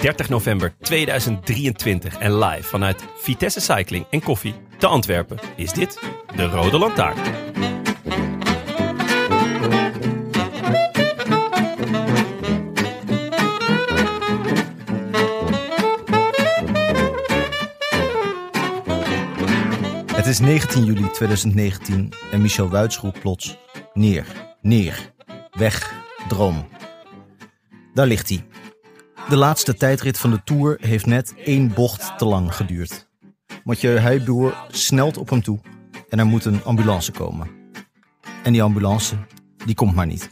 30 november 2023 en live vanuit Vitesse Cycling en Koffie te Antwerpen is dit de Rode Lantaarn. Het is 19 juli 2019 en Michel Wuits roept plots: Neer, neer, weg, droom. Daar ligt hij. De laatste tijdrit van de Tour heeft net één bocht te lang geduurd. Mathieu Heijboer snelt op hem toe en er moet een ambulance komen. En die ambulance, die komt maar niet.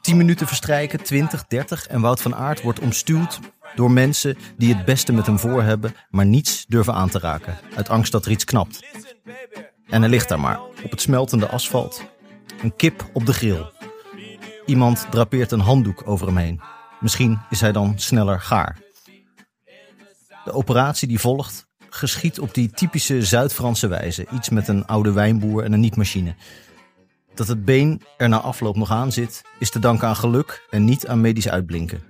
10 minuten verstrijken, 20, 30 en Wout van Aert wordt omstuwd door mensen die het beste met hem voor hebben, maar niets durven aan te raken, uit angst dat er iets knapt. En hij ligt daar maar, op het smeltende asfalt. Een kip op de grill. Iemand drapeert een handdoek over hem heen. Misschien is hij dan sneller gaar. De operatie die volgt geschiet op die typische Zuid-Franse wijze. Iets met een oude wijnboer en een nietmachine. Dat het been er na afloop nog aan zit, is te danken aan geluk en niet aan medisch uitblinken.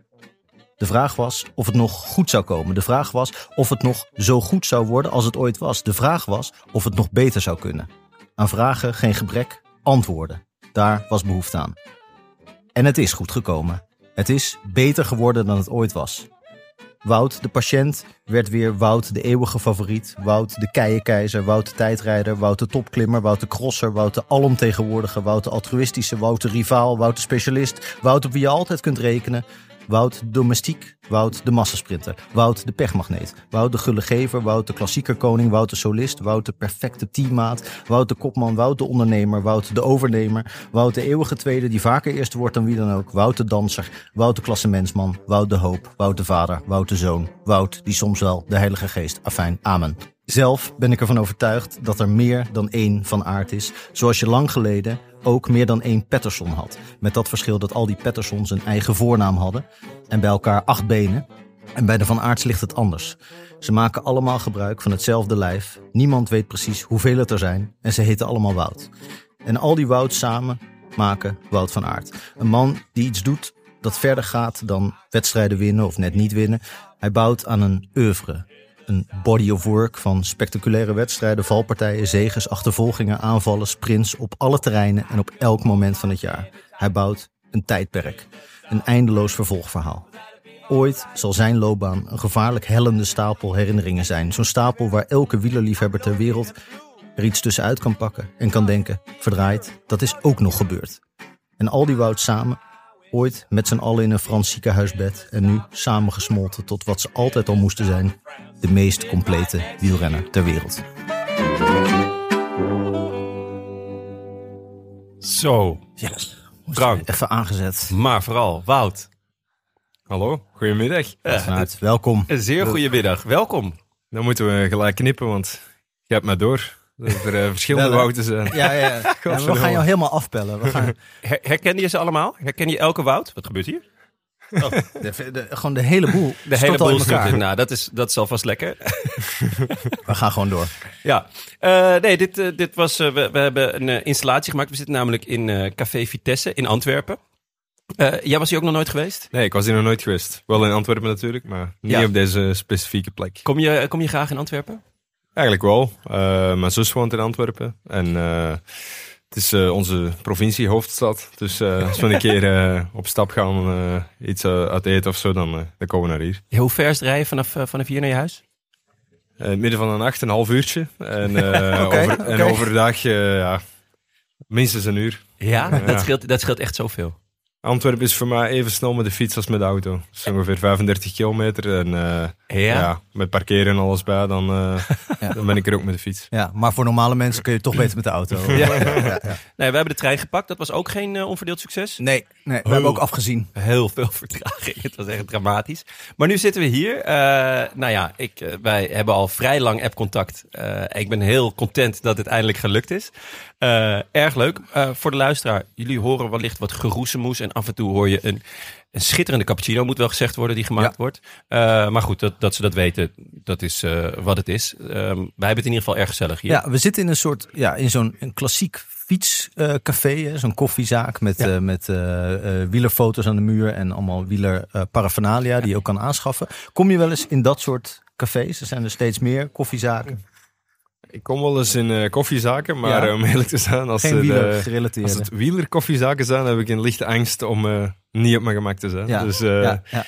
De vraag was of het nog goed zou komen. De vraag was of het nog zo goed zou worden als het ooit was. De vraag was of het nog beter zou kunnen. Aan vragen geen gebrek, antwoorden. Daar was behoefte aan. En het is goed gekomen. Het is beter geworden dan het ooit was. Wout, de patiënt, werd weer Wout, de eeuwige favoriet. Wout, de keizenkeizer. Wout, de tijdrijder. Wout, de topklimmer. Wout, de crosser. Wout, de alomtegenwoordige. Wout, de altruïstische. Wout, de rivaal. Wout, de specialist. Wout, op wie je altijd kunt rekenen. Wout domestiek, Wout de massasprinter, Wout de pechmagneet, Wout de gullegever, Wout de klassiekerkoning, Wout de solist, Wout de perfecte teammaat, Wout de kopman, Wout de ondernemer, Wout de overnemer, Wout de eeuwige tweede die vaker eerste wordt dan wie dan ook, Wout de danser, Wout de klassementsman, Wout de hoop, Wout de vader, Wout de zoon, Wout die soms wel de heilige geest, afijn, amen. Zelf ben ik ervan overtuigd dat er meer dan één van aard is, zoals je lang geleden ook meer dan één Patterson had. Met dat verschil dat al die Pattersons een eigen voornaam hadden en bij elkaar acht benen. En bij de Van Aarts ligt het anders. Ze maken allemaal gebruik van hetzelfde lijf. Niemand weet precies hoeveel het er zijn en ze heten allemaal Wout. En al die Wout samen maken Wout van Aert. Een man die iets doet dat verder gaat dan wedstrijden winnen of net niet winnen. Hij bouwt aan een oeuvre, een body of work van spectaculaire wedstrijden, valpartijen, zegens, achtervolgingen, aanvallen, sprints op alle terreinen en op elk moment van het jaar. Hij bouwt een tijdperk, een eindeloos vervolgverhaal. Ooit zal zijn loopbaan een gevaarlijk hellende stapel herinneringen zijn. Zo'n stapel waar elke wielerliefhebber ter wereld er iets tussenuit kan pakken en kan denken: verdraaid, dat is ook nog gebeurd. En al die woud samen, ooit met z'n allen in een Frans ziekenhuisbed en nu samengesmolten tot wat ze altijd al moesten zijn: de meest complete wielrenner ter wereld. Zo, Yes. Frank, Even aangezet. maar vooral Wout. Hallo, goedemiddag. Vanuit, welkom. Een zeer goede middag, welkom. Dan moeten we gelijk knippen, want je hebt mij door. Dat er eh, verschillende hè? Wouten zijn. Ja, ja. ja we gaan jou helemaal afpellen. We gaan Her- herkende je ze allemaal? Herken je elke Wout? Wat gebeurt hier? De, de- gewoon de hele boel. De hele boel stort in. Nou, dat is, dat is alvast lekker. We gaan gewoon door. Ja, Eh, nee, dit, eh, dit was. eh, we, we hebben een installatie gemaakt. We zitten namelijk in eh, Café Vitesse in Antwerpen. Eh, jij was hier ook nog nooit geweest? Nee, ik was hier nog nooit geweest. Wel in Antwerpen natuurlijk, maar niet Ja. op deze specifieke plek. Kom je, kom je graag in Antwerpen? Eigenlijk wel. Eh, mijn zus woont in Antwerpen. En eh, het is eh, onze provincie, hoofdstad. Dus eh, als we een keer eh, op stap gaan, iets uit eten of zo, dan, dan komen we naar hier. Hoe ver is het rijden vanaf, vanaf hier naar je huis? Midden van de nacht, een half uurtje. En, over, en overdag, ja, minstens een uur. Ja, Ja. Dat, scheelt, dat scheelt echt zoveel. Antwerpen is voor mij even snel met de fiets als met de auto. Dat is ongeveer 35 kilometer. En eh, Ja? ja? met parkeren en alles bij, dan, eh, Ja. dan ben ik er ook met de fiets. Ja, maar voor normale mensen kun je toch beter met de auto. Ja. Nee, we hebben de trein gepakt. Dat was ook geen eh, onverdeeld succes. Nee, nee, we hebben ook afgezien. Heel veel vertraging. Het was echt dramatisch. Maar nu zitten we hier. Eh, nou ja, ik, eh, wij hebben al vrij lang appcontact. Eh ik ben heel content dat het eindelijk gelukt is. Erg leuk. Voor de luisteraar, jullie horen wellicht wat geroezemoes. En af en toe hoor je een, een schitterende cappuccino, moet wel gezegd worden, die gemaakt Ja. wordt. Maar goed, dat, dat ze dat weten, dat is wat het is. Ehm, wij hebben het in ieder geval erg gezellig hier. Ja, we zitten in een soort, ja, in zo'n een klassiek fietscafé, zo'n koffiezaak met, Ja. eh, met eh, eh, wielerfoto's aan de muur en allemaal wielerparaphernalia die je ook kan aanschaffen. Kom je wel eens in dat soort cafés? Er zijn er steeds meer koffiezaken. Ik kom wel eens in koffiezaken, maar Ja. om eerlijk te zijn, als, Geen het, wieler gerelateerde. als het wielerkoffiezaken zijn, heb ik een lichte angst om niet op mijn gemak te zijn. ja, Dus ja, ja.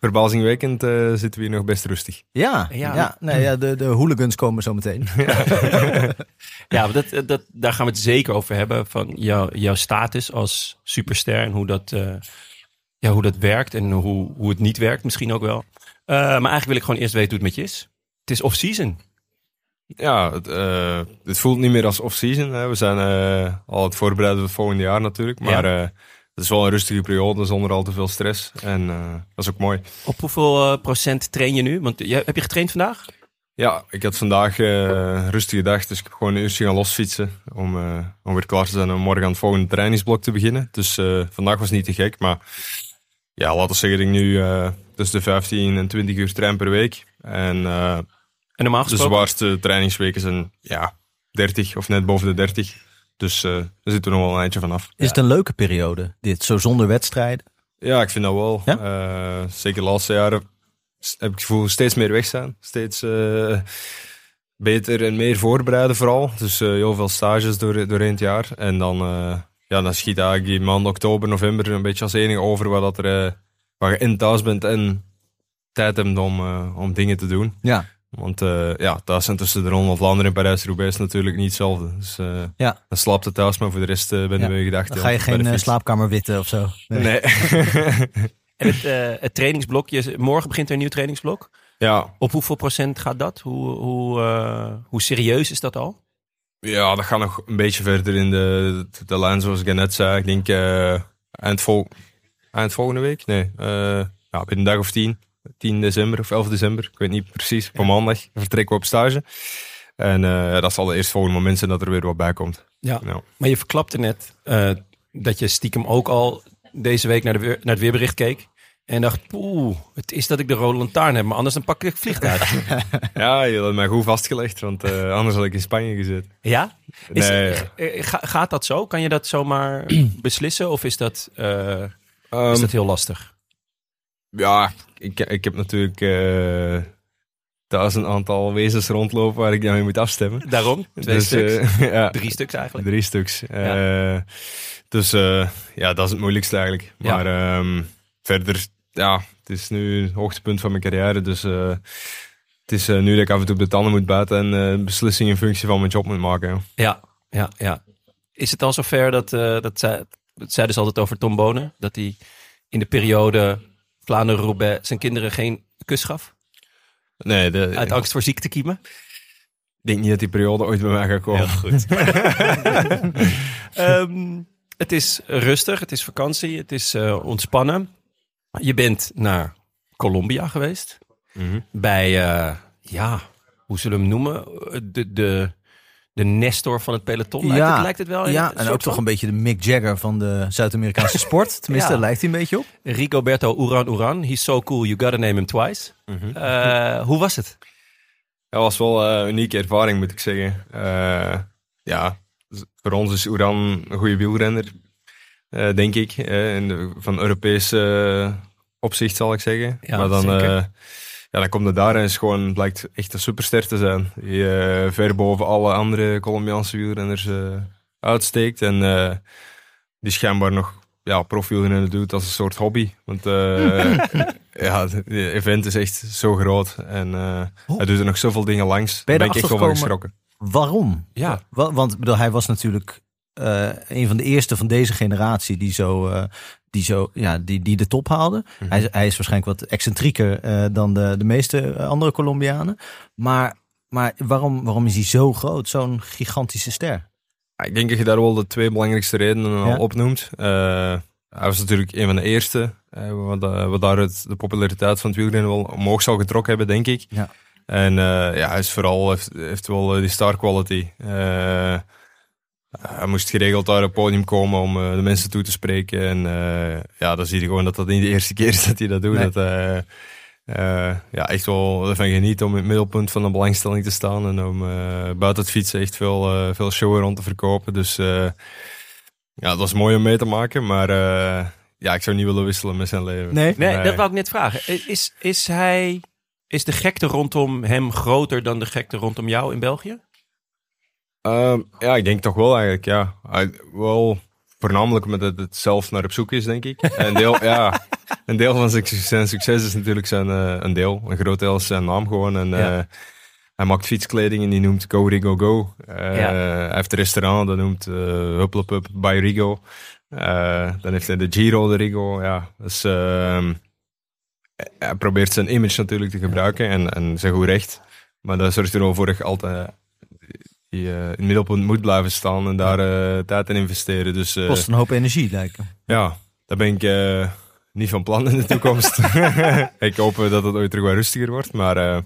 Verbazingwekkend eh, zitten we hier nog best rustig. Ja, Ja. ja. nee, ja de, de hooligans komen zo meteen. Ja, dat, dat, daar gaan we het zeker over hebben. Van jou, jouw status als superster en hoe dat, eh, ja, hoe dat werkt en hoe, hoe het niet werkt misschien ook wel. Eh, maar eigenlijk wil ik gewoon eerst weten hoe het met je is. Het is off-season. Ja, het, eh, het voelt niet meer als off-season. hè. We zijn eh, al het voorbereiden op het volgende jaar natuurlijk. Maar Ja. Het is wel een rustige periode zonder al te veel stress. En eh, dat is ook mooi. Op hoeveel eh, procent train je nu? Want jij- heb je getraind vandaag? Ja, ik had vandaag eh, een rustige dag, dus ik heb gewoon een uurtje gaan losfietsen. Om, om weer klaar te zijn om morgen aan het volgende trainingsblok te beginnen. Dus vandaag was niet te gek, maar ja, laten we zeggen dat ik nu tussen de 15 en 20 uur train per week. En eh, En normaal de gesproken? zwaarste trainingsweken zijn ja, 30 of net boven de 30. Dus eh daar zitten we nog wel een eindje vanaf. Is het een leuke periode, dit? Zo zonder wedstrijden? Ja, ik vind dat wel. Ja? Eh, zeker de laatste jaren heb ik het gevoel steeds meer weg zijn. Steeds eh, beter en meer voorbereiden vooral. Dus heel veel stages door, doorheen het jaar. En dan, ja, dan schiet eigenlijk die maand oktober, november een beetje als enige over waar, dat er, waar je in thuis bent en tijd hebt om, om dingen te doen. Ja. Want eh, ja, thuis zijn tussen de Ronde van Vlaanderen en Parijs-Roubaix is natuurlijk niet hetzelfde. Dus eh, Ja. dan slaapt het thuis, maar voor de rest eh ben Ja. je gedacht. Dan ga je geen slaapkamer witten of zo. Nee. En het, eh, het trainingsblokje, morgen begint er een nieuw trainingsblok. ja, Op hoeveel procent gaat dat? Hoe, hoe, eh, hoe serieus is dat al? Ja, dat gaat nog een beetje verder in de, de, de lijn zoals ik net zei. Ik denk eh, eind, vol, eind volgende week. Nee, eh ja, binnen een dag of tien. 10 december of 11 december. Ik weet niet precies. Op een maandag vertrekken we op stage. En eh, dat zal de eerst volgende moment zijn dat er weer wat bij komt. Ja. Maar je verklapte net eh, dat je stiekem ook al deze week naar, de weer- naar het weerbericht keek. En dacht, oeh, het is dat ik de rode lantaarn heb, maar anders dan pak ik vliegtuig. Ja, je had mij goed vastgelegd, want eh, anders had ik in Spanje gezeten. ja? Is, Nee. ga- gaat dat zo? Kan je dat zomaar beslissen? Of is dat, is Ehm, dat heel lastig? Ja, ik, ik heb natuurlijk eh thuis een aantal wezens rondlopen waar ik dan mee moet afstemmen. Daarom, twee Dus, stuks. eh, ja. Drie stuks eigenlijk. Drie stuks. Eh, dus ja, dat is het moeilijkste eigenlijk. Ja. Maar ehm, verder, ja, het is nu het hoogtepunt van mijn carrière. Dus het is nu dat ik af en toe op de tanden moet buiten en eh beslissingen in functie van mijn job moet maken. ja. Ja, ja, ja. Is het al zover dat, dat, zei, dat zeiden ze altijd over Tom Bonen, dat hij in de periode Vlaanderen-Roubaix zijn kinderen geen kus gaf? Nee, de, Uit ik angst voor ziektekiemen? denk niet dat die periode ooit bij mij gaat komen. goed. Ehm, het is rustig, het is vakantie, het is eh, ontspannen. Je bent naar Colombia geweest. Mhm. Bij, eh, ja, hoe zullen we hem noemen? De, de, de Nestor van het peloton, lijkt, het, lijkt het wel? Ja, en ook toch van? een beetje de Mick Jagger van de Zuid-Amerikaanse sport. Tenminste, Ja. daar lijkt hij een beetje op. Rigoberto Uran Uran. He's so cool, you gotta name him twice. Eh, hoe was het? Dat was wel eh, een unieke ervaring, moet ik zeggen. Eh, ja, voor ons is Oeran een goede wielrenner, eh, denk ik. eh, in de- van Europees eh, opzicht, zal ik zeggen. Ja, maar dan, zeker. eh, ja, dan komt het daar en is gewoon, blijkt echt een superster te zijn. Die eh, ver boven alle andere Colombiaanse wielrenners eh, uitsteekt. En eh, die schijnbaar nog ja, profielrennen doet als een soort hobby. Want ja, het event is echt zo groot. En eh, hij doet er nog zoveel dingen langs. Daar ben ik echt wel van geschrokken. Waarom? Ja. Wa- Want bedoel, hij was natuurlijk een van de eerste van deze generatie die zo, die, zo, ja, die, die de top haalden. Mhm. hij, is- hij is waarschijnlijk wat excentrieker eh, dan de, de meeste eh, andere Colombianen. Maar, maar waarom, waarom is hij zo groot, zo'n gigantische ster? Ik denk dat je daar wel de twee belangrijkste redenen al Ja. opnoemt. Eh, hij was natuurlijk een van de eerste, eh, wat, eh, wat daar het, de populariteit van het wielrennen wel omhoog zou getrokken hebben, denk ik. Ja. En eh, ja, hij is vooral, heeft, heeft wel eh, die star quality. Eh, hij moest geregeld daar op het podium komen om eh, de mensen toe te spreken. En eh, ja, dan zie je gewoon dat dat niet de eerste keer is dat hij dat doet. Nee. Dat, eh, eh, ja, echt wel ervan geniet om in het middelpunt van de belangstelling te staan. En om eh, buiten het fietsen echt veel, veel show rond te verkopen. Dus eh, ja, dat was mooi om mee te maken. Maar eh, ja, ik zou niet willen wisselen met zijn leven. Nee? Nee, dat wou ik net vragen. Is, is hij... Is de gekte rondom hem groter dan de gekte rondom jou in België? Ehm, ja, ik denk toch wel eigenlijk, ja. Wel voornamelijk met het, het zelf naar op zoek is, denk ik. En een deel, ja, een deel van zijn, succes is natuurlijk zijn, eh, een deel. Een groot deel is zijn naam gewoon. En, Ja. eh, hij maakt fietskleding en die noemt Go Rigo Go. Eh, Ja. Hij heeft een restaurant, dat noemt Hupplepup by Rigo. Dan heeft hij de Giro de Rigo, ja. Dus hij probeert zijn image natuurlijk te gebruiken en, en zijn goed recht. Maar dat zorgt er wel voor dat je altijd die eh, in het middelpunt moet blijven staan en daar eh, tijd in investeren. Dus eh, Kost een hoop energie, lijkt me. ja, daar ben ik eh, niet van plan in de toekomst. ik hoop dat het ooit terug wat rustiger wordt. Maar eh,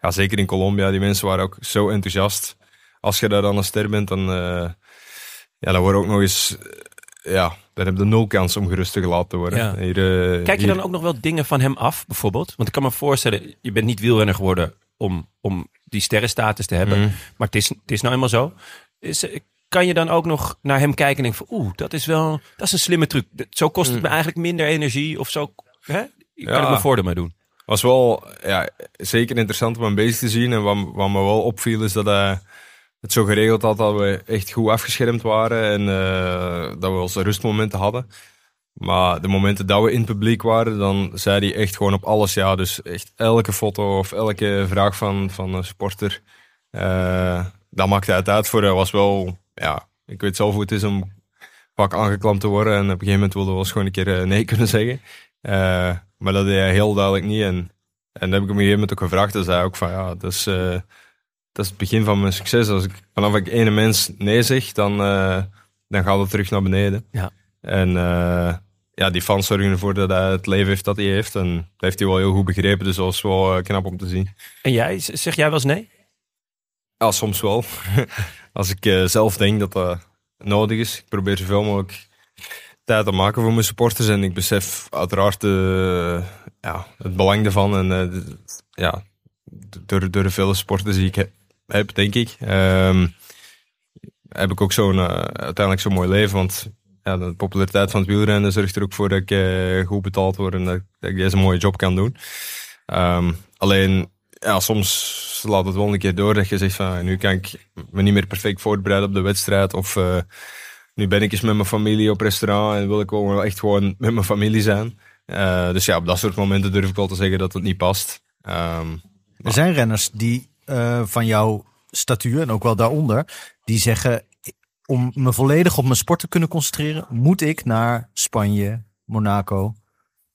ja, zeker in Colombia, die mensen waren ook zo enthousiast. Als je daar dan een ster bent, dan, eh, ja, dan wordt ook nog eens... ja, dan heb je nul kans om gerust gelaten te worden. Ja. Hier, Kijk je hier- dan ook nog wel dingen van hem af, bijvoorbeeld? Want ik kan me voorstellen, je bent niet wielrenner geworden om, om die sterrenstatus te hebben. Mhm. Maar het is, het is nou eenmaal zo. Is, eh, kan je dan ook nog naar hem kijken en denken van... Oeh, dat is wel dat is een slimme truc. Zo kost het me eigenlijk minder energie of zo. Hè? Kan Ja. ik me voordeel mee doen. was wel ja, zeker interessant om hem bezig te zien. En wat, wat me wel opviel is dat hij het zo geregeld had dat we echt goed afgeschermd waren. En eh, dat we onze rustmomenten hadden. Maar de momenten dat we in het publiek waren, dan zei hij echt gewoon op alles ja. Dus echt elke foto of elke vraag van, van een supporter. eh dat maakte het uit voor. Hij was wel, ja, ik weet zelf hoe het is om vaak aangeklampt te worden. En op een gegeven moment wilde we wel eens gewoon een keer eh, nee kunnen zeggen. Eh, maar dat deed hij heel duidelijk niet. En, en dat heb ik hem op een gegeven moment ook gevraagd. En zei hij ook van ja, dat is, dat is het begin van mijn succes. Als ik vanaf ik ene mens nee zeg, dan, dan gaat het terug naar beneden. Ja. En ja, die fans zorgen ervoor dat hij het leven heeft dat hij heeft. En dat heeft hij wel heel goed begrepen. Dus dat was wel eh, knap om te zien. En jij, zeg jij wel eens nee? Ja, soms wel. Als ik eh, zelf denk dat dat nodig is. Ik probeer zoveel mogelijk tijd te maken voor mijn supporters. En ik besef uiteraard eh, ja, het belang daarvan. En ja, door, door de vele sporters die ik he- heb, denk ik, ehm, heb ik ook zo'n, uiteindelijk zo'n mooi leven. Want ja, de populariteit van het wielrennen zorgt er ook voor dat ik eh, goed betaald word en dat, ik deze mooie job kan doen. Ehm, alleen, ja, soms laat het wel een keer door dat je zegt van, ah, nu kan ik me niet meer perfect voorbereiden op de wedstrijd. Of eh, nu ben ik eens met mijn familie op restaurant en wil ik wel echt gewoon met mijn familie zijn. Eh, dus ja, op dat soort momenten durf ik wel te zeggen dat het niet past. Ehm, Er zijn renners die van jouw statuur en ook wel daaronder, die zeggen: om me volledig op mijn sport te kunnen concentreren, moet ik naar Spanje, Monaco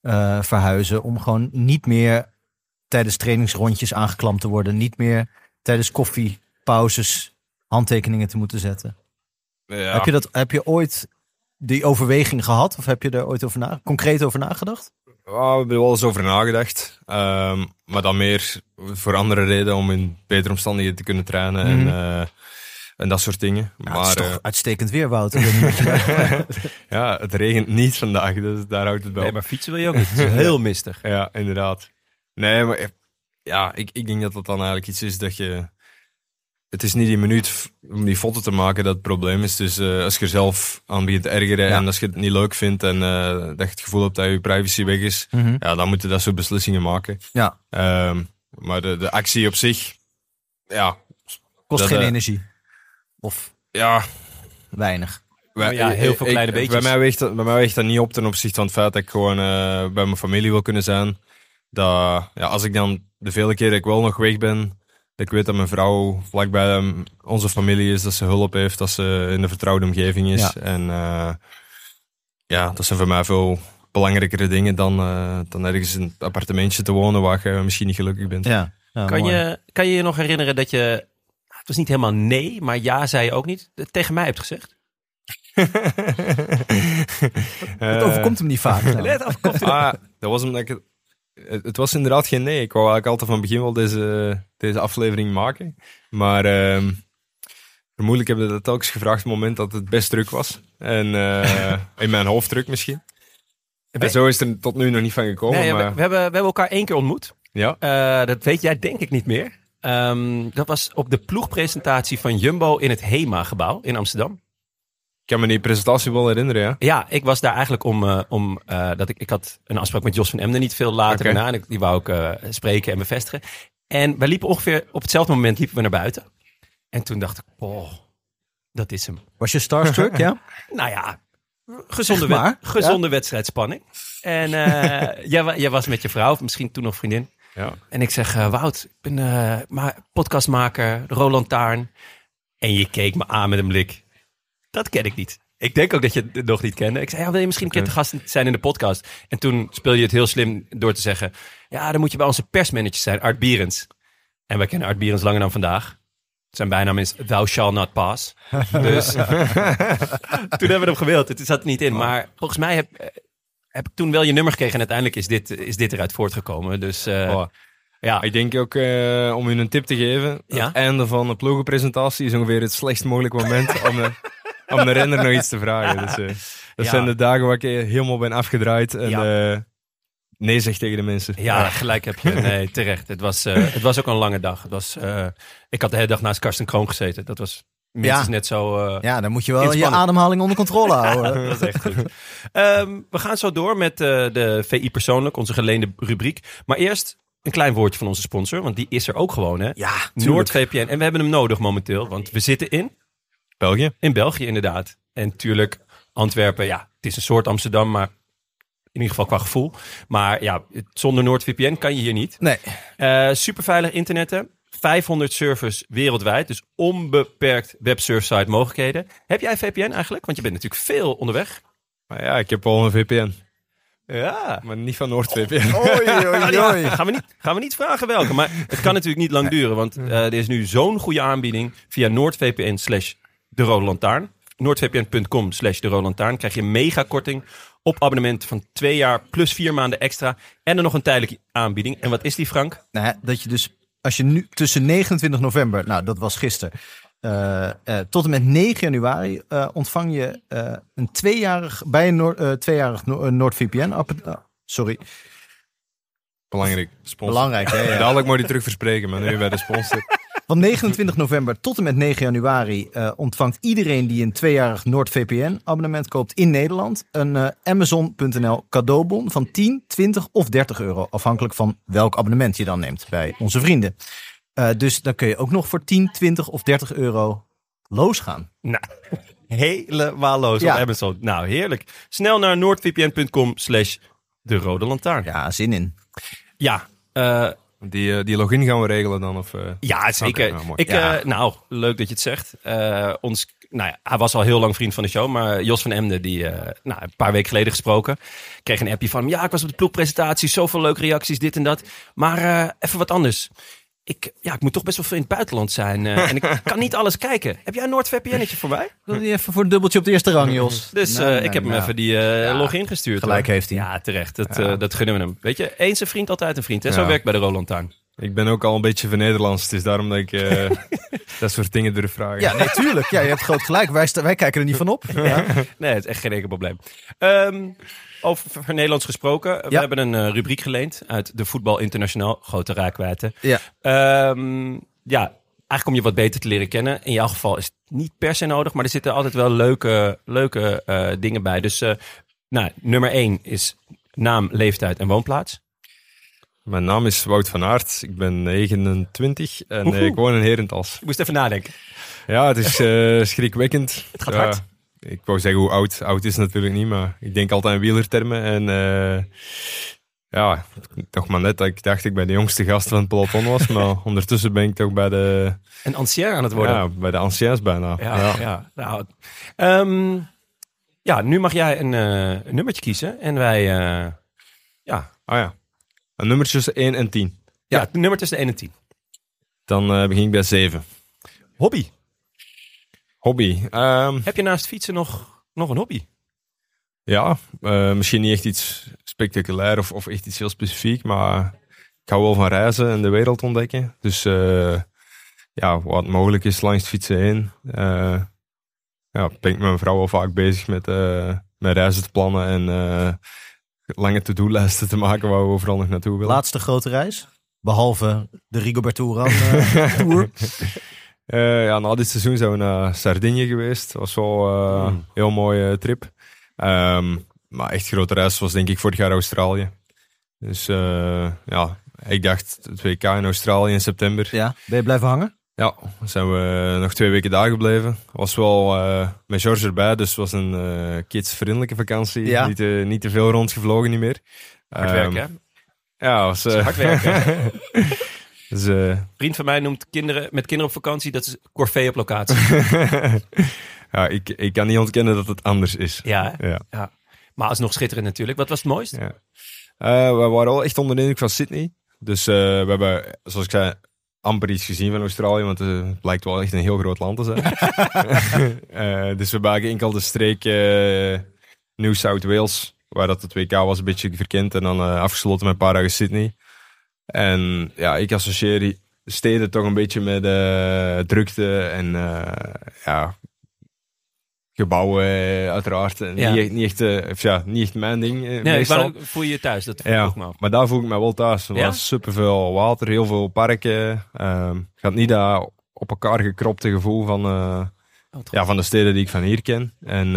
eh, verhuizen. Om gewoon niet meer tijdens trainingsrondjes aangeklampt te worden, niet meer tijdens koffiepauzes handtekeningen te moeten zetten. ja. Heb, je dat, heb je ooit die overweging gehad? Of heb je er ooit over na, concreet over nagedacht? Ja, we hebben er wel eens over nagedacht. Ehm, maar dan meer voor andere redenen om in betere omstandigheden te kunnen trainen Mhm. en, eh, en dat soort dingen. Ja, maar het is eh, toch uitstekend weer, Wouter. Ja, het regent niet vandaag, dus daar houdt het wel. Nee, maar fietsen wil je ook niet. Het is heel mistig. Ja, inderdaad. Nee, maar eh, ja, ik, ik denk dat dat dan eigenlijk iets is dat je... Het is niet die minuut om die foto te maken dat het probleem is. Dus eh, als je er zelf aan begint te ergeren Ja. en als je het niet leuk vindt en eh, dat je het gevoel hebt dat je privacy weg is, Mhm. ja, dan moet je dat soort beslissingen maken. Ja, Ehm, maar de, de actie op zich, ja, kost Dat, geen eh, energie. Of ja, weinig. wij- ja, heel veel kleine ik- beetjes. Bij mij, weegt dat, bij mij weegt dat niet op ten opzichte van het feit dat ik gewoon eh, bij mijn familie wil kunnen zijn. Dat, ja, als ik dan de vele keren dat ik wel nog weg ben, dat ik weet dat mijn vrouw vlakbij em, onze familie is, dat ze hulp heeft, dat ze in een vertrouwde omgeving is. Ja. En eh, ja, dat zijn voor mij veel belangrijkere dingen dan, eh, dan ergens in een appartementje te wonen waar je misschien niet gelukkig bent. Ja. Ja, Kan mooi. je, kan je je nog herinneren dat je, was niet helemaal nee, maar ja zei je ook niet, tegen mij hebt gezegd? Het overkomt hem niet vaak. Let af, Ah, dat was omdat ik het, het, het was inderdaad geen nee. Ik wou eigenlijk altijd van het begin wel deze, deze aflevering maken. Maar ehm vermoedelijk hebben we dat telkens gevraagd op het moment dat het best druk was. En eh, in mijn hoofd druk misschien. En zo is er tot nu nog niet van gekomen. Nee, we, maar, we hebben, we hebben elkaar één keer ontmoet. ja. Eh, dat weet jij denk ik niet meer. Ehm, dat was op de ploegpresentatie van Jumbo in het HEMA-gebouw in Amsterdam. Ik kan me die presentatie wel herinneren, ja. Ja, ik was daar eigenlijk om, eh, om eh, dat ik, ik had een afspraak met Jos van Emden niet veel later daarna. En ik- die wou ik eh, spreken en bevestigen. En wij liepen ongeveer op hetzelfde moment liepen we naar buiten. En toen dacht ik, oh, dat is hem. Was je starstruck, ja? Nou ja, gezonde, wed- gezonde wedstrijdspanning. En eh, jij, jij was met je vrouw, of misschien toen nog vriendin. Ja. En ik zeg, eh, Wout, ik ben eh, maar podcastmaker, Roland Taarn. En je keek me aan met een blik. Dat ken ik niet. Ik denk ook dat je het nog niet kende. Ik zei, ja, wil je misschien een keer te gast zijn in de podcast? En toen speel je het heel slim door te zeggen... Ja, dan moet je bij onze persmanager zijn, Art Bierens. En wij kennen Art Bierens langer dan vandaag. Zijn bijnaam is Thou Shall Not Pass. Dus toen hebben we hem gewild. Het zat er niet in. Maar volgens mij heb, eh, heb ik toen wel je nummer gekregen. En uiteindelijk is dit, is dit eruit voortgekomen. Dus eh, Oh. ja, Ik denk ook, eh, om u een tip te geven, Ja? het einde van de ploegenpresentatie is ongeveer het slechtst mogelijke moment om, de, om de renner nog iets te vragen. Dus, eh, dat Ja. zijn de dagen waar ik helemaal ben afgedraaid en Ja. nee zeg tegen de mensen. Ja, gelijk heb je. Nee, terecht. Het was, het was ook een lange dag. Het was, ik had de hele dag naast Karsten Kroon gezeten. Dat was Ja. net zo... eh, Ja, dan moet je wel je ademhaling onder controle houden. dat is echt goed. Ehm, we gaan zo door met eh, de VI Persoonlijk, onze geleende rubriek. Maar eerst een klein woordje van onze sponsor, want die is er ook gewoon, hè? Ja, NoordVPN. En we hebben hem nodig momenteel, want we zitten in, België? in België inderdaad. En tuurlijk, Antwerpen, ja, het is een soort Amsterdam, maar in ieder geval qua gevoel. Maar ja, zonder NoordVPN kan je hier niet. Nee. Eh superveilig internetten. 500 servers wereldwijd. Dus onbeperkt websurfsite mogelijkheden. Heb jij VPN eigenlijk? Want je bent natuurlijk veel onderweg. Maar ja, ik heb al een VPN, Ja. maar niet van NoordVPN. Oei, oei, oei. Gaan we, niet, gaan we niet vragen welke. Maar het kan natuurlijk niet lang duren. Want eh, er is nu zo'n goede aanbieding via NoordVPN slash de Rode Lantaarn. Noordvpn.com slash de Rode Lantaarn. Krijg je een mega korting op abonnement van twee jaar plus vier maanden extra. En dan nog een tijdelijke aanbieding. En wat is die Frank? Nou, ja, dat je dus, als je nu tussen 29 november, nou dat was gisteren, eh, eh, tot en met 9 januari eh, ontvang je een tweejarig, bij een Noor- tweejarig No- NoordVPN. sorry, Belangrijk. Sponsor. belangrijk hè. ja. Dadelijk moet je die terug verspreken, maar nu bij de sponsor. Van 29 november tot en met 9 januari eh, ontvangt iedereen die een tweejarig NoordVPN-abonnement koopt in Nederland een eh, Amazon.nl cadeaubon van 10, 20 of 30 euro. Afhankelijk van welk abonnement je dan neemt bij onze vrienden. Eh, dus dan kun je ook nog voor 10, 20 of 30 euro losgaan. Nou, helemaal los Ja. op Amazon. Nou, heerlijk. Snel naar noordvpn.com slash de Rode Lantaarn. Ja, Ja, zin in. ja, eh, Die, eh, die login gaan we regelen dan? Of, eh? ja zeker. Nou, ik, Ja. eh, nou, leuk dat je het zegt. Ons, nou ja, hij was al heel lang vriend van de show, maar Jos van Emden, die nou, een paar weken geleden gesproken, kreeg een appje van hem. Ja, ik was op de ploegpresentatie, zoveel leuke reacties, dit en dat. Maar even wat anders. Ik, ja, ik moet toch best wel veel in het buitenland zijn. eh, en ik kan niet alles kijken. Heb jij een NoordVPN'tje voor mij? Wil je even voor een dubbeltje op de eerste rang, Jos? Dus eh, ik heb hem nou. even die eh, Ja, login gestuurd. gelijk hoor. heeft hij. Ja, terecht. Dat, eh, dat gunnen we hem. Weet je, eens een vriend, altijd een vriend. Hè? Zo Ja. werkt bij de Roland Tuin. Ik ben ook al een beetje van Nederlands. Het is daarom dat ik eh, dat soort dingen durf vragen. Ja, nee, tuurlijk. Ja, je hebt groot gelijk. Wij, wij kijken er niet van op. Ja. Nee, het is echt geen enkel probleem. Ehm, over Nederlands gesproken. We Ja. hebben een eh, rubriek geleend uit de Voetbal Internationaal. Grote raakwijte. Ja. Ehm, ja, eigenlijk om je wat beter te leren kennen. In jouw geval is het niet per se nodig, maar er zitten altijd wel leuke, leuke eh, dingen bij. Dus eh, nou, nummer één is naam, leeftijd en woonplaats. Mijn naam is Wout van Aert. Ik ben 29 en ik woon in Herentals. Ik moest even nadenken. Ja, het is eh, schrikwekkend. Het gaat Ja, hard. Ik wou zeggen hoe oud. Oud is natuurlijk niet, maar ik denk altijd aan wielertermen. En eh, ja, toch maar net dat ik dacht ik bij de jongste gast van het peloton was. Maar ondertussen ben ik toch bij de, Een ancien aan het worden. ja, bij de anciens bijna. Ja, ja. Nou, ehm, Ja, nu mag jij een, eh, een nummertje kiezen. En wij, eh, ja, Ah ja. Een nummer tussen 1 en 10. ja. het nummer tussen 1 en 10. Dan begin ik bij 7. Hobby. Hobby. Ehm, Heb je naast fietsen nog, nog een hobby? ja, eh, misschien niet echt iets spectaculair of, of echt iets heel specifiek, maar ik hou wel van reizen en de wereld ontdekken. Dus eh, ja, wat mogelijk is langs het fietsen heen. Eh, ja, ben ik met mijn vrouw wel vaak bezig met, eh, met reizen te plannen en eh, lange to-do-lijsten te maken waar we overal nog naartoe willen. Laatste grote reis? Behalve de Rigoberto Tour. Eh, ja, na dit seizoen zijn we naar Sardinië geweest. Dat was wel eh, een Mm. heel mooie trip. Ehm, maar echt grote reis was denk ik vorig jaar Australië. Dus eh, ja, ik dacht het WK in Australië in september. Ja, ben je blijven hangen? Ja, dan zijn we nog twee weken daar gebleven. Was wel eh, met George erbij, dus het was een eh kidsvriendelijke vakantie. Ja. Niet, te, niet te veel rondgevlogen, niet meer. Hard Ehm, werken, hè? Ja, was, eh, Hard werken. dus, eh, Een vriend van mij noemt kinderen met kinderen op vakantie, dat is corvée op locatie. ja, ik, ik kan niet ontkennen dat het anders is. ja, hè? Ja. maar alsnog schitterend natuurlijk. Wat was het mooist? Ja. Eh, we waren wel echt onder de indruk van Sydney. Dus eh, we hebben, zoals ik zei, amper iets gezien van Australië, want eh, het blijkt wel echt een heel groot land te zijn. Eh, dus we hebben enkel de streek eh, New South Wales, waar dat het WK was, een beetje verkend. En dan eh, afgesloten met een paar dagen Sydney. En ja, ik associeer steden toch een beetje met eh, drukte en eh, ja, gebouwen eh, uiteraard. Ja. Niet, echt, niet, echt, ja, niet echt mijn ding Nee, meestal. wou- voel je je thuis? Dat vroeg Ja, ik me af. maar daar voel ik me wel thuis. Er Ja? was superveel water, heel veel parken. Ehm gaat niet dat op elkaar gekropte gevoel van, Oh, ja, van de steden die ik van hier ken. En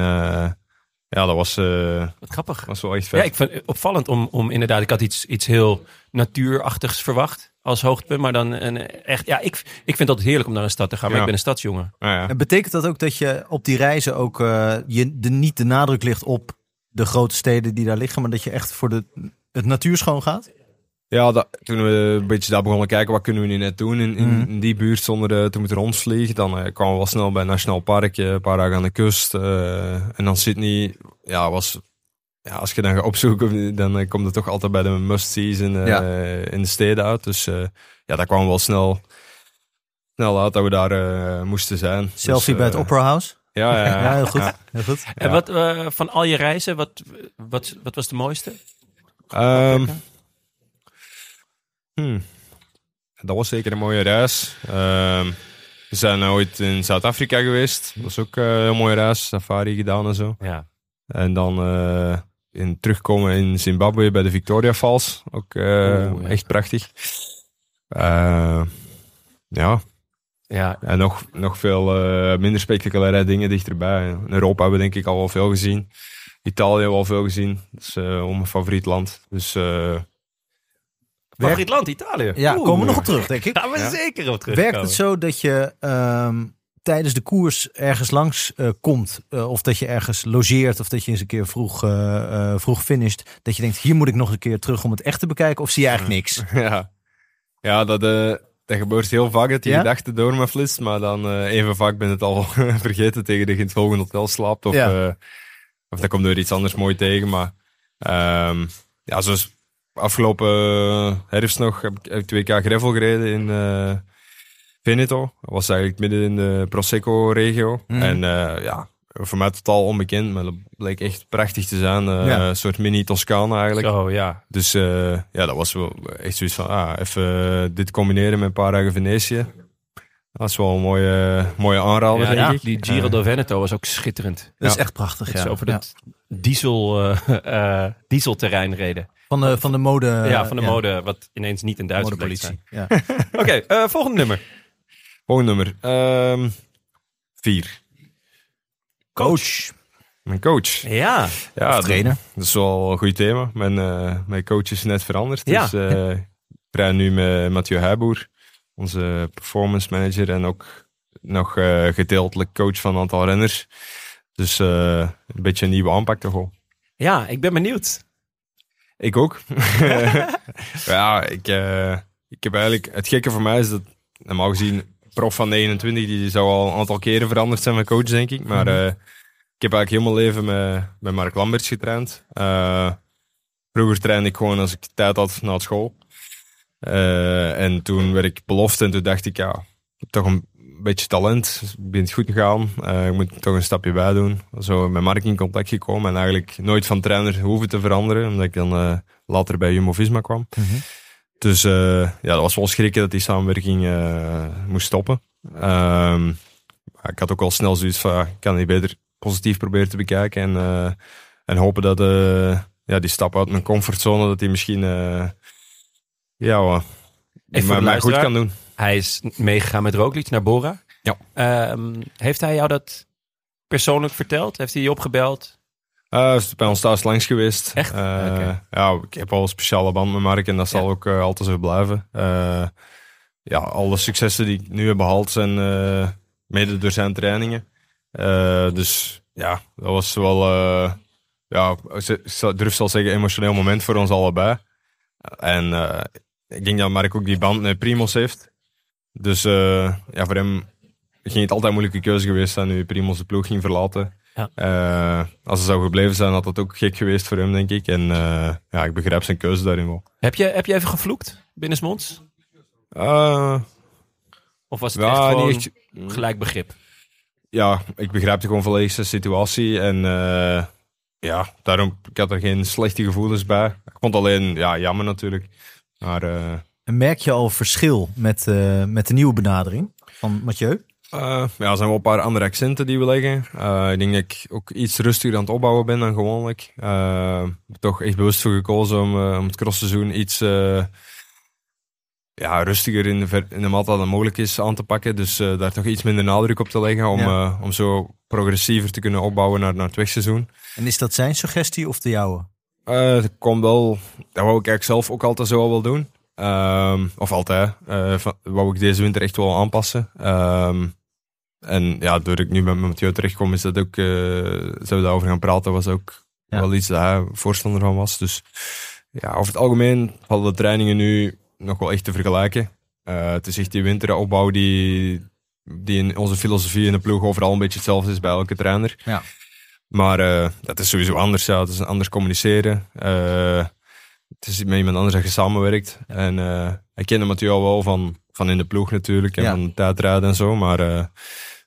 ja, dat was, eh, Wat grappig. was wel echt vet. Ja, ik vind het opvallend om, om inderdaad, ik had iets, iets heel natuurachtigs verwacht als hoogtepunt, maar dan een, echt, ja, ik, ik vind het altijd heerlijk om naar een stad te gaan, maar Ja. ik ben een stadsjongen. Ja. En betekent dat ook dat je op die reizen ook eh, je de, niet de nadruk ligt op de grote steden die daar liggen, maar dat je echt voor de, het natuur schoon gaat? Ja, dat, toen we een beetje daar begonnen kijken, wat kunnen we nu net doen in, in, Mhm. in die buurt zonder eh, te moeten rondvliegen. Dan eh, kwamen we wel snel bij nationaal park, eh, een paar dagen aan de kust. eh, en dan Sydney, ja, was... Ja, als je dan gaat opzoeken, dan komt het toch altijd bij de must-sees in, eh, Ja. in de steden uit. Dus eh, ja, daar kwamen we wel snel, snel uit dat we daar eh, moesten zijn. Selfie Dus, bij het Opera House? Ja, ja, Ja, heel goed. ja. Heel goed. En wat, eh, van al je reizen, wat, wat, wat was de mooiste? Ehm, hmm. Dat was zeker een mooie reis. Ehm, we zijn ooit in Zuid-Afrika geweest. Dat was ook eh, een heel mooie reis. Safari gedaan en zo. Ja. En dan eh, in, terugkomen in Zimbabwe bij de Victoria Falls. Ook eh, ja. echt prachtig. Eh, ja, Ja, en nog, nog veel minder spectaculaire dingen dichterbij. In Europa hebben we denk ik al wel veel gezien. Italië al veel gezien. Dat is eh mijn favoriet land. Dus eh, favoriet land, Italië. Ja, Oeh. komen we nog op terug, denk ik. Gaan we zeker op terug. Werkt het zo dat je ehm, tijdens de koers ergens langs eh, komt, eh, of dat je ergens logeert, of dat je eens een keer vroeg, eh, vroeg finisht, dat je denkt, hier moet ik nog een keer terug om het echt te bekijken, of zie je eigenlijk niks? ja, ja dat, dat gebeurt heel vaak dat die Ja? gedachte door me flitst. Maar dan even vaak ben het al vergeten tegen dat je in het volgende hotel slaapt. Of, Ja. of dat komt er iets anders mooi tegen. Maar ehm, ja, zoals afgelopen eh, herfst nog heb ik, heb ik twee keer gravel gereden in eh, Veneto. Dat was eigenlijk midden in de Prosecco-regio. Mhm. En eh, ja, voor mij totaal onbekend, maar dat bleek echt prachtig te zijn. Eh, Ja. Een soort mini-Toscane eigenlijk. Oh ja. Dus eh, ja, dat was wel echt zoiets van, ah, even dit combineren met een paar dagen Venetië. Dat is wel een mooie, mooie aanrader, ja, denk ik. die Giro do Veneto was ook schitterend. Dat is echt prachtig, Dat ja. over Ja. Diesel, eh, eh, dieselterrein reden. Van, de, van de mode... ja, van de ja, mode, wat ineens niet in Duitsland zijn. Ja. Oké, eh, volgende nummer. Volgende nummer. Ehm, vier. Coach. Mijn coach. Ja, Ja, Of trainer. Dat, dat is wel een goed thema. Mijn, eh, mijn coach is net veranderd. Ja. Dus eh, ik rij nu met Mathieu Heijboer, onze performance manager. En ook nog eh, gedeeltelijk coach van een aantal renners. Dus eh, een beetje een nieuwe aanpak toch wel. ja, ik ben benieuwd. Ik ook. ja, ik, eh, ik heb eigenlijk... Het gekke voor mij is dat, normaal gezien, prof van 29, die zou al een aantal keren veranderd zijn van coach, denk ik. Maar eh, ik heb eigenlijk heel mijn leven met, met Mark Lamberts getraind. Vroeger trainde ik gewoon als ik tijd had na school. En toen werd ik belofte en toen dacht ik, ja, ik heb toch een beetje talent. Het begint goed gegaan. Uh, ik moet toch een stapje bij doen. Zo met Mark in contact gekomen en eigenlijk nooit van trainer hoeven te veranderen. Omdat ik dan uh, later bij Jumbo-Visma kwam. Mhm. Dus uh, ja, dat was wel schrikken dat die samenwerking moest stoppen. Ehm, ik had ook al snel zoiets van, ik kan die beter positief proberen te bekijken. En, en hopen dat ja, die stap uit mijn comfortzone, dat die misschien ja, maar, maar goed kan doen. Hij is meegegaan met Roglic naar Bora. Ja. Um, heeft hij jou dat persoonlijk verteld? Heeft hij je opgebeld? Uh, is bij ons thuis langs geweest. Echt? Uh, okay. Ja, ik heb al een speciale band met Mark en dat zal ook uh, altijd zo blijven. ja, alle successen die ik nu heb behaald zijn mede door zijn trainingen. dus ja, dat was wel, ja, ik durf zal zeggen, emotioneel moment voor ons allebei. En ik denk dat Mark ook die band met Primos heeft. Dus uh, ja, voor hem ging het altijd een moeilijke keuze geweest zijn nu Primos de ploeg ging verlaten. Ja. Uh, als hij zou gebleven zijn, had dat ook gek geweest voor hem, denk ik. En uh, ja, ik begrijp zijn keuze daarin wel. Heb je, heb je even gevloekt binnensmonds? of was het ja, echt gewoon echt, gelijk begrip? Ja, ik begrijp de gewoon volledig zijn situatie. En ja, daarom, ik had er geen slechte gevoelens bij. Ik vond alleen, ja, jammer natuurlijk. Maar, uh, en merk je al verschil met, uh, met de nieuwe benadering van Mathieu? Uh, ja, er zijn wel een paar andere accenten die we leggen. ik denk dat ik ook iets rustiger aan het opbouwen ben dan gewoonlijk. ik heb toch echt bewust voor gekozen om, om het crossseizoen iets ja, rustiger in de, in de mate dat mogelijk is aan te pakken. Dus daar toch iets minder nadruk op te leggen om, ja. om zo progressiever te kunnen opbouwen naar, naar het wegseizoen. En is dat zijn suggestie of de jouwe? Uh, dat komt wel. Dat wou ik eigenlijk zelf ook altijd zo wel doen. Um, of altijd. Uh, van, wou ik deze winter echt wel aanpassen. Um, en ja, doordat ik nu met Mathieu terechtkom, is dat ook. Uh, zijn we daarover gaan praten, was ook ja. wel iets dat hij voorstander van was. Dus ja, over het algemeen hadden de trainingen nu nog wel echt te vergelijken. het is echt die winteropbouw die, die in onze filosofie in de ploeg overal een beetje hetzelfde is bij elke trainer. Ja. Maar uh, dat is sowieso anders. Ja. Het is anders communiceren. Uh, het is met iemand anders dat je samenwerkt. En uh, ik kende Mathieu al wel van, van in de ploeg natuurlijk. En Ja. van tijdrijden en zo. Maar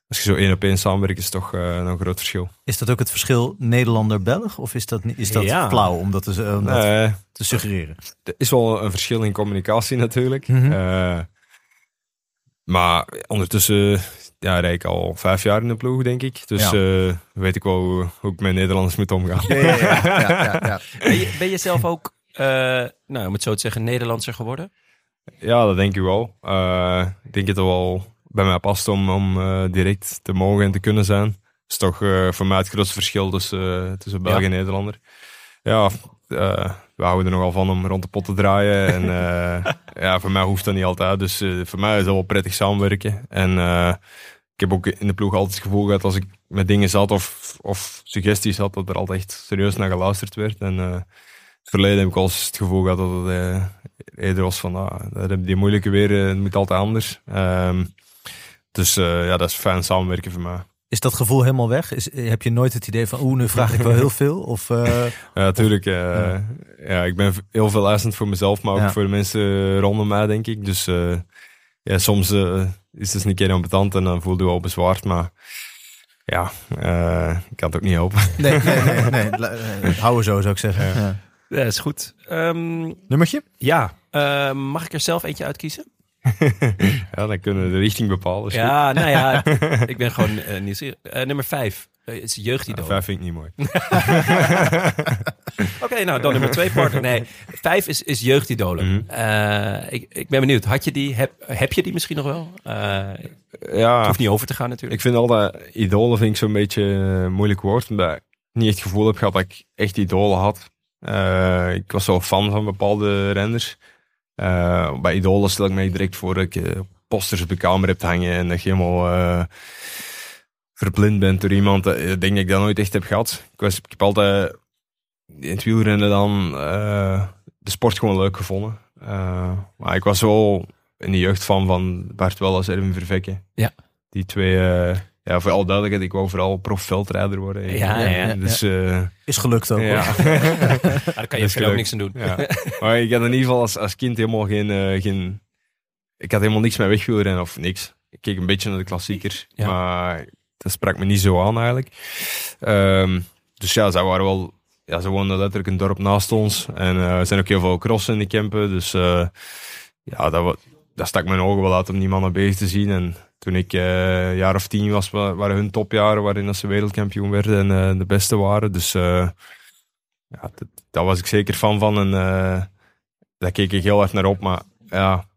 als je zo één op één samenwerkt, is het toch nog een groot verschil. Is dat ook het verschil Nederlander-Belg? Of is dat, is dat Ja. flauw om dat, te, om dat Nee, te suggereren? er is wel een verschil in communicatie natuurlijk. Mhm. Eh, maar ondertussen ja, rijd ik al vijf jaar in de ploeg, denk ik. Dus Ja. eh, weet ik wel hoe, hoe ik met Nederlanders moet omgaan. Ja, ja, ja, ja, ja. Ben je, ben je zelf ook, eh, nou, om het zo te zeggen, Nederlandser geworden? Ja, dat denk ik wel. Eh, ik denk dat het wel bij mij past om, om eh, direct te mogen en te kunnen zijn. Dat is toch eh, voor mij het grootste verschil tussen, eh, tussen Belg Ja. en Nederlander. Ja, eh, we houden er nogal van om rond de pot te draaien. En eh, ja, voor mij hoeft dat niet altijd. Dus eh, voor mij is dat wel prettig samenwerken. En eh, ik heb ook in de ploeg altijd het gevoel gehad als ik met dingen zat of, of suggesties had, dat er altijd echt serieus naar geluisterd werd. En eh, het verleden heb ik al eens het gevoel gehad dat het eh, eerder was van, ah, dat heb die moeilijke weer, eh, het moet altijd anders. Ehm, dus eh, ja, dat is fijn samenwerken voor mij. Is dat gevoel helemaal weg? Is, heb je nooit het idee van, oeh, nu vraag ik wel heel veel? Of, eh, Ja, natuurlijk. eh, Ja. ja. ik ben heel veel eisend voor mezelf, maar ook Ja. voor de mensen rondom mij, denk ik. Dus eh, ja, soms eh, is het een keer ambetant en dan voel je wel bezwaard, maar ja, eh, ik kan het ook niet helpen. nee, nee, nee. eh, Houden zo, zou ik zeggen. Ja. Ja, is goed. Ehm, Nummertje? ja, eh, mag ik er zelf eentje uitkiezen? ja, dan kunnen we de richting bepalen. Goed. Ja, nou ja, ik ben gewoon eh nieuwsgierig. Eh, nummer vijf. Eh, het is jeugdidool. Vijf vind ik niet mooi. Oké, nou dan nummer twee partner. Nee, vijf is, is jeugdidolen. Mhm. Ik, ik ben benieuwd. Had je die? Heb, heb je die misschien nog wel? Het Ja, hoeft niet over te gaan natuurlijk. ik vind altijd idolen vind ik zo'n beetje een moeilijk woord, omdat ik niet het gevoel heb gehad dat ik echt idolen had. Eh, ik was wel fan van bepaalde renners. Eh, bij idolen stel ik mij direct voor dat ik eh, posters op de kamer heb hangen en dat je helemaal verblind bent door iemand. Ik denk dat ik dat nooit echt heb gehad. Ik, was, ik heb altijd in het wielrennen dan de sport gewoon leuk gevonden. Maar ik was wel in de jeugd fan van Bart Wellers, Erwin Vervekke. Ja. Die twee, ja, voor alle duidelijkheid, ik wou vooral profveldrijder worden. Ja, ja, ja. Dus eh, Is gelukt ook. ja. daar kan je verder ook niks aan doen. ja. Maar ik had in ieder geval als, als kind helemaal geen, eh, geen... Ik had helemaal niks met wegwielrennen of niks. Ik keek een beetje naar de klassiekers, Ja. maar dat sprak me niet zo aan eigenlijk. Ehm, dus ja, zij waren wel... Ja, ze woonden letterlijk een dorp naast ons. En eh, er zijn ook heel veel crossen in de Kempen. Dus eh, ja, dat, dat stak mijn ogen wel uit om die mannen bezig te zien. En toen ik eh, een jaar of tien was, wa- waren hun topjaren waarin dat ze wereldkampioen werden en eh, de beste waren. Dus eh, ja, dat, daar was ik zeker fan van. En eh, daar keek ik heel erg naar op. Maar ja,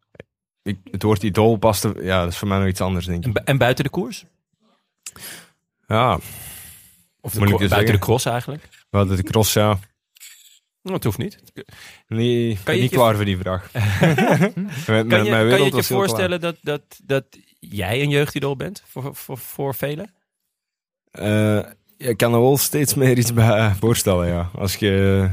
ik, het woord idool paste... Ja, dat is voor mij nog iets anders, denk En, ik. en buiten de koers? Ja, Of de buiten de cross eigenlijk? hadden de cross, ja. Nou, het hoeft niet. Nee, Kan je niet je- klaar voor die vraag. Mijn- Kan je, mijn kan je je voorstellen dat, dat, dat jij een jeugdidool bent voor, voor, voor velen? Eh, je kan er wel steeds meer iets bij voorstellen, ja. Als je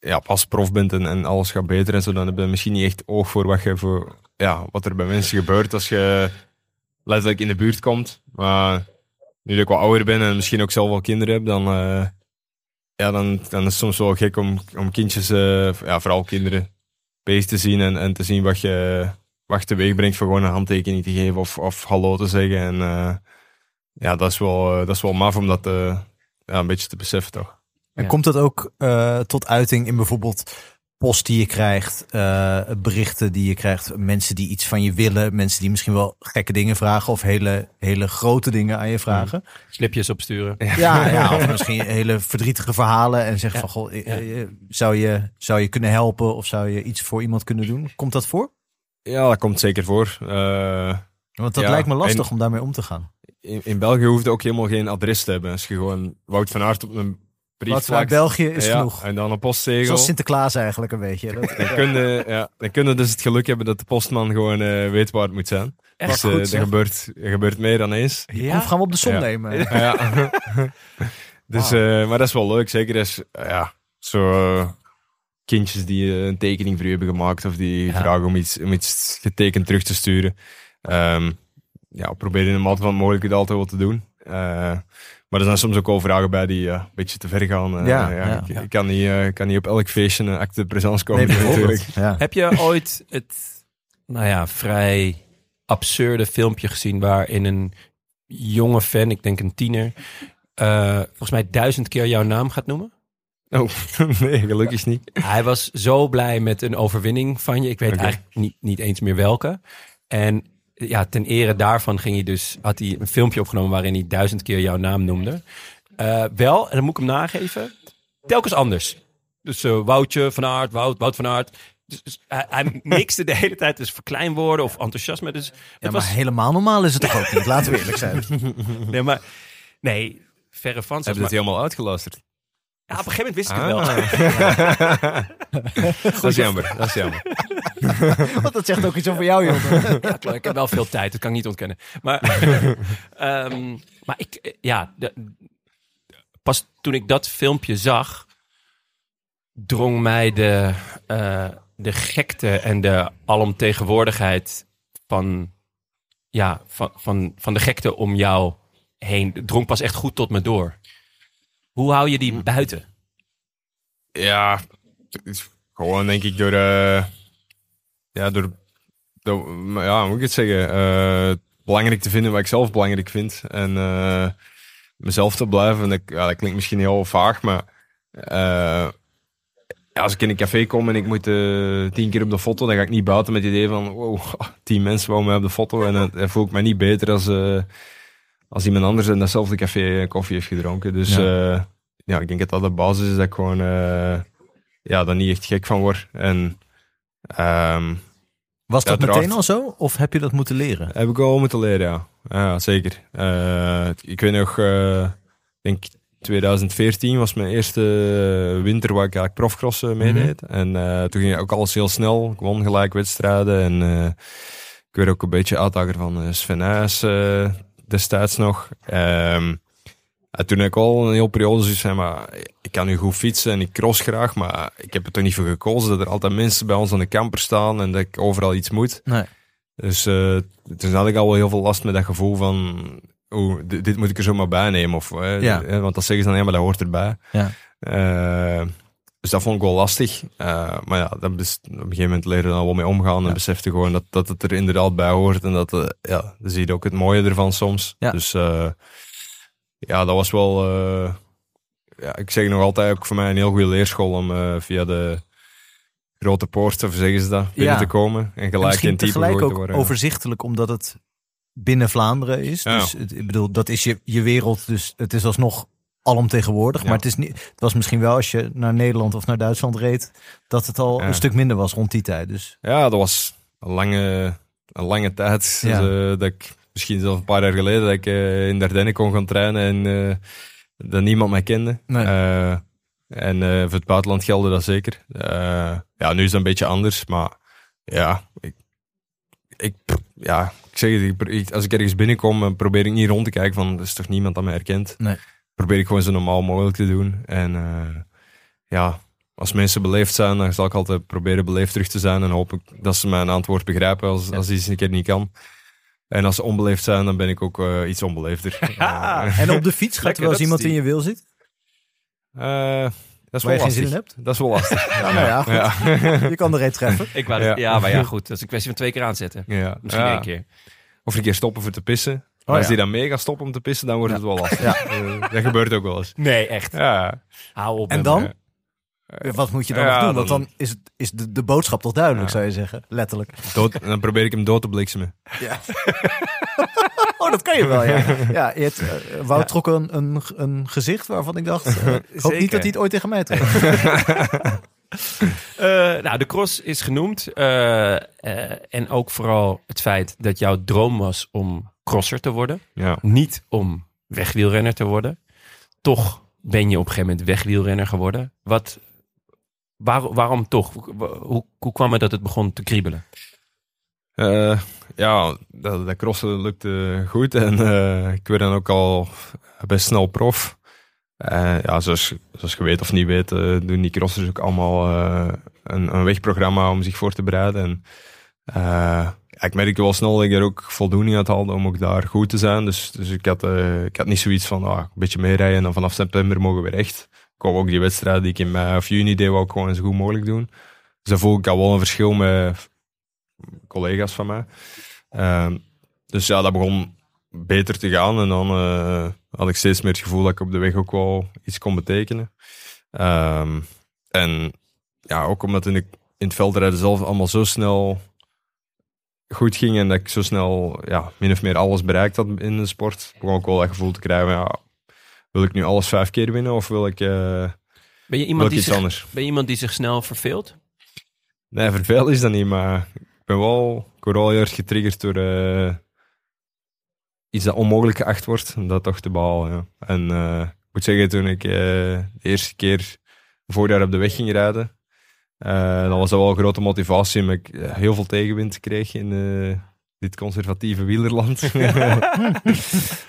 ja, pas prof bent en, en alles gaat beter en zo, dan heb je misschien niet echt oog voor wat, je voor, ja, wat er bij mensen gebeurt als je letterlijk in de buurt komt. Maar nu dat ik wat ouder ben en misschien ook zelf wel kinderen heb, dan, eh, ja, dan, dan is het soms wel gek om, om kindjes, eh, ja, vooral kinderen, bezig te zien en, en te zien wat je, wat je teweeg brengt voor gewoon een handtekening te geven of, of hallo te zeggen. En, eh, ja, dat is wel, eh, dat is wel maf om dat eh, ja, een beetje te beseffen, toch? En Ja. komt dat ook eh, tot uiting in bijvoorbeeld post die je krijgt, eh, berichten die je krijgt, mensen die iets van je willen, mensen die misschien wel gekke dingen vragen of hele, hele grote dingen aan je vragen? Slipjes opsturen. Ja, ja, of misschien hele verdrietige verhalen en zeggen Ja. van, goh, Ja. zou, je, zou je kunnen helpen of zou je iets voor iemand kunnen doen? Komt dat voor? Ja, dat komt zeker voor. Eh, Want dat Ja, lijkt me lastig en- om daarmee om te gaan. in, in België hoeft het ook helemaal geen adres te hebben. Als je gewoon Wout van Aert op een brief uit België is ja, genoeg. En dan een postzegel. Zoals Sinterklaas eigenlijk een beetje. Dat, Dan kun, je, ja, dan kun je dus het geluk hebben dat de postman gewoon eh, weet waar het moet zijn. Echt dus, eh, goed, er, zeg. gebeurt, er gebeurt meer dan eens. Proef gaan we op de som Ja. nemen. ja. dus, eh, maar dat is wel leuk. Zeker als eh, ja, zo eh, kindjes die eh, een tekening voor u hebben gemaakt of die Ja. vragen om iets, om iets getekend terug te sturen. Ehm ja, probeer in de mate van het mogelijke het altijd wel te doen. Eh, maar er zijn soms ook wel vragen bij die eh, een beetje te ver gaan. Eh, Ja, ja, ja. ik, ik kan niet, eh, ik kan niet op elk feestje een acte de présence komen. Nee, natuurlijk. Heb je ooit het, nou ja, vrij absurde filmpje gezien waarin een jonge fan, ik denk een tiener, eh, volgens mij duizend keer jouw naam gaat noemen? Oh, nee, gelukkig niet. Hij was zo blij met een overwinning van je. Ik weet eigenlijk niet, niet eens meer welke. En ja, ten ere daarvan ging hij dus, had hij een filmpje opgenomen waarin hij duizend keer jouw naam noemde. Eh, wel, en dan moet ik hem nageven, telkens anders. Dus eh, Woutje van Aert, Wout, Wout van Aert. Dus, dus hij, hij mixte de hele tijd dus verkleinwoorden of enthousiasme. Dus Ja, het maar was, helemaal normaal is het toch ook niet? Laten we eerlijk zijn. nee, maar, nee, verre van. Heb zelfs, je het maar- helemaal uitgeluisterd? Ja, op een gegeven moment wist ik het wel. Ah. dat is jammer, dat is jammer. Want dat zegt ook iets over jou, jongen. Ja, klopt. Ik heb wel veel tijd, dat kan ik niet ontkennen. Maar, ehm, maar ik, eh, ja, de- pas toen ik dat filmpje zag, drong mij de, eh, de gekte en de alomtegenwoordigheid van, ja, van, van, van de gekte om jou heen, drong pas echt goed tot me door. Hoe hou je die buiten? Ja, gewoon denk ik door, eh, ja, door, ja, moet ik het zeggen, Eh, belangrijk te vinden wat ik zelf belangrijk vind en eh, mezelf te blijven. En dat, ja, dat klinkt misschien heel vaag, maar als ik in een café kom en ik moet tien keer op de foto, dan ga ik niet buiten met het idee van, wow, tien mensen wouden mij op de foto en dan, voel ik me niet beter als, als iemand anders in datzelfde café koffie heeft gedronken. Dus ja. ja, ik denk dat dat de basis is dat ik gewoon eh, ja, daar niet echt gek van word. En ehm, Was dat Uiteraard. meteen al zo? Of heb je dat moeten leren? heb ik wel moeten leren, ja. Ja, zeker. Eh, ik weet nog, eh, ik denk 2014 was mijn eerste winter waar ik eigenlijk profcrossen meedeed. En eh, toen ging ook alles heel snel. Ik won gelijk wedstrijden. En eh, ik werd ook een beetje uitdager van eh, Sven Nys, eh, destijds nog. Ehm, en toen ik al een hele periode zoiets maar ik kan nu goed fietsen en ik cross graag, maar ik heb er toch niet voor gekozen dat er altijd mensen bij ons aan de camper staan en dat ik overal iets moet. Nee. Dus eh toen had ik al wel heel veel last met dat gevoel van oeh, dit, dit moet ik er zomaar bij nemen. Of, Ja. want dat zeggen ze dan, ja, maar dat hoort erbij. Ja. Eh, dus dat vond ik wel lastig. Eh, maar ja, dat is, op een gegeven moment leren we dan wel mee omgaan. En besefte gewoon dat, dat het er inderdaad bij hoort. En dat, eh, ja, dan zie je ook het mooie ervan soms. Ja. Dus eh, ja, dat was wel... ja, ik zeg nog altijd ook voor mij een heel goede leerschool om via de grote poort, of zeggen ze dat, binnen Ja. te komen. En gelijk in type tegelijk ook te worden. overzichtelijk, omdat het binnen Vlaanderen is. Dus ik bedoel, dat is je, je wereld. Dus het is alsnog alomtegenwoordig. Ja. Maar het, is niet, het was misschien wel als je naar Nederland of naar Duitsland reed, dat het al Ja. een stuk minder was rond die tijd. Dus Ja, dat was een lange, een lange tijd. Ja. Dus, eh, dat ik misschien zelfs een paar jaar geleden dat ik eh, in Dardenne kon gaan trainen en eh, dat niemand mij kende. Nee. En voor het buitenland gelde dat zeker. Ja, nu is dat een beetje anders, maar ja, ik, ik, ja, ik zeg het, ik als ik ergens binnenkom, probeer ik niet rond te kijken van, er is toch niemand dat mij herkent. Nee. Probeer ik gewoon zo normaal mogelijk te doen. En eh, ja, als mensen beleefd zijn, dan zal ik altijd proberen beleefd terug te zijn. En hoop ik dat ze mijn antwoord begrijpen als, als iets een keer niet kan. En als ze onbeleefd zijn, dan ben ik ook eh, iets onbeleefder. Eh, En op de fiets gaat Lekker, er wel eens iemand in je wil zitten? eh, dat is Waar wel je geen zin in hebt? Dat is wel lastig. Ja, nou ja, goed. Je kan er een treffen. Ik wou Ja. ja. maar ja, goed. Dat is een kwestie van twee keer aanzetten. ja. Misschien Ja. één keer. Of een keer stoppen voor te pissen. Maar Oh, als ja. die dan mee gaat stoppen om te pissen, dan wordt het wel lastig. Ja. Eh, dat gebeurt ook wel eens. Nee, echt. Ja. Hou op. En dan? me. Wat moet je dan Ja, nog doen? Want dan- is, het, is de, de boodschap toch duidelijk, Ja. zou je zeggen. Letterlijk. Dood, dan probeer ik hem dood te bliksemen. Oh, dat kan je wel, ja. ja je hebt, eh, Wout trok een, een, een gezicht waarvan ik dacht... eh, ik hoop niet dat hij het ooit tegen mij trekt. Eh, nou, de cross is genoemd. eh, eh, en ook vooral het feit dat jouw droom was om crosser te worden. Ja. Niet om wegwielrenner te worden. Toch ben je op een gegeven moment wegwielrenner geworden. Wat, waar- waarom toch? Hoe, hoe kwam het dat het begon te kriebelen? Eh, ja, dat, dat crossen lukte goed. En ik werd dan ook al best snel prof. Eh, ja, zoals, zoals je weet of niet weet, eh, doen die crossers ook allemaal eh, een, een wegprogramma om zich voor te bereiden. En, ik merkte wel snel dat ik er ook voldoening uit haalde om ook daar goed te zijn. Dus, dus ik, had, ik had niet zoiets van ah, een beetje meerijden en vanaf september mogen we weer echt. Ik wou ook die wedstrijden die ik in mei of juni deed, wou ik gewoon zo goed mogelijk doen. Dus dan voel ik al wel een verschil met collega's van mij. Ehm, dus ja, dat begon beter te gaan. En dan had ik steeds meer het gevoel dat ik op de weg ook wel iets kon betekenen. Ehm, en ja, ook omdat in, de, in het veldrijden zelf allemaal zo snel goed ging en dat ik zo snel ja, min of meer alles bereikt had in de sport, begon ik wel dat gevoel te krijgen ja, wil ik nu alles vijf keer winnen of wil ik, eh, Ben je iemand, ik die iets zich, anders? ben je iemand die zich snel verveelt? Nee, vervelend is dat niet, maar ik ben wel, ik word wel heel erg getriggerd door eh, iets dat onmogelijk geacht wordt, om dat toch te behalen. Ja. En eh, ik moet zeggen, toen ik eh, de eerste keer voorjaar op de weg ging rijden, eh, dan was dat wel een grote motivatie, omdat ik heel veel tegenwind kreeg in eh, dit conservatieve wielerland.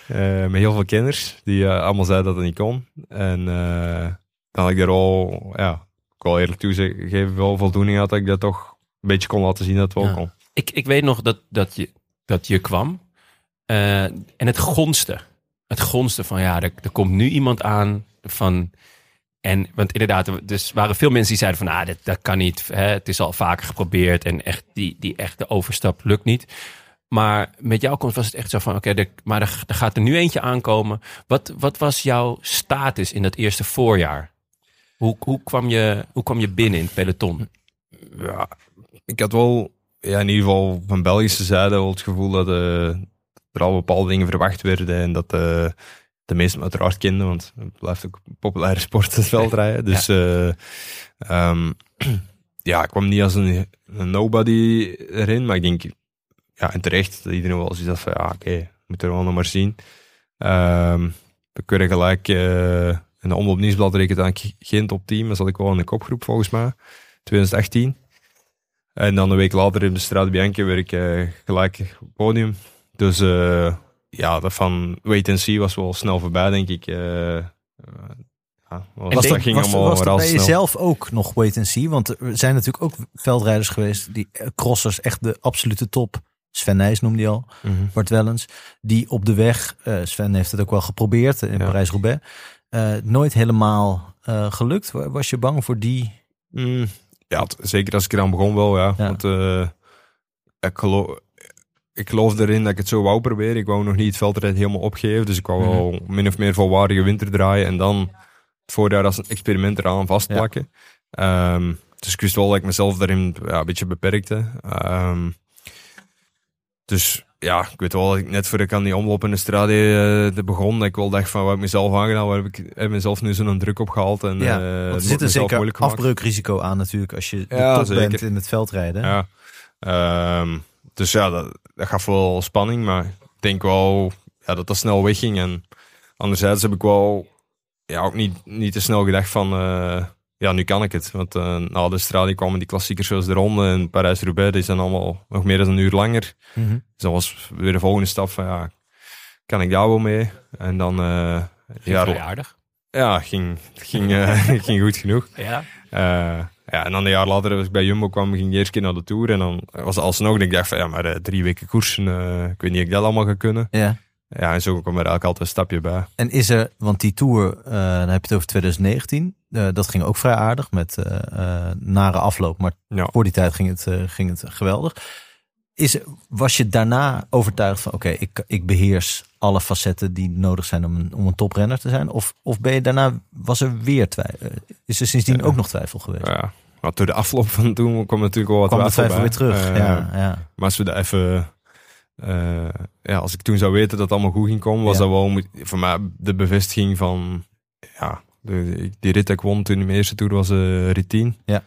Eh, met heel veel kenners, die allemaal zeiden dat het niet kon. En eh, dan had ik daar al, ja, ik wil eerlijk toegeven, wel voldoening had dat ik dat toch een beetje kon laten zien dat het wel Ja. kon. Ik, ik weet nog dat, dat, je, dat je kwam. Eh, en het gonste. Het gonste van ja, er, komt nu iemand aan van. En, want inderdaad, er dus waren veel mensen die zeiden van, ah, dat, dat kan niet. Hè, het is al vaker geprobeerd en echt die, die echte overstap lukt niet. Maar met jouw komst was het echt zo van, oké, maar er, gaat er nu eentje aankomen. Wat, wat was jouw status in dat eerste voorjaar? Hoe, hoe, kwam je, hoe kwam je binnen in het peloton? Ja, ik had wel, ja, in ieder geval van Belgische zijde, wel het gevoel dat eh, er al bepaalde dingen verwacht werden en dat eh, de meesten me uiteraard kenden, want het blijft ook een populaire sport, het veldrijden. Dus eh, ehm, ja, ik kwam niet als een, een nobody erin, maar ik denk, ja, en terecht, dat iedereen wel zoiets had van, ja, oké, we moeten er wel nog maar zien. Ehm we kunnen gelijk eh, in de Omloop Nieuwsblad rekent aan geen top 10, maar zat ik wel in de kopgroep volgens mij, 2018. En dan een week later in de Strade Bianchi werd ik eh, gelijk podium. Dus eh, ja, dat van wait and see was wel snel voorbij, denk ik. eh, eh, ja, was, dat ging was, allemaal was dat bij jezelf ook nog wait and see? Want er zijn natuurlijk ook veldrijders geweest die crossers echt de absolute top Sven Nijs noemde die al, Mhm. Bart Wellens. Die op de weg, Sven heeft het ook wel geprobeerd in Ja. Parijs-Roubaix. nooit helemaal gelukt. Wa- Was je bang voor die? Mm, ja, zeker als ik eraan begon wel, ja. Ja. Want ik, geloof, ik geloof erin dat ik het zo wou proberen. Ik wou nog niet het veldrijd helemaal opgeven. Dus ik wou wel min of meer volwaardige winter draaien. En dan het voorjaar als een experiment eraan vastplakken. Ehm, dus ik wist wel dat ik mezelf daarin ja, een beetje beperkte. Ehm, dus ja, ik weet wel dat ik net voor ik aan die omloop in de strade eh, begon, dat ik wel dacht van wat heb ik mezelf aangedaan, waar heb ik heb mezelf nu zo'n druk op gehaald. En, Ja, eh, want er zit een zeker afbreukrisico aan natuurlijk als je de Ja, top zeker. bent in het veldrijden. Ja. Ehm, dus ja, dat, dat gaf wel spanning, maar ik denk wel ja, dat dat snel wegging. En anderzijds heb ik wel ja, ook niet, niet te snel gedacht van, eh, ja, nu kan ik het. Want eh, na de straling kwamen die klassiekers zoals de Ronde en Parijs-Roubaix, die zijn allemaal nog meer dan een uur langer. Mhm. Dus dat was weer de volgende stap van, ja, kan ik daar wel mee? En dan, eh Ja, aardig. ja, ging, ging, ging goed genoeg. Ja. Ja, en dan een jaar later, als ik bij Jumbo kwam, ging ik de eerste keer naar de Tour. En dan was het alsnog, dat ik dacht van, ja, maar eh, drie weken koersen, eh, ik weet niet of ik dat allemaal ga kunnen. Ja. Ja, en zo kwam er eigenlijk altijd een stapje bij. En is er, want die tour, eh, dan heb je het over 2019. eh, dat ging ook vrij aardig met nare afloop. Maar Ja. voor die tijd ging het, ging het geweldig. Is, was je daarna overtuigd van, oké, ik, ik beheers alle facetten die nodig zijn om een, om een toprenner te zijn? Of, of ben je daarna, was er weer twijfel? is er sindsdien Ja. ook nog twijfel geweest? Ja, maar door de afloop van toen kwam natuurlijk wel wat Kwam twijfel weer terug? Eh, ja, ja. Maar als we dat even... eh, ja, als ik toen zou weten dat het allemaal goed ging komen, was Ja. dat wel voor mij de bevestiging van... Ja, de, die rit dat ik won toen in mijn eerste tour was eh rit 10. Ja.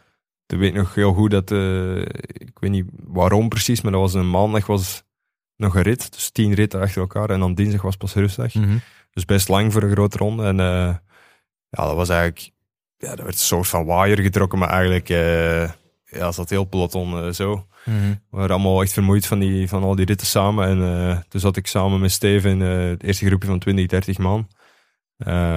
Toen weet ik nog heel goed dat... eh, ik weet niet waarom precies, maar dat was een maandag was nog een rit. Dus tien ritten achter elkaar. En dan dinsdag was pas rustdag. Mhm. Dus best lang voor een grote ronde. En eh, ja, dat was eigenlijk... Ja, dat werd een soort van waaier getrokken, maar eigenlijk... eh ja, zat heel peloton zo. Mhm. We waren allemaal echt vermoeid van, die, van al die ritten samen. En toen zat ik samen met Steven in het eerste groepje van 20, 30 man.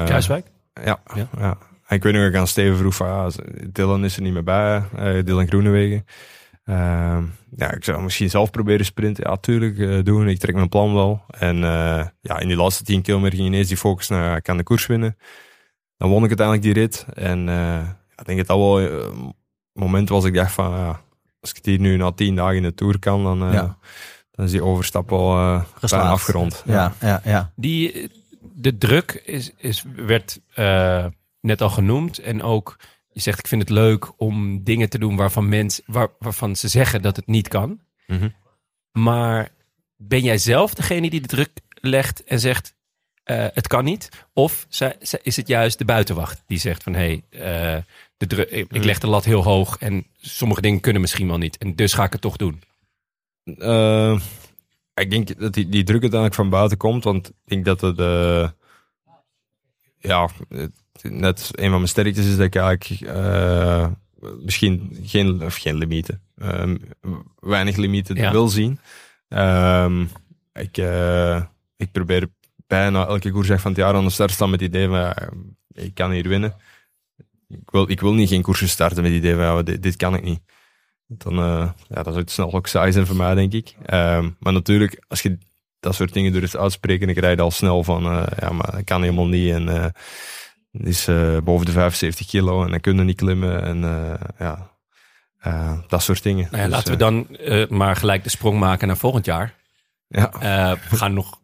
Kruiswijk? Ja, Ja. ja. En ik weet nog ik aan Steven vroeg van, ja, Dylan is er niet meer bij, eh, Dylan Groenewegen. Ehm, ja, ik zou misschien zelf proberen sprinten. Ja, tuurlijk, eh, doen. Ik trek mijn plan wel. En eh, ja, in die laatste 10 kilometer ging ineens die focus naar, ik kan de koers winnen. Dan won ik uiteindelijk die rit. En eh, ja, ik denk dat dat wel een moment was ik dacht van, ja, als ik het hier nu na 10 dagen in de Tour kan, dan, eh, Ja. dan is die overstap wel eh afgerond. Ja, ja, ja. Die, de druk is, is, werd eh, net al genoemd. En ook, je zegt, ik vind het leuk om dingen te doen waarvan, mens, waar, waarvan ze zeggen dat het niet kan. Mhm. Maar ben jij zelf degene die de druk legt en zegt, eh, het kan niet? Of is het juist de buitenwacht die zegt van, hé, hey, eh, de dru- ik ik leg de lat heel hoog en sommige dingen kunnen misschien wel niet. En dus ga ik het toch doen. Eh, ik denk dat die, die druk uiteindelijk van buiten komt, want ik denk dat het, ja, het- net een van mijn sterktes is dat ik eigenlijk eh, misschien geen, of geen limieten, eh, weinig limieten Ja. wil zien. Ehm, ik, eh, ik probeer bijna elke koersdag van het jaar aan de start te staan met het idee van, ja, ik kan hier winnen. Ik wil, ik wil niet geen koersen starten met het idee van, ja, dit, dit kan ik niet. Dan eh, ja, dat zou het snel ook saai zijn voor mij, denk ik. Ehm, maar natuurlijk, als je dat soort dingen durft uitspreken, dan krijg je al snel van, ja, maar dat kan helemaal niet. En het is eh, boven de 75 kilo en dan kunnen niet klimmen. En eh, ja, eh, dat soort dingen. Nou ja, Dus, laten we dan maar gelijk de sprong maken naar volgend jaar. Ja, we, gaan nog,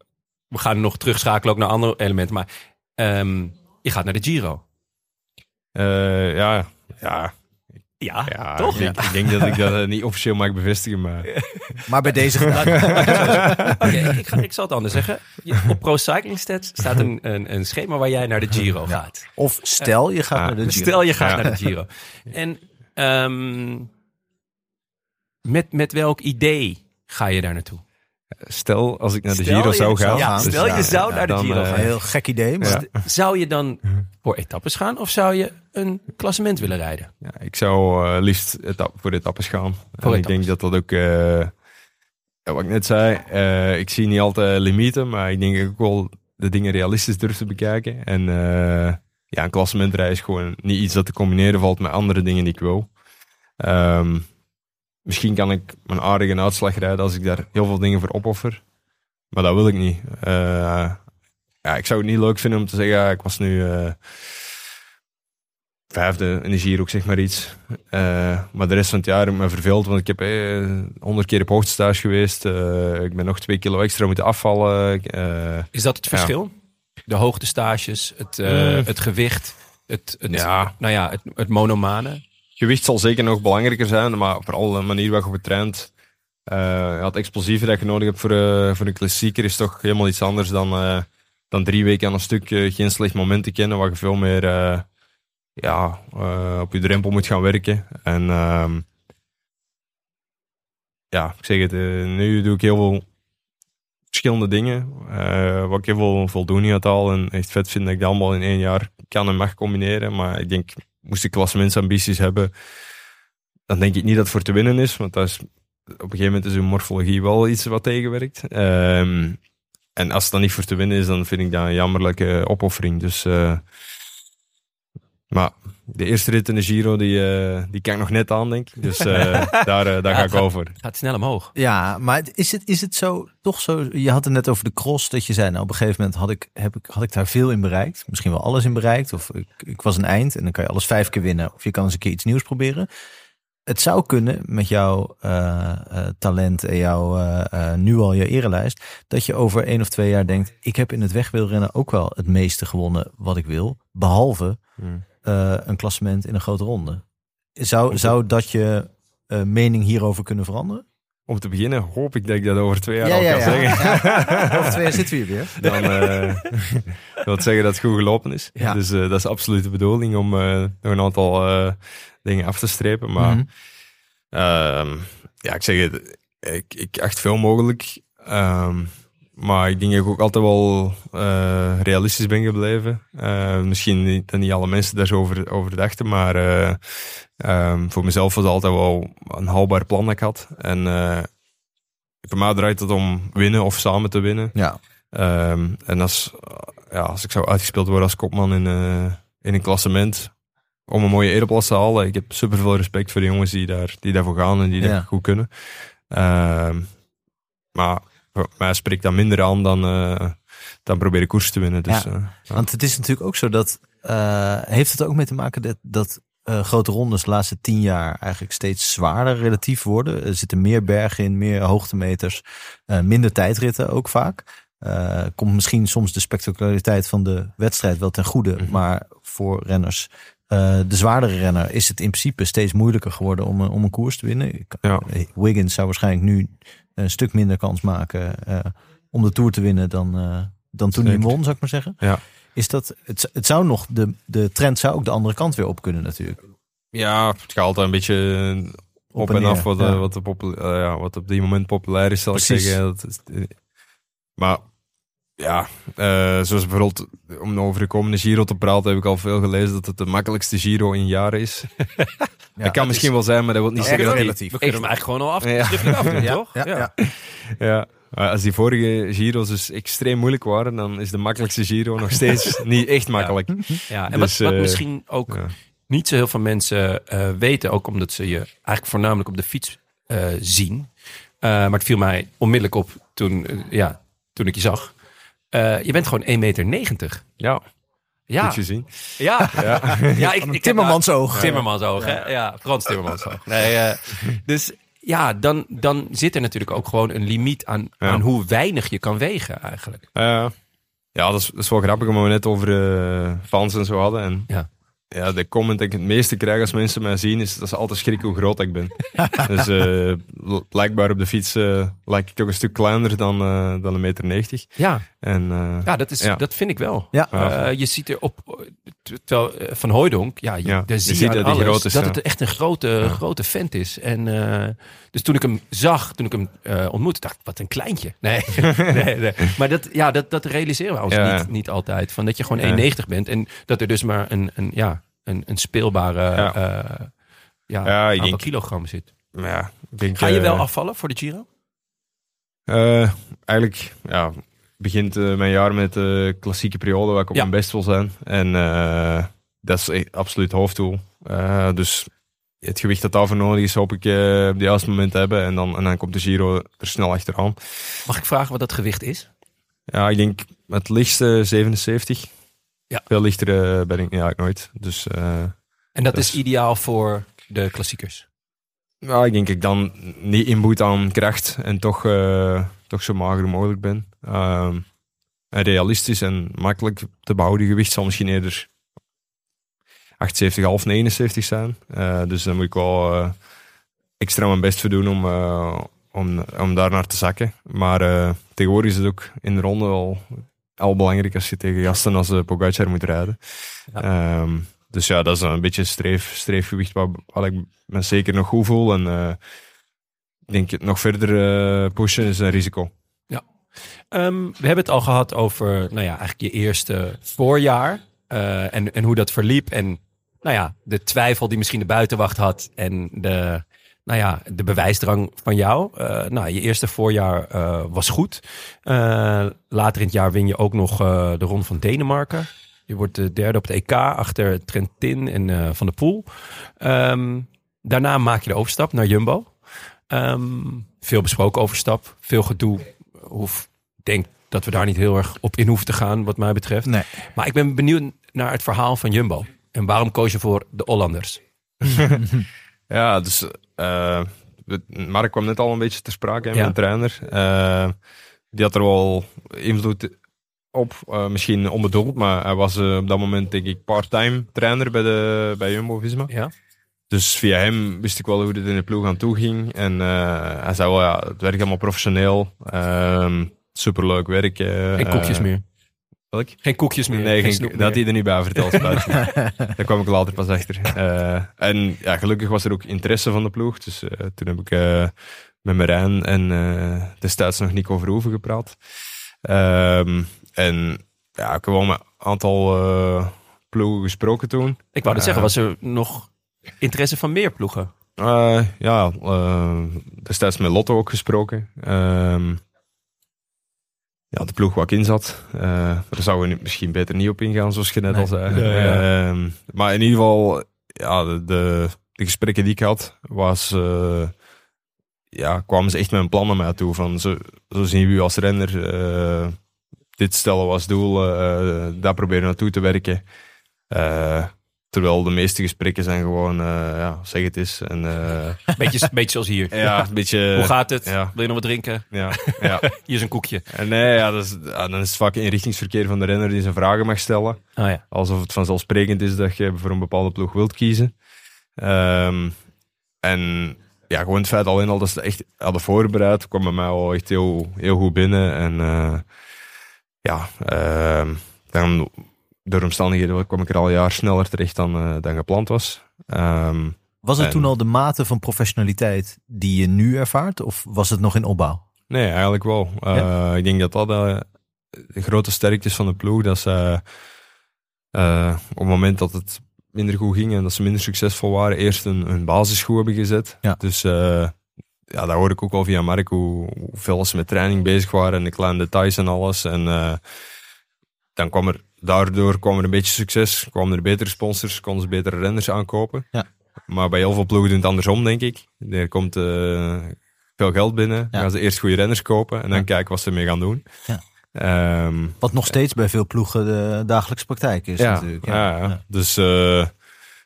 we gaan nog terugschakelen ook naar andere elementen. Maar ehm, je gaat naar de Giro. Ja, ja, Ja, ja toch? Ik, denk, ik denk dat ik dat eh, niet officieel mag bevestigen, maar Maar bij deze Oké, ik, ik ga, ik zal het anders zeggen. Je- op Pro Cycling Stats staat een, een, een schema waar jij naar de Giro gaat. Of stel je gaat Ah, naar de Giro. Stel je gaat Ja. naar de Giro. En ehm, met, met welk idee ga je daar naartoe? Stel als ik naar de Stel Giro zou gaan. Ja, dus stel je zou naar de Giro eh, gaan. Een heel gek idee, maar Ja. Zou je dan voor etappes gaan of zou je een klassement willen rijden? Ja, ik zou eh, liefst etap, voor de etappes gaan. en ik denk dat dat ook, eh, ja, wat ik net zei, eh, ik zie niet altijd limieten, maar ik denk ook wel de dingen realistisch durf te bekijken. En eh, ja, een klassementrij is gewoon niet iets dat te combineren valt met andere dingen die ik wil. Ehm, misschien kan ik mijn aardige uitslag rijden als ik daar heel veel dingen voor opoffer. Maar dat wil ik niet. Eh, ja, ik zou het niet leuk vinden om te zeggen, ja, ik was nu eh, vijfde in de Giro, zeg maar iets. Eh, maar de rest van het jaar heb ik me verveeld, want ik heb honderd keer op hoogtestage geweest. Eh, ik ben nog twee kilo extra moeten afvallen. Eh, Is dat het Ja. verschil? De hoogtestages, het, het gewicht, het, het, Ja. nou ja, het, het monomane. Gewicht zal zeker nog belangrijker zijn, maar vooral de manier waarop je traint. eh het explosieve dat je nodig hebt voor, eh, voor een klassieker is toch helemaal iets anders dan, eh, dan drie weken aan een stuk geen slecht moment te kennen, waar je veel meer ja, op je drempel moet gaan werken. En ehm, ja, ik zeg het, nu doe ik heel veel verschillende dingen, wat ik heel veel voldoening uit haal en echt vet vind dat ik dat allemaal in één jaar kan en mag combineren. Maar ik denk, moest ik klassementsambities hebben, dan denk ik niet dat het voor te winnen is. Want dat is, op een gegeven moment is uw morfologie wel iets wat tegenwerkt. Ehm, en als het dan niet voor te winnen is, dan vind ik dat een jammerlijke opoffering. Dus, eh, maar de eerste rit in de Giro, die, eh, die ik nog net aan, denk ik. Dus eh, daar, eh, daar ga ik over. Het gaat snel omhoog. Ja, maar is het, is het zo, toch zo? Je had het net over de cross, dat je zei, nou op een gegeven moment had ik, heb ik, had ik daar veel in bereikt. Misschien wel alles in bereikt. Of ik, ik was een eind en dan kan je alles vijf keer winnen. Of je kan eens een keer iets nieuws proberen. Het zou kunnen met jouw eh, eh, talent en jouw eh, eh, nu al je erelijst, dat je over één of twee jaar denkt, ik heb in het wegwielrennen ook wel het meeste gewonnen wat ik wil. Behalve Hmm. Eh, een klassement in een grote ronde. Zou, zou dat je eh, mening hierover kunnen veranderen? Om te beginnen hoop ik dat ik dat over twee jaar al kan zeggen. Over twee jaar zitten we hier weer. Dan eh, wil het zeggen dat het goed gelopen is. Ja. Dus eh, dat is absoluut de bedoeling om eh, nog een aantal eh, dingen af te strepen. Maar Mhm. Ehm, ja, ik zeg het, ik, ik acht veel mogelijk. Ehm, maar ik denk dat ik ook altijd wel eh, realistisch ben gebleven. Eh, misschien niet, dat niet alle mensen daar zo over, over dachten, maar eh, ehm, voor mezelf was het altijd wel een haalbaar plan dat ik had. En voor mij draait het om winnen of samen te winnen. Ja, Ehm, en als, ja, als ik zou uitgespeeld worden als kopman in, in een klassement om een mooie ereplaats te halen, ik heb super veel respect voor de jongens die, daar, die daarvoor gaan en die Ja. dat goed kunnen. Ehm, maar spreekt dat minder aan dan, eh, dan proberen koers te winnen. Dus, Ja. eh, ja. want het is natuurlijk ook zo dat. eh, heeft het ook mee te maken dat, dat grote rondes de laatste tien jaar eigenlijk steeds zwaarder relatief worden? Er zitten meer bergen in, meer hoogtemeters, minder tijdritten ook vaak. Komt misschien soms de spectaculariteit van de wedstrijd wel ten goede, Mhm. maar voor renners. Eh, de zwaardere renner is het in principe steeds moeilijker geworden om, een- om een koers te winnen. Ja. eh, Wiggins zou waarschijnlijk nu een stuk minder kans maken eh, om de Tour te winnen dan, eh, dan toen hij won, zou ik maar zeggen. Ja. Is dat, het, het zou nog, de, de trend zou ook de andere kant weer op kunnen natuurlijk. ja, het gaat altijd een beetje op, Op en, af wat, ja. eh, wat, op, popul- eh, ja, wat op die moment populair is, zal ik zeggen. Dat is, eh, maar ja, eh, zoals bijvoorbeeld om over de komende Giro te praten, heb ik al veel gelezen dat het de makkelijkste Giro in jaren is. dat kan misschien wel zijn, maar dat wil niet Nou, zeggen dat erg die, relatief. We kunnen hem eigenlijk gewoon al af, Ja. toch? ja, ja. Als die vorige Giro's dus extreem moeilijk waren, dan is de makkelijkste Giro nog steeds niet echt makkelijk. Ja, en Dus, wat, wat eh, misschien ook Ja. niet zo heel veel mensen eh, weten, ook omdat ze je eigenlijk voornamelijk op de fiets eh, zien. Eh, maar het viel mij onmiddellijk op toen, ja, toen ik je zag. Eh, je bent gewoon 1,90 meter. Ja, Ja, goed gezien. ja. ja. ja ik, ik heb Timmermansoog. Timmermansoog, hè? Ja, Frans Timmermansoog. Nee, eh, dus ja, dan, dan zit er natuurlijk ook gewoon een limiet aan, Ja. aan hoe weinig je kan wegen eigenlijk. Eh, ja, dat is, dat is wel grappig omdat we net over eh, fans en zo hadden. En Ja. Ja, de comment die ik het meeste krijg als mensen mij zien, is dat ze altijd schrikken hoe groot ik ben. dus eh, l- blijkbaar op de fiets eh lijk ik toch een stuk kleiner dan, eh, dan een meter negentig. Ja, En eh, ja, dat, is, Ja. dat vind ik wel. Ja. Eh, je ziet er op, terwijl Van Hooijdonk, ja, je, Ja, daar je zie je, ziet dat hij alles groot is, dat ja. het echt een grote, grote vent is. En eh, dus toen ik hem zag, toen ik hem eh, ontmoette, dacht ik, wat een kleintje. Nee, nee, nee. maar dat, ja, dat, dat realiseren we ons Ja. niet, niet altijd. Van dat je gewoon Ja. 1,90 bent en dat er dus maar een, een, ja, een, een speelbare Ja. eh, ja, Ja, ik aantal denk- kilogram zit. maar ja, ik denk, Ga je wel eh, afvallen voor de Giro? Eh, eigenlijk ja, begint eh, mijn jaar met de klassieke periode waar ik op Ja. mijn best wil zijn. En eh, dat is echt absoluut hoofddoel. Eh, dus het gewicht dat daarvoor nodig is, hoop ik eh, op het juiste moment te hebben. En dan, en dan komt de Giro er snel achteraan. Mag ik vragen wat dat gewicht is? Ja, ik denk het lichtste 77. Ja. Veel lichter ben ik ja, ik nooit. Dus eh, En dat Dus- is ideaal voor de klassiekers. ja, ik denk ik dan niet inboet aan kracht en toch, eh, toch zo mager mogelijk ben. Ehm, en realistisch en makkelijk te behouden gewicht zal misschien eerder 78, half 79 zijn. Eh, dus dan moet ik wel extra mijn best voor doen om, om, om daar naar te zakken. Maar tegenwoordig is het ook in de ronde al, al belangrijk als je tegen gasten als uh, Pogacar moet rijden. Ehm, dus ja, dat is een beetje streef, streefgewicht waar, waar ik me zeker nog goed voel. En eh, ik denk het nog verder eh, pushen is een risico. Ehm, we hebben het al gehad over nou ja, eigenlijk je eerste voorjaar. eh, en, en hoe dat verliep. En nou ja, de twijfel die misschien de buitenwacht had. En de, nou ja, de bewijsdrang van jou. Eh, nou, je eerste voorjaar eh, was goed. Eh, later in het jaar win je ook nog eh, de Ronde van Denemarken. Je wordt de derde op het EK achter Trentin en eh, Van der Poel. Ehm, daarna maak je de overstap naar Jumbo. Ehm, veel besproken overstap, veel gedoe. Hoef, ik denk dat we daar niet heel erg op in hoeven te gaan, wat mij betreft. Nee. Maar ik ben benieuwd naar het verhaal van Jumbo. En waarom koos je voor de Hollanders? Ja, dus het- Mark kwam net al een beetje ter sprake, hè, Ja. mijn trainer. Eh, die had er wel invloed op, eh, misschien onbedoeld, maar hij was op dat moment denk ik part-time trainer bij, de, bij Jumbo-Visma. Ja? Dus via hem wist ik wel hoe het in de ploeg aan toe ging. En hij zei wel, ja, het werkt allemaal professioneel. Ehm superleuk werk. Geen koekjes meer. Welk? Geen koekjes meer. Nee, geen dat had hij er niet bij verteld. Daar kwam ik later pas achter. Eh, en ja, gelukkig was er ook interesse van de ploeg. Dus eh, toen heb ik eh, met Marijn en destijds nog Nico Verhoeven gepraat. Ehm, en ja, ik heb wel met een aantal ploegen gesproken toen. Ik wou dat zeggen, was er nog interesse van meer ploegen? Ja, destijds met Lotto ook gesproken. Ehm, ja, de ploeg waar ik in zat. eh, daar zouden we misschien beter niet op ingaan, zoals je net Nee. al zei. Ja, ja. Ehm, maar in ieder geval, ja, de, de, de gesprekken die ik had, was, eh, ja, kwamen ze echt met een plan naar mij toe. Van, zo, zo zien we u als renner. eh, dit stellen we als doel. daar proberen we naartoe te werken. Terwijl de meeste gesprekken zijn gewoon, eh, ja, zeg het eens. En, eh, Beetje, beetje zoals hier. ja, een beetje... Hoe gaat het? ja. Wil je nog wat drinken? Ja, ja. Hier is een koekje. En nee, ja, dat is, ja, dan is het vaak inrichtingsverkeer van de renner die zijn vragen mag stellen. Oh ja. Alsof het vanzelfsprekend is dat je voor een bepaalde ploeg wilt kiezen. Ehm, en ja, gewoon het feit alleen al dat ze het echt hadden voorbereid, kwam bij mij al echt heel, heel goed binnen. En eh, ja, ehm, dan, door omstandigheden kwam ik er al een jaar sneller terecht dan, eh, dan gepland was. Ehm, Was het En- toen al de mate van professionaliteit die je nu ervaart? Of was het nog in opbouw? Nee, eigenlijk wel. Eh, Ik denk dat dat eh, de grote sterkte is van de ploeg. Dat ze op het moment dat het minder goed ging en dat ze minder succesvol waren, eerst een, een basis goed hebben gezet. Ja. Dus ja, dat hoor ik ook al via Mark, hoe, hoeveel ze met training bezig waren en de kleine details en alles. En dan kwam er, daardoor kwam er een beetje succes, kwamen er betere sponsors, konden ze betere renners aankopen. Ja. Maar bij heel veel ploegen doen het andersom, denk ik. Er komt eh, veel geld binnen, dan Ja. gaan ze eerst goede renners kopen en dan Ja. kijken wat ze ermee gaan doen. Ja. Ehm, Wat nog steeds bij veel ploegen de dagelijkse praktijk is ja, natuurlijk. ja, ja. Dus eh,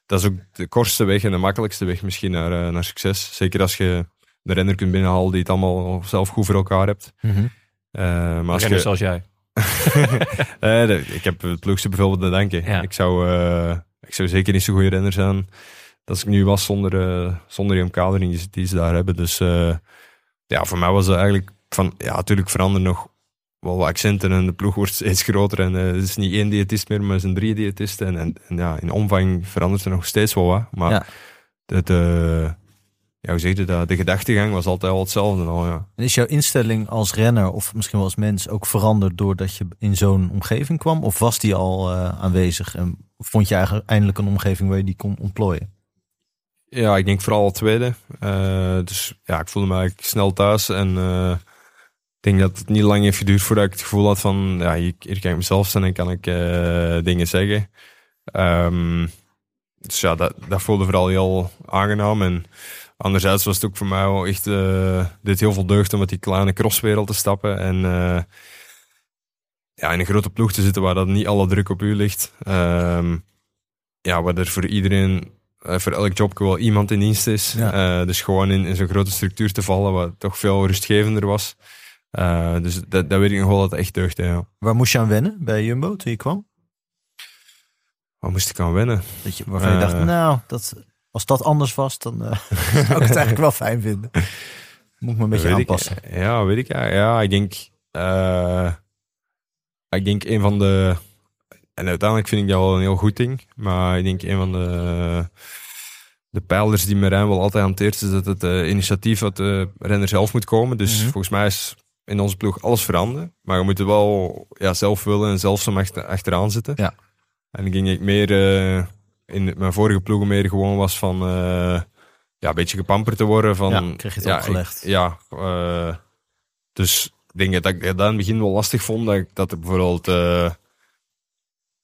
dat is ook de kortste weg en de makkelijkste weg misschien naar, eh, naar succes. Zeker als je de renner kunt binnenhalen die het allemaal zelf goed voor elkaar hebt. Mhm. Eh, maar als Renners je, zoals jij. Ik heb het ploegste bijvoorbeeld te danken. Ja. Ik, zou, eh, ik zou zeker niet zo'n goede renner zijn als ik nu was zonder, eh, zonder die omkadering die, ze- daar hebben. Dus eh, ja, voor mij was het eigenlijk van, ja, natuurlijk veranderen nog wel wat accenten en de ploeg wordt steeds groter. En het is niet één diëtist meer, maar het zijn drie diëtisten. En, en, en ja, in omvang verandert er nog steeds wel wat. Maar Ja. Ja, hoe zeg je dat? De gedachtegang was altijd al hetzelfde. Al, ja. En is jouw instelling als renner of misschien wel als mens ook veranderd doordat je in zo'n omgeving kwam? Of was die al eh, aanwezig en vond je eigenlijk eindelijk een omgeving waar je die kon ontplooien? Ja, ik denk vooral het tweede. Eh, dus ja, ik voelde me eigenlijk snel thuis. En eh, ik denk dat het niet lang heeft geduurd voordat ik het gevoel had van... Ja, hier, hier kan ik mezelf zijn en kan ik dingen zeggen. Ehm, dus ja, dat, dat voelde vooral heel aangenaam. En anderzijds was het ook voor mij wel echt, eh dit heel veel deugd om met die kleine crosswereld te stappen. En eh, ja, in een grote ploeg te zitten waar dat niet alle druk op u ligt. Ehm, ja, waar er voor iedereen, eh, voor elk job wel iemand in dienst is. Ja. Dus gewoon in, in zo'n grote structuur te vallen, wat toch veel rustgevender was. Dus dat, dat weet ik nog wel dat echt deugde, ja. Waar moest je aan wennen bij Jumbo toen je kwam? Waar moest ik aan wennen? Dat je, waarvan je dacht, nou, dat, als dat anders was, dan eh, zou ik het eigenlijk wel fijn vinden. Moet ik me een beetje Weet ik- aanpassen. ja, weet ik. Ja, ja ik denk... eh, ik denk een van de... En uiteindelijk vind ik dat wel een heel goed ding. Maar ik denk een van de... De pijlers die Marijn wel altijd hanteert, is dat het eh, initiatief uit de renner zelf moet komen. Dus Mhm. volgens mij is in onze ploeg alles veranderen. Maar we moeten wel ja, zelf willen en zelf zo achter, achteraan zitten. Ja. En ik denk dat ik meer in mijn vorige ploegen meer gewoon was van eh, ja, een beetje gepamperd te worden. Van, Ja, kreeg je het ja, opgelegd. ik- ja, eh, dus ik denk dat ik dat in het begin wel lastig vond. Dat, ik, dat er bijvoorbeeld, eh,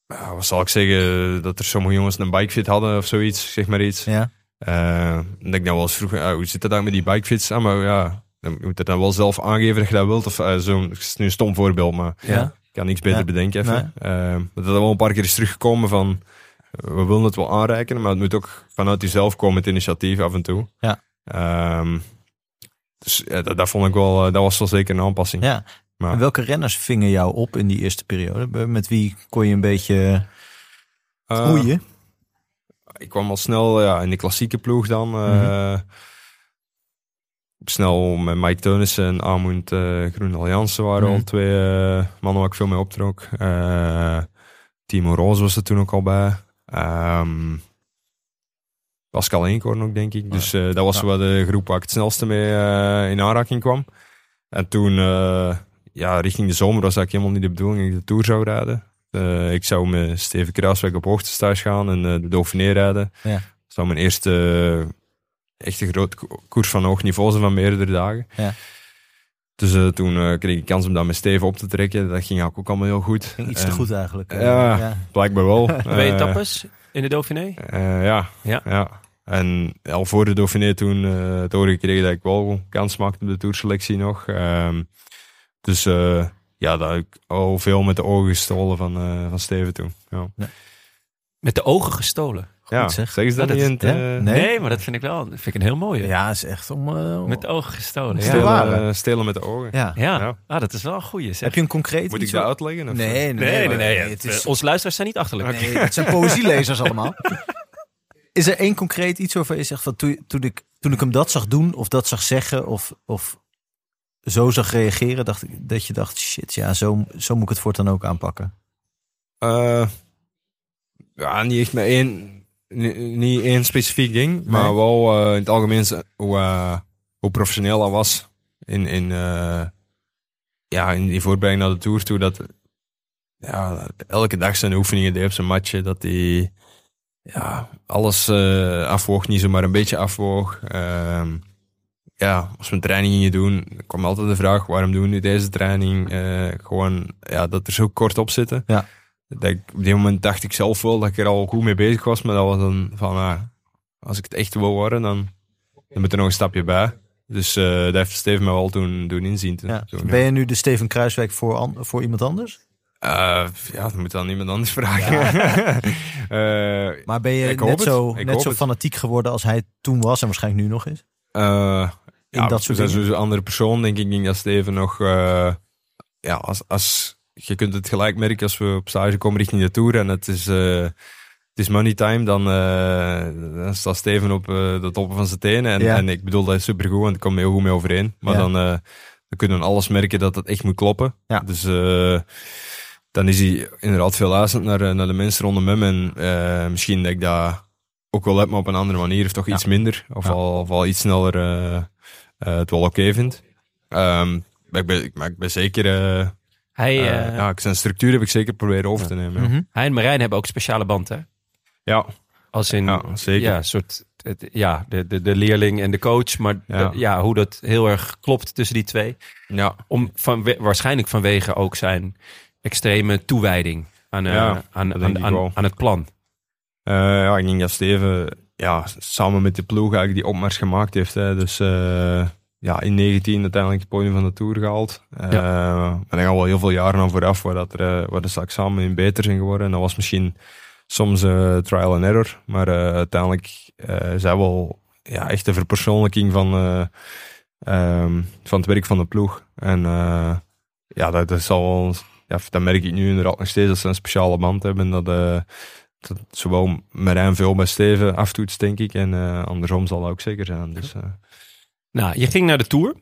wat zal ik zeggen, dat er sommige jongens een bikefit hadden of zoiets, zeg maar iets. Ja, dat ik dan wel eens vroeg, ah, hoe zit dat dan met die bikefiets? Ah, maar ja, dan moet je dan wel zelf aangeven dat je dat wilt. Of zo, het is nu een stom voorbeeld, maar ja. ik kan niks beter Ja. bedenken even. Nee. Dat dat wel een paar keer is teruggekomen van, we willen het wel aanreiken, maar het moet ook vanuit jezelf komen, het initiatief af en toe. Ja. Ehm, dus ja, dat, dat vond ik wel, eh, dat was wel zeker een aanpassing. ja. Maar- En welke renners vingen jou op in die eerste periode? Met wie kon je een beetje Eh, groeien? ik kwam al snel ja, in de klassieke ploeg dan. eh, Snel met Mike Teunissen en Amund eh Groen Allianse waren Mhm. al twee mannen waar ik veel mee optrok. Timo Roos was er toen ook al bij. Ehm, Pascal Eenkorn ook, denk ik. Dus eh, dat was Ja. wel de groep waar ik het snelste mee eh, in aanraking kwam. En toen, eh, ja, richting de zomer was eigenlijk helemaal niet de bedoeling dat ik de Tour zou rijden. Ik zou met Steven Kruiswijk op hoogtestage gaan en de Dauphiné rijden. Ja. Dat zou mijn eerste echte grote ko- koers van hoog niveau zijn van meerdere dagen. Ja. Dus eh, toen eh, kreeg ik kans om dat met Steven op te trekken. Dat ging ook allemaal heel goed. Ging iets te goed eigenlijk. ja. Blijkbaar wel. Twee Eh, etappes in de Dauphiné? eh, ja. Ja. ja. En al voor de Dauphiné toen eh het horen gekregen dat ik wel kans maakte op de tourselectie nog. Ehm, dus eh, ja, dat ik al veel met de ogen gestolen van, eh, van Steven toen. Ja, Met de ogen gestolen. Ja zeg. zeggen ze dat niet dat in het... eh, Nee. Nee, maar dat vind ik wel dat vind ik een heel mooie. Ja, is echt om... eh, om- Met ogen gestolen. Stelen, eh, stelen met de ogen. ja. ja. Ja. Ah, dat is wel een goeie. Zeg. Heb je een concreet Moet ik wat- uitleggen? Of? Nee, nee, Nee, nee. Het is, Onze luisteraars zijn niet achterlijk. nee, het zijn poëzielezers allemaal. Is er één concreet iets waarvan je zegt van toen, toen, ik, toen ik hem dat zag doen of dat zag zeggen of, of zo zag reageren, dacht ik dat je dacht shit, ja, zo, zo moet ik het voortaan ook aanpakken. Eh, ja, niet echt met één, niet één specifiek ding, maar wel eh, in het algemeen hoe, eh, hoe professioneel dat was in, in, eh, ja, in die voorbereiding naar de Tour toe. Dat ja, elke dag zijn oefeningen deed op zijn matje, dat hij ja, alles eh, afwoog, niet zomaar een beetje afwoog. Ehm, ja, als we een training gingen doen, kwam altijd de vraag, waarom doen we nu deze training? Gewoon, ja, dat er zo kort op zitten. Ja. Dat ik, op die moment dacht ik zelf wel dat ik er al goed mee bezig was, maar dat was dan van, ah, als ik het echt wil worden, dan, dan moet er nog een stapje bij. Dus eh dat heeft Steven mij wel toen doen inzien. Ja. Ben je nu de Steven Kruiswijk voor, an- voor iemand anders? Eh, ja, dat moet dan iemand anders vragen. Eh, Maar ben je net zo, net zo fanatiek geworden als hij toen was en waarschijnlijk nu nog is? In ja, dat soort dingen? sowieso een andere persoon, denk ik. Denk dat Steven nog... ja, als, als, je kunt het gelijk merken als we op stage komen richting de Tour en het is, eh, het is money time, dan, eh, dan staat Steven op eh, de toppen van zijn tenen. En, Ja. en ik bedoel, dat is supergoed en ik kom heel goed mee overeen. Maar Ja. dan, dan kunnen we alles merken dat het echt moet kloppen. Ja. Dus dan is hij inderdaad veel luisterend naar, naar de mensen rondom hem. En misschien dat ik dat ook wel heb, maar op een andere manier. Of toch iets minder. Of, al, of al iets sneller het wel oké vind. Ehm, maar, ik ben, ik- maar ik ben zeker... Hij, eh, ja, zijn structuur heb ik zeker proberen over te nemen. Ja, Mhm. hij en Marijn hebben ook speciale band, hè? ja, Als in, ja, zeker. ja, soort, het, ja de, de, de leerling en de coach. Maar Ja. hoe dat heel erg klopt tussen die twee. ja. Om van, waarschijnlijk vanwege ook zijn extreme toewijding aan, eh, aan, aan, aan, het plan. Ja, ik denk dat Steven ja, samen met de ploeg eigenlijk die opmars gemaakt heeft. Hè. Dus ja, in 19 uiteindelijk het podium van de Tour gehaald. Eh En dan gaan we wel heel veel jaren aan vooraf waar, dat er, eh, waar de straks samen in beter zijn geworden. En dat was misschien soms eh, trial and error. Maar uiteindelijk zijn we wel ja, echt de verpersoonlijking van, eh, ehm, van het werk van de ploeg. En ja, dat, dat zal ja, dat merk ik nu inderdaad nog steeds, dat ze een speciale band hebben. Dat, dat zowel Marijn veel bij Steven aftoetst, denk ik. En andersom zal dat ook zeker zijn. Dus, Nou, je ging naar de Tour.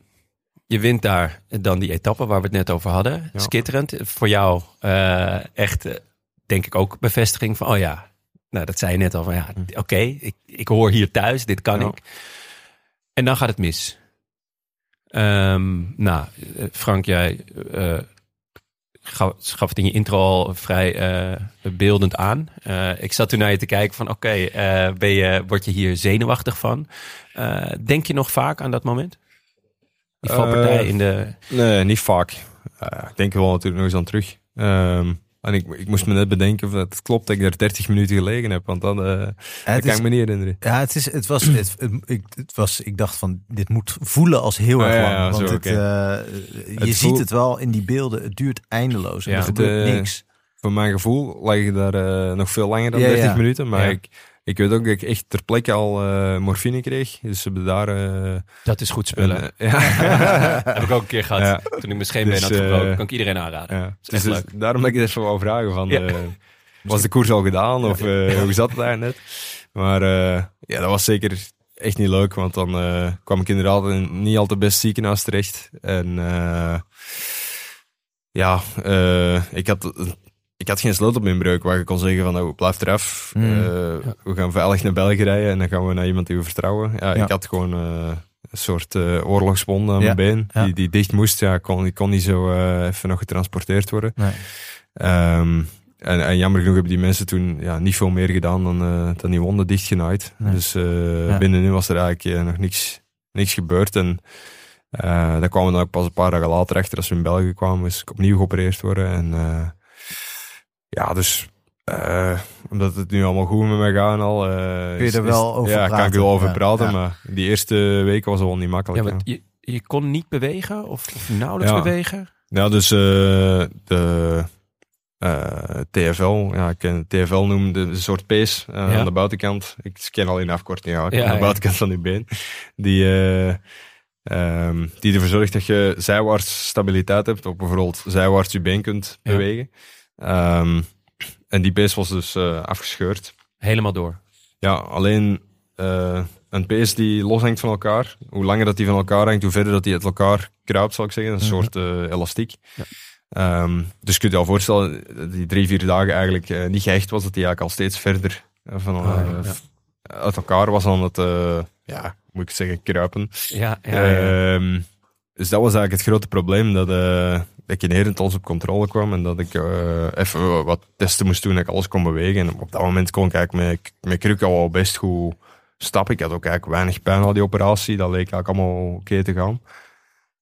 Je wint daar dan die etappe waar we het net over hadden. Ja. Skitterend. Voor jou eh, echt, eh, denk ik ook, bevestiging van... oh ja, nou dat zei je net al van ja, oké, ik, ik hoor hier thuis, dit kan Ja. ik. En dan gaat het mis. Ehm, nou, eh, Frank, jij gaf, gaf het in je intro al vrij eh, beeldend aan. Eh, ik zat toen naar je te kijken van oké, eh, ben je, word je hier zenuwachtig van? Denk je nog vaak aan dat moment? Die valpartij in de... nee, niet vaak. Ik denk er wel natuurlijk nog eens aan terug. Ehm, en ik, ik moest me net bedenken of het klopt dat ik er 30 minuten gelegen heb. Want dat, eh, dat het kan is- ik me niet herinneren. Ja, het, is, het, was, het, het- ik, het was, ik dacht van, dit moet voelen als heel Ah, erg lang. ja, want zo, het, eh, je ziet het wel in die beelden, het duurt eindeloos. En Ja, er gebeurt de- niks. Voor mijn gevoel lag ik daar eh, nog veel langer dan Ja, 30 ja. minuten. Maar ik, ik weet ook dat ik echt ter plekke al eh, morfine kreeg. Dus ze hebben daar... eh, Dat is goed spullen. een, eh, ja. heb ik ook een keer gehad. Ja. Toen ik mijn scheenbeen Dus, had gebroken. kan ik iedereen aanraden. Ja. is echt Dus, leuk. daarom dat ik het even wou vragen van... Ja. eh, was de koers al gedaan of hoe zat het daar net? Maar eh, ja, dat was zeker echt niet leuk, want dan eh, kwam ik inderdaad in niet al te best ziekenhuis terecht. En eh, ja, eh, ik, had, ik had geen sleutelbeenbreuk waar ik kon zeggen van nou, blijf eraf. Mm. Eh, We gaan veilig naar België rijden en dan gaan we naar iemand die we vertrouwen. Ja, Ja. ik had gewoon eh, een soort oorlogswond aan mijn been, die, die dicht moest. Ja, ik kon, ik kon niet zo even nog getransporteerd worden. Nee. Ehm, en, en jammer genoeg hebben die mensen toen ja, niet veel meer gedaan dan, dan die wonden dichtgenaaid. Nee. Dus binnen nu was er eigenlijk nog niks, niks gebeurd. En daar kwamen we dan ook pas een paar dagen later achter als we in België kwamen. Moest ik opnieuw geopereerd worden. En ja, dus eh, omdat het nu allemaal goed met mij gaat en al. eh, Kun je er wel is- over ja, kan ik er wel over Ja, praten. ja. Maar die eerste weken was het wel niet Ja, makkelijk. want ja. je, je kon niet bewegen of, of nauwelijks Ja. bewegen. Ja, dus eh, de eh, TFL, ja, ik ken TFL noemde een soort pees Ja. aan de buitenkant. Ik ken alleen de afkorting, ja, Ja, aan de ja. buitenkant van je been. Die, eh, ehm, die ervoor zorgt dat je zijwaarts stabiliteit hebt, of bijvoorbeeld zijwaarts je been kunt Ja. bewegen. Ehm, en die pees was dus eh, afgescheurd. Helemaal door. Ja, alleen eh, een pees die loshangt van elkaar. Hoe langer dat die van elkaar hangt, hoe verder dat die uit elkaar kruipt, zal ik zeggen. Een Mhm. soort eh, elastiek. Ja. Ehm, dus je kunt je al voorstellen, die drie, vier dagen eigenlijk niet gehecht was, dat die eigenlijk al steeds verder van, Ah, ja. uit elkaar was aan het, ja, moet ik zeggen, kruipen. Ja, ja, ja. Ehm, dus dat was eigenlijk het grote probleem, dat, dat ik inherent alles op controle kwam en dat ik eh, even wat testen moest doen, dat ik alles kon bewegen. En op dat moment kon ik eigenlijk met, met kruk al wel best goed stappen. Ik had ook eigenlijk weinig pijn al die operatie, dat leek eigenlijk allemaal oké te gaan.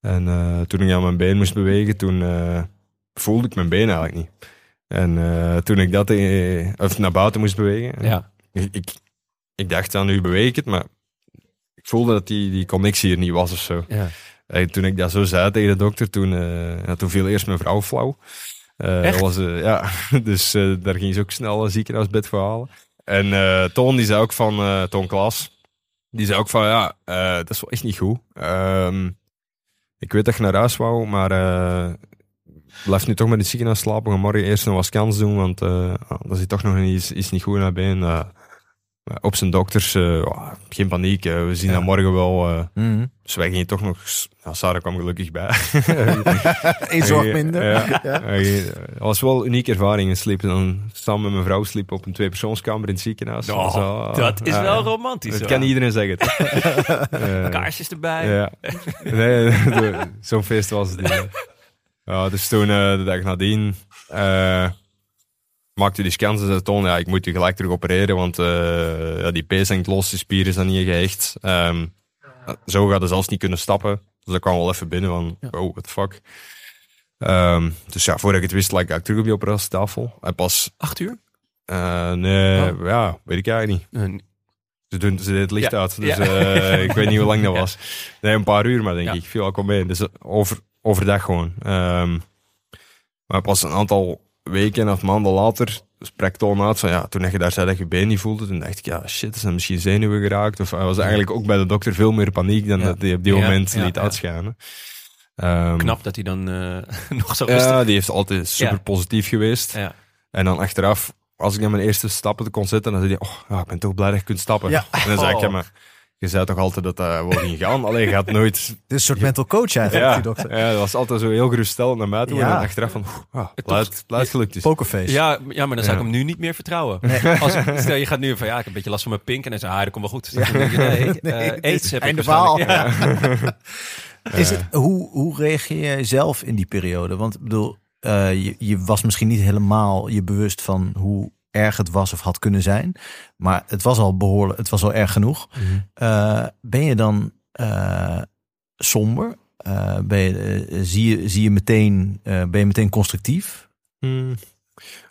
En eh, toen ik aan mijn been moest bewegen, toen eh, voelde ik mijn been eigenlijk niet. En toen ik dat of naar buiten moest bewegen, ja. ik, ik, ik dacht aan nu beweeg ik het, maar ik voelde dat die, die connectie er niet was of zo. ja. En toen ik dat zo zei tegen de dokter, toen, eh, ja, toen viel eerst mijn vrouw flauw. Eh, was, eh, ja, dus daar ging ze ook snel een ziekenhuisbed voor halen. En Toon, die zei ook van, Toon Klaas, die zei ook van, ja, dat is wel echt niet goed. Ehm, ik weet dat je naar huis wou, maar blijf nu toch met het ziekenhuis slapen. Gaan morgen eerst nog wat scans doen, want ah, dat zit toch nog iets, iets niet goed naar been. Eh, op zijn dokters, eh, ja, geen paniek, we zien Ja. dat morgen wel... eh, Mhm. dus wij gingen toch nog... Ja, Sarah kwam gelukkig bij. Eén zorg minder. Ja. Ja. Het was wel een unieke ervaring. Sliepen dan samen met mijn vrouw sliepen op een tweepersoonskamer in het ziekenhuis. Oh, Zo, dat is wel romantisch. Dat hoor. kan iedereen zeggen. Eh, Kaarsjes erbij. ja. Nee, zo'n feest was het niet. Ja, dus toen, de dag nadien, eh, maakte die scans en zei ja, ik moet je gelijk terug opereren, want eh, ja, die pees hangt los, die spieren zijn niet gehecht. Ehm, zo gaat hij zelfs niet kunnen stappen. Dus dat kwam wel even binnen van, oh, what the fuck. Ehm, dus ja, voordat ik het wist, lag ik terug op die operatietafel. En pas Acht uur? Eh, nee, Oh. ja, weet ik eigenlijk niet. Ze doen ze deed het licht Ja, uit, dus ja. eh, ik weet niet hoe lang dat was. Nee, een paar uur, maar denk Ja. ik. Viel ook wel mee. Dus over, overdag gewoon. Ehm, maar pas een aantal weken of maanden later sprak Toon uit van ja, toen je daar zei dat je been niet voelde, toen dacht ik ja, shit, zijn misschien zenuwen geraakt. Of hij was eigenlijk ook bij de dokter veel meer paniek dan Ja. dat hij op die Ja, moment ja, liet ja. uitschijnen. Ehm, knap dat hij dan eh, nog zo rustig... Ja, die heeft altijd super Ja. positief geweest. Ja. En dan achteraf, als ik dan mijn eerste stappen kon zetten, dan zei hij, oh, ja, ik ben toch blij dat je kunt stappen. Ja. En dan zei ik, Oh. ja, maar je zei toch altijd dat dat wel ging gaan? Alleen je gaat nooit... Dit is een soort mental coach eigenlijk, Ja, die dokter. ja, dat was altijd zo heel geruststellend naar mij toe. Ja. En dan achteraf van, blij het- het gelukt is. Pokerface. Ja, ja, maar dan zou ik Ja. hem nu niet meer vertrouwen. Als, stel, je gaat nu van, ja, ik heb een beetje last van mijn pink. En dan zeg ah, dat komt wel goed. Dus dan je, nee, Nee, eh, aids is ik. Ja. Het, hoe, hoe reageer jij zelf in die periode? Want ik bedoel, eh, je, je was misschien niet helemaal je bewust van hoe erg het was of had kunnen zijn. Maar het was al behoorlijk, het was al erg genoeg. Eh, ben je dan eh, somber? Eh, ben je, zie, je, zie je meteen, ben je meteen constructief? Hmm.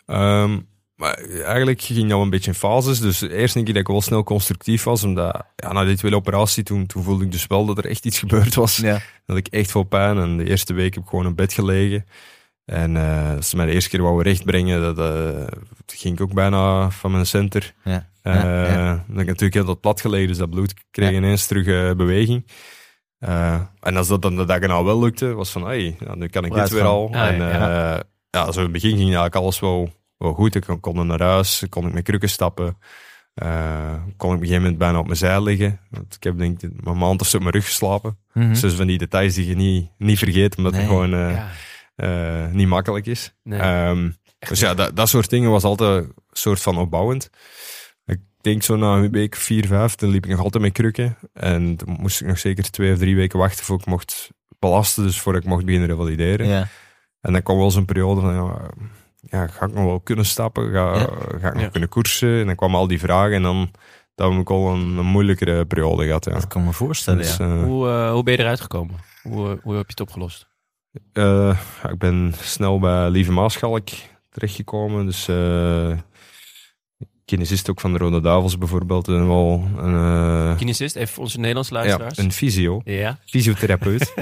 Ehm, maar eigenlijk ging dat een beetje in fases. Dus eerst denk ik dat ik wel snel constructief was. Omdat ja, na die tweede operatie, toen, toen voelde ik dus wel dat er echt iets gebeurd was. Ja. had ik echt veel pijn. En de eerste week heb ik gewoon in bed gelegen. En eh als ze mij de eerste keer wouden rechtbrengen, dat, eh, ging ik ook bijna van mijn center. Ja. Ja, ja. Dan heb ik natuurlijk heel dat plat gelegen, dus dat bloed kreeg ineens terug beweging. En als dat dan de dag nou wel lukte, was van, hey, nu kan ik dit weer al. Ah, en ja. ja, zo in het begin ging eigenlijk alles wel, wel goed. Ik kon, kon naar huis, kon ik met krukken stappen. Kon ik op een gegeven moment bijna op mijn zij liggen. Want ik heb denk ik een maand of zo op mijn rug geslapen. Mhm. Dus van die details die je niet, niet vergeet, omdat Nee. gewoon eh, niet makkelijk is. Nee. Ehm, dus ja, dat, dat soort dingen was altijd een soort van opbouwend. Ik denk zo na een week, vier, vijf, dan liep ik nog altijd met krukken. En toen moest ik nog zeker twee of drie weken wachten voor ik mocht belasten, dus voordat ik mocht beginnen revalideren. Ja. En dan kwam wel zo'n periode van, ja, ja, ga ik nog wel kunnen stappen? Ga, Ja. ga ik nog Ja. kunnen koersen? En dan kwamen al die vragen en dan, dan heb ik al een, een moeilijkere periode gehad. Ja. Dat kan me voorstellen, Dus, ja. eh, Hoe, eh, hoe ben je eruit gekomen? Hoe, hoe heb je het opgelost? Eh, ja, ik ben snel bij Lieve Maaschalk terechtgekomen. Dus eh kinesist ook van de Rode Duivels bijvoorbeeld. En wel een, eh, Kinesist, even voor onze Nederlandse ja, luisteraars. een fysio, Ja. fysiotherapeut.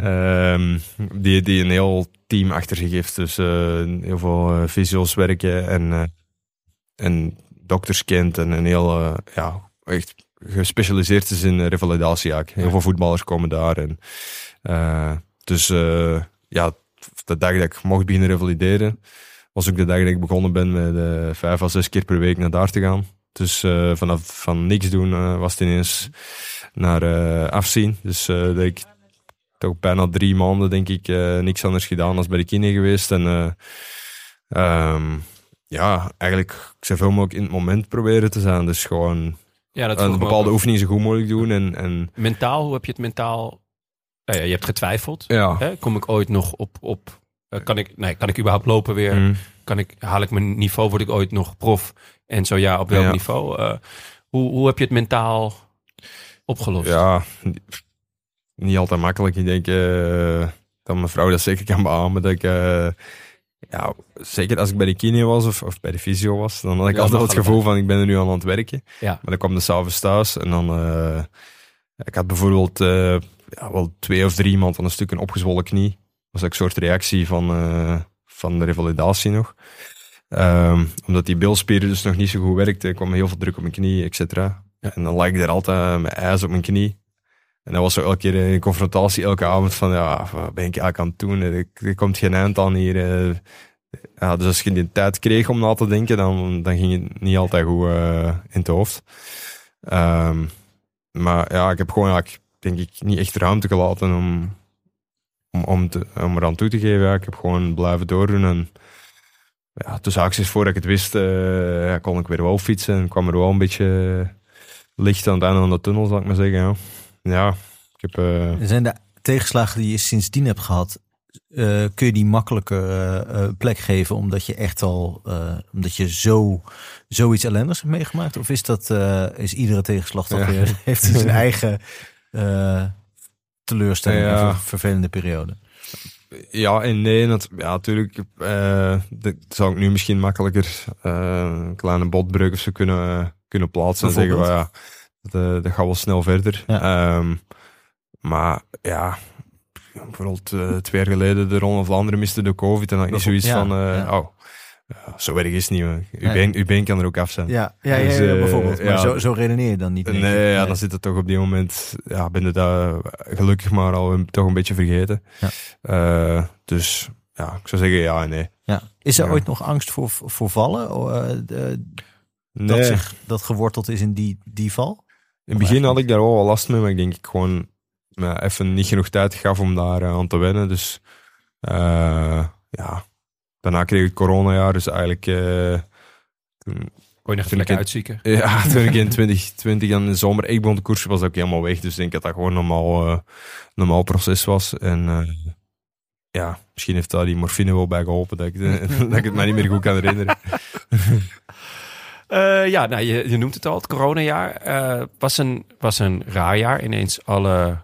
Ehm, die, die een heel team achter zich heeft. Dus heel veel fysio's werken en, en dokters kent. En een heel, ja, echt gespecialiseerd is in revalidatie eigenlijk. Heel Ja. veel voetballers komen daar. En, dus eh, ja, de dag dat ik mocht beginnen revalideren, was ook de dag dat ik begonnen ben met eh, vijf à zes keer per week naar daar te gaan. Dus eh, vanaf van niks doen was het ineens naar afzien. Dus dat ik toch bijna drie maanden, denk ik, niks anders gedaan als bij de kine geweest. En eh, ehm, ja, eigenlijk zoveel mogelijk in het moment proberen te zijn. Dus gewoon ja, dat een bepaalde oefening zo goed mogelijk doen. En, en Mentaal, hoe heb je het mentaal... Nou ja, je hebt getwijfeld. ja. Hè? Kom ik ooit nog op... op eh, kan, ik, nee, kan ik überhaupt lopen weer? Mm. Kan ik, haal ik mijn niveau? Word ik ooit nog prof? En zo ja, op welk Ja. niveau? Eh, hoe, hoe heb je het mentaal opgelost? Ja, niet altijd makkelijk. Ik denk dat mijn vrouw dat zeker kan beamen. Dat ik, ja, zeker als ik bij de kine was of, of bij de fysio was, dan had ik Ja, altijd het gevoel van ik ben er nu aan aan het werken. Ja. Maar dan kwam de s'avonds thuis en dan... ik had bijvoorbeeld ja, wel twee of drie maanden een stuk een opgezwollen knie. Dat was ook een soort reactie van, eh, van de revalidatie nog. Ehm, omdat die bilspieren dus nog niet zo goed werkten, kwam heel veel druk op mijn knie, et cetera. En dan lag ik daar altijd met ijs op mijn knie. En dat was zo elke keer een confrontatie, elke avond van, ja, wat ben ik eigenlijk aan het doen? Er, er komt geen eind aan hier. eh. Ja, dus als je die tijd kreeg om na te denken, dan, dan ging het niet altijd goed eh, in het hoofd. Ehm, maar ja, ik heb gewoon eigenlijk, denk ik, niet echt ruimte gelaten om, om, om, te, om eraan toe te geven. Ja, ik heb gewoon blijven doordoen en ja, tussen acties voordat ik het wist, eh, ja, kon ik weer wel fietsen en kwam er wel een beetje licht aan het einde van de tunnel, zal ik maar zeggen. Ja, ja ik heb... eh, Zijn de tegenslagen die je sindsdien hebt gehad, eh, kun je die makkelijker plek geven omdat je echt al, omdat je zo, zoiets ellendigs hebt meegemaakt? Of is dat, is iedere tegenslag toch Ja. weer, heeft hij zijn eigen eh, teleurstelling Ja. en ver- vervelende periode? Ja en nee. Dat, ja, natuurlijk eh, dat zou ik nu misschien makkelijker eh, een kleine botbreuk of zo kunnen, kunnen plaatsen. En zeggen, well, ja, dat, dat gaat wel snel verder. Ja. Ehm, maar ja, bijvoorbeeld eh, twee jaar geleden de Ronde Vlaanderen miste de COVID. En dan niet zoiets Ja, van, ja. oh, ja, zo erg is het niet. hoor. Uw, Nee. been, uw been kan er ook af zijn. Ja, ja, ja, Dus, ja, eh, bijvoorbeeld. Maar zo, zo redeneer je dan niet. Nee, ja, dan zit het toch op die moment, ja, ben je dat gelukkig maar al toch een beetje vergeten. Ja. Eh, dus ja, ik zou zeggen ja en nee. Ja. Is er ooit nog angst voor, voor vallen? O, eh, de- nee. dat, zich, dat geworteld is in die, die val? In het begin had ik daar wel wat last mee, maar ik denk ik gewoon even niet genoeg tijd gaf om daar aan te wennen. Dus ja, daarna kreeg ik coronajaar, dus eigenlijk toen, Kon je nog ik lekker uitzieken. ja, toen ik in 2020 aan de zomer ik begon te koersen, was dat ook helemaal weg. Dus ik denk dat dat gewoon een normaal, eh, normaal proces was. En eh, ja, misschien heeft daar die morfine wel bij geholpen dat ik, dat ik het mij niet meer goed kan herinneren. Ja, nou, je, je noemt het al, het coronajaar eh, was, een, was een raar jaar. Ineens alle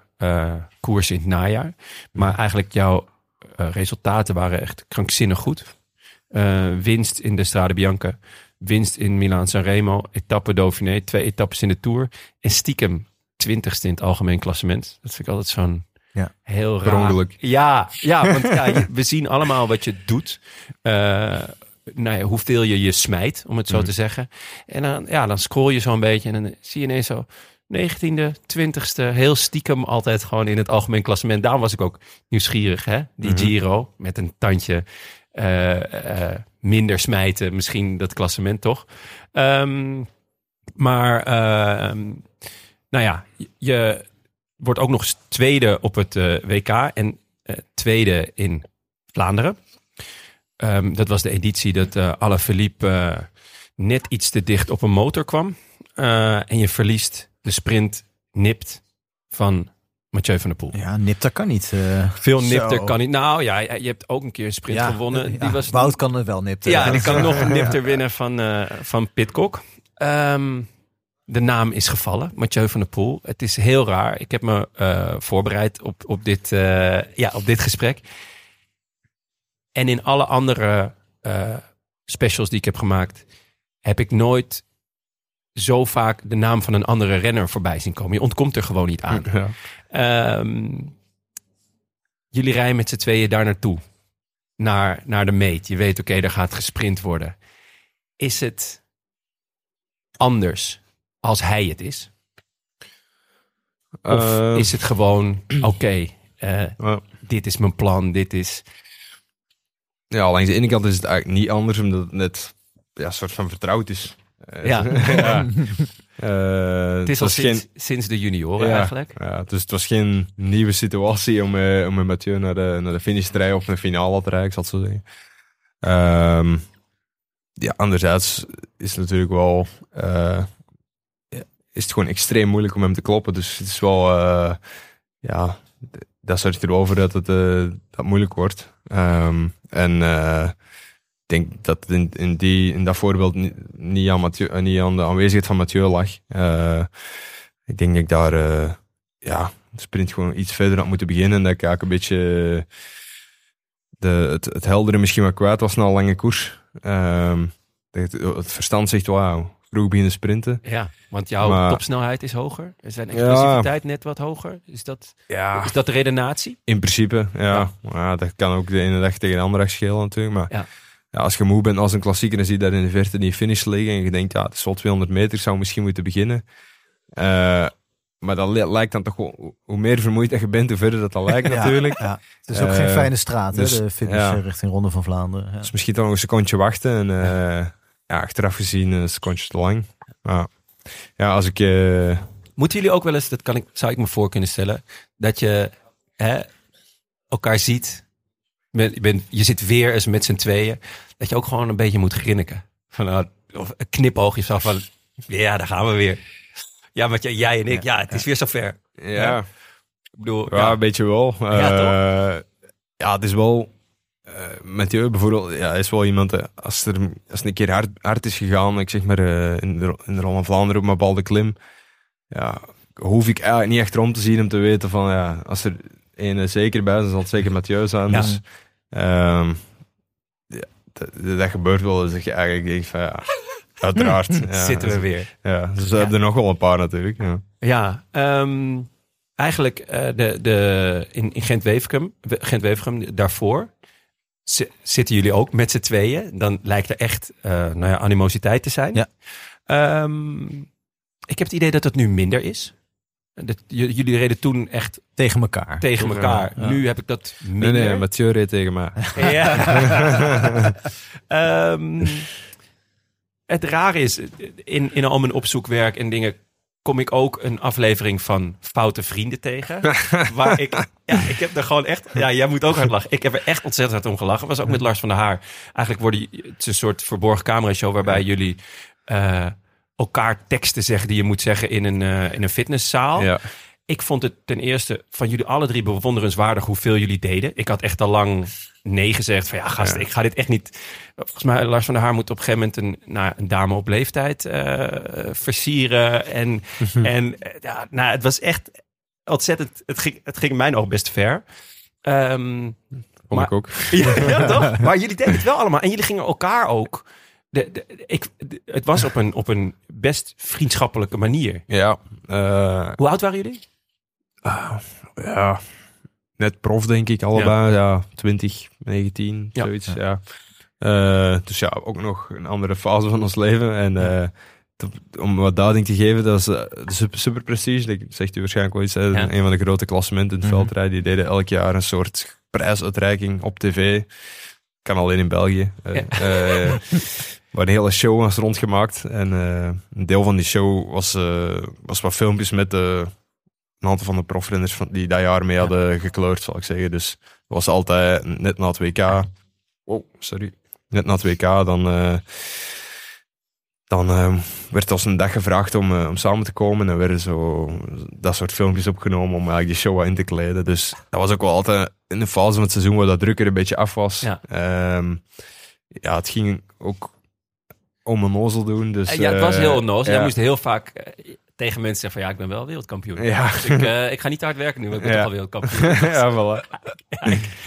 koersen in het najaar. Maar eigenlijk jouw resultaten waren echt krankzinnig goed. Eh, winst in de Strade Bianca, winst in Milaan Sanremo, etappe Dauphiné, twee etappes in de Tour. En stiekem twintigste in het algemeen klassement. Dat vind ik altijd zo'n Ja. heel raar. Ja, ja want ja, we zien allemaal wat je doet. Eh, nou ja, hoeveel je je smijt, om het zo Mhm. te zeggen. En dan, ja, dan scroll je zo'n beetje en dan zie je ineens zo 19e, 20e, heel stiekem altijd gewoon in het algemeen klassement. Daarom was ik ook nieuwsgierig, hè? Die Mhm. Giro met een tandje eh, eh, minder smijten, misschien dat klassement toch. Ehm, maar, ehm, nou ja, je- wordt ook nog eens tweede op het eh, WK en tweede in Vlaanderen. Ehm, dat was de editie dat eh Alaphilippe net iets te dicht op een motor kwam. En je verliest de sprint nipt van Mathieu van der Poel. Ja, nipter kan niet. eh. Veel Zo. nipter kan niet. Nou ja, je hebt ook een keer een sprint Ja, gewonnen. ja, die was Wout kan het wel nipter. ja, die kan nog een nipter winnen van, eh van Pitcock. Ehm, de naam is gevallen, Mathieu van der Poel. Het is heel raar. Ik heb me eh, voorbereid op, op, dit, ja, op dit gesprek. En in alle andere specials die ik heb gemaakt, heb ik nooit zo vaak de naam van een andere renner voorbij zien komen. Je ontkomt er gewoon niet aan. Ja. Ehm, jullie rijden met z'n tweeën daar naartoe. Naar, naar de meet. Je weet, oké, daar gaat gesprint worden. Is het anders als hij het is? Of Eh, is het gewoon, oké, eh, dit is mijn plan, dit is... Ja, langs de ene kant is het eigenlijk niet anders, omdat het net ja, een soort van vertrouwd is. Eh, Ja. ja. Eh, Het is al sinds, sinds de junioren Ja. eigenlijk. Ja, dus het was geen nieuwe situatie om, eh, om met Mathieu naar de, naar de finish te rijden of een finale te rijden, ik zal het zo zeggen. Ehm, ja, anderzijds is het natuurlijk wel, ja, is het gewoon extreem moeilijk om hem te kloppen. Dus het is wel, ja, dat zorgt er voor dat het dat moeilijk wordt. Ehm, en denk dat in, in, die, in dat voorbeeld niet, niet, aan Mathieu, eh, niet aan de aanwezigheid van Mathieu lag. Eh, ik denk dat ik daar eh, ja, de sprint gewoon iets verder had moeten beginnen. En dat ik eigenlijk een beetje de, het, het heldere misschien wat kwijt was na een lange koers. Ehm, het, het verstand zegt, wauw, vroeg beginnen sprinten. Ja, want jouw Maar- topsnelheid is hoger. Er zijn Ja. explosiviteit net wat hoger. Is dat, Ja, is dat de redenatie? in principe, ja. Ja. ja. dat kan ook de ene dag tegen de andere dag schelen natuurlijk. Maar Ja. ja. als je moe bent als een klassieker en zie je daar in de verte die finish liggen en je denkt, ja, het is wel 200 meter, ik zou misschien moeten beginnen. Eh, maar dat li- lijkt dan toch wel, hoe- meer vermoeid dat je bent, hoe verder dat dan lijkt Ja, natuurlijk. Ja, Het is ook geen Eh, fijne straat, dus, hè, de finish ja. eh, richting Ronde van Vlaanderen. Ja. Dus misschien toch nog een secondje wachten. En eh, ja, achteraf gezien een secondje te lang. Maar ja, als ik... eh, Moeten jullie ook wel eens, dat kan ik, zou ik me voor kunnen stellen, dat je hè, elkaar ziet. Je, bent, je zit weer eens met z'n tweeën. Dat je ook gewoon een beetje moet grinniken. Van, nou, of een knipoogje zo van, ja, daar gaan we weer. Ja, want jij, en ik, ja, het is weer zover. ja, Ik bedoel, ja, ja, een beetje wel. Ja, Eh, ja, het is wel... eh Mathieu bijvoorbeeld, ja, is wel iemand, eh, als er als het een keer hard, hard is gegaan, ik zeg maar in de, in de van Vlaanderen op mijn bal de klim, ja, hoef ik eigenlijk niet echt rond te zien om te weten van, ja, als er ene zeker bij, dan zal het zeker Mathieu zijn. Ja. Dus, ehm, ja, dat, dat gebeurt wel, dus dat je eigenlijk denkt van ja, uiteraard. ja, Zitten we weer. Ja, dus we hebben er nog wel een paar natuurlijk. Ja. Ja, ehm, eigenlijk eh, de, de, in, in Gent-Wevergem, Gent-Wevergem daarvoor zi- zitten jullie ook met z'n tweeën. Dan lijkt er echt eh, nou ja, animositeit te zijn. Ja. Ehm, ik heb het idee dat dat nu minder is. Dat, jullie reden toen echt Tegen elkaar. tegen elkaar. ja. Nu heb ik dat Nee, minder. nee, Mathieu reed tegen mij. Ja. Ehm, het rare is, in, in al mijn opzoekwerk en dingen kom ik ook een aflevering van Foute Vrienden tegen. waar ik, ja, ik heb er gewoon echt, ja, jij moet ook hard lachen. Ik heb er echt ontzettend hard om gelachen. Was ook met Lars van der Haar. Eigenlijk worden, het is een soort verborgen camera show waarbij jullie eh, elkaar teksten zeggen die je moet zeggen in een, eh, in een fitnesszaal. Ja. Ik vond het ten eerste van jullie alle drie bewonderenswaardig hoeveel jullie deden. Ik had echt al lang nee gezegd van ja gast, Ja. ik ga dit echt niet... Volgens mij Lars van der Haar moet op een gegeven moment een, nou, een dame op leeftijd eh, versieren. En, en eh, ja, nou, het was echt ontzettend... Het ging, het ging in mijn oog best ver. Ehm, Vond Maar- ik ook. ja, ja, toch? Maar jullie deden het wel allemaal. En jullie gingen elkaar ook... De, de, ik, de- het was op een, op een best vriendschappelijke manier. Ja, eh, Hoe oud waren jullie? ja, net prof denk ik allebei. Ja, 20, 19, Ja. zoiets. Ja. Eh, dus ja, ook nog een andere fase van ons leven. En eh, te- om wat duiding te geven, dat is super, super prestige. Dat zegt u waarschijnlijk wel iets. Ja. Een van de grote klassementen in het Mhm. veldrijden. Die deden elk jaar een soort prijsuitreiking op tv. Kan alleen in België. Eh, waar een hele show was rondgemaakt. En eh, een deel van die show was, eh, was wat filmpjes met de, een aantal van de profrenners van, die dat jaar mee hadden gekleurd, zal ik zeggen. Dus het was altijd net na het WK. Oh, sorry. Net na het WK, dan, eh, dan werd ons een dag gevraagd om, om samen te komen. En werden zo dat soort filmpjes opgenomen om eigenlijk die show in te kleden. Dus dat was ook wel altijd in de fase van het seizoen waar dat druk er een beetje af was. Ja. Ehm, ja, het ging ook om een ozel doen. Dus, Eh, ja, het was eh, heel onnozel. Jij ja. moest heel vaak eh, tegen mensen zeggen van ja, ik ben wel wereldkampioen. Ja. Dus ik, eh, ik ga niet te hard werken nu, want ik ben Ja. toch al wereldkampioen. ja, voilà.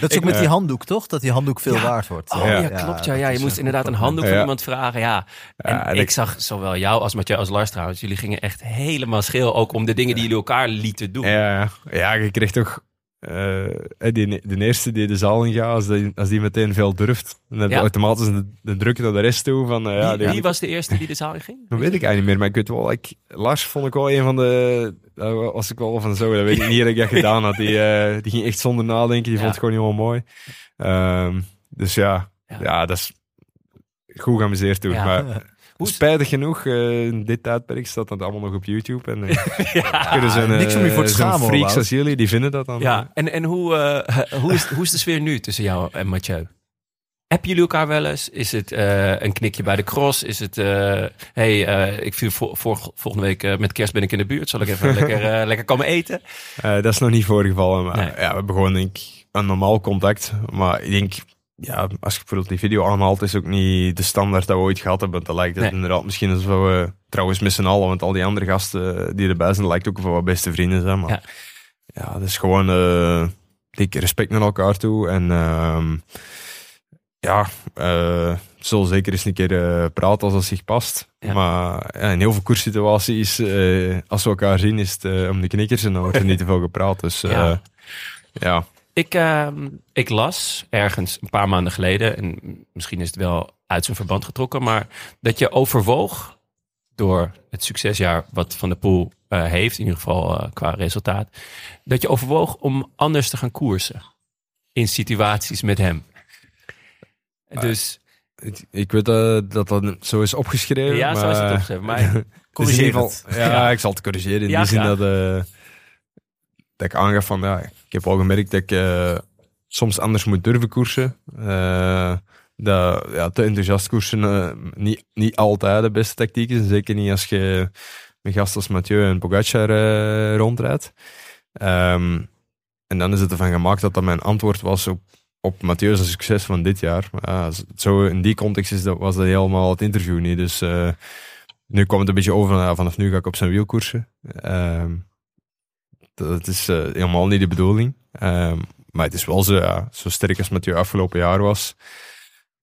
Dat is ook met eh, die handdoek, toch? Dat die handdoek veel Ja. waard wordt. Oh ja, Ja. klopt. Ja, ja, je moest eh, inderdaad een handdoek van Ja. iemand vragen. Ja. En Ja, en ik ik- zag zowel jou als Mathieu als Lars trouwens. Jullie gingen echt helemaal scheel ook om de dingen die jullie elkaar lieten doen. Ja, ja, je kreeg toch... eh, die, de eerste die de zaal ingaat, als die, als die meteen veel durft, dan heb je Ja. automatisch de, de druk naar de rest toe. Van, eh, ja, wie, die- wie was de eerste die de zaal in ging? Dat weet ik eigenlijk niet meer, maar ik weet wel, ik, Lars vond ik wel een van de... Daar was ik wel van zo, dat weet ik niet dat ik dat gedaan had. Die, eh, die ging echt zonder nadenken, die Ja. vond het gewoon heel mooi. Ehm, dus ja, Ja. ja. dat is goed geamuseerd toen. Ja. Maar Hoe- spijtig genoeg, eh, in dit tijdperk staat dat allemaal nog op YouTube. En, eh, Ja. kunnen zo'n, niks om je voor te eh, schamen, freaks als jullie, die vinden dat dan. Ja, en, en hoe, eh, hoe, is, hoe is de sfeer nu tussen jou en Mathieu? Hebben jullie elkaar wel eens? Is het eh, een knikje bij de cross? Is het, eh, hey, eh, ik viel voor, voor- volgende week met kerst ben ik in de buurt. Zal ik even lekker, lekker komen eten? Eh, dat is nog niet voorgevallen, maar Nee. ja, we hebben gewoon denk ik, een normaal contact. Maar ik denk, ja, als je bijvoorbeeld die video aanhaalt, is ook niet de standaard dat we ooit gehad hebben. Dan lijkt het Nee. inderdaad misschien alsof we, trouwens z'n allen, want al die andere gasten die erbij zijn, lijkt ook of we wat beste vrienden zijn. Maar Ja. ja, dat is gewoon eh, dik respect naar elkaar toe. En ehm, ja, eh zullen zeker eens een keer eh, praten als dat zich past. Ja. Maar ja, in heel veel koerssituaties, als we elkaar zien, is het om de knikkers en dan wordt er niet te veel gepraat. Dus Ja. ja. Ik, ehm, ik las ergens een paar maanden geleden, en misschien is het wel uit zijn verband getrokken, maar dat je overwoog door het succesjaar wat Van der Poel eh, heeft, in ieder geval eh, qua resultaat, dat je overwoog om anders te gaan koersen in situaties met hem. Dus Ik, ik weet eh, dat dat zo is opgeschreven. ja, zo is het opgezet. Maar Dus Corrigeer ja, Ja. ik zal het corrigeren in Ja, die zin dat, eh, dat ik aangaf van, ja, ik heb al gemerkt dat ik eh, soms anders moet durven koersen. Eh, dat ja, te enthousiast koersen eh, niet, niet altijd de beste tactiek is. Zeker niet als je met gasten als Mathieu en Pogacar rondrijdt. Ehm, en dan is het ervan gemaakt dat dat mijn antwoord was op, op Mathieu's succes van dit jaar. Maar zo in die context is dat, was dat helemaal het interview niet. Dus nu kwam het een beetje over, vanaf nu ga ik op zijn wiel koersen. Ehm, dat is eh, helemaal niet de bedoeling. Ehm, maar het is wel zo, ja, zo sterk als Mathieu afgelopen jaar was.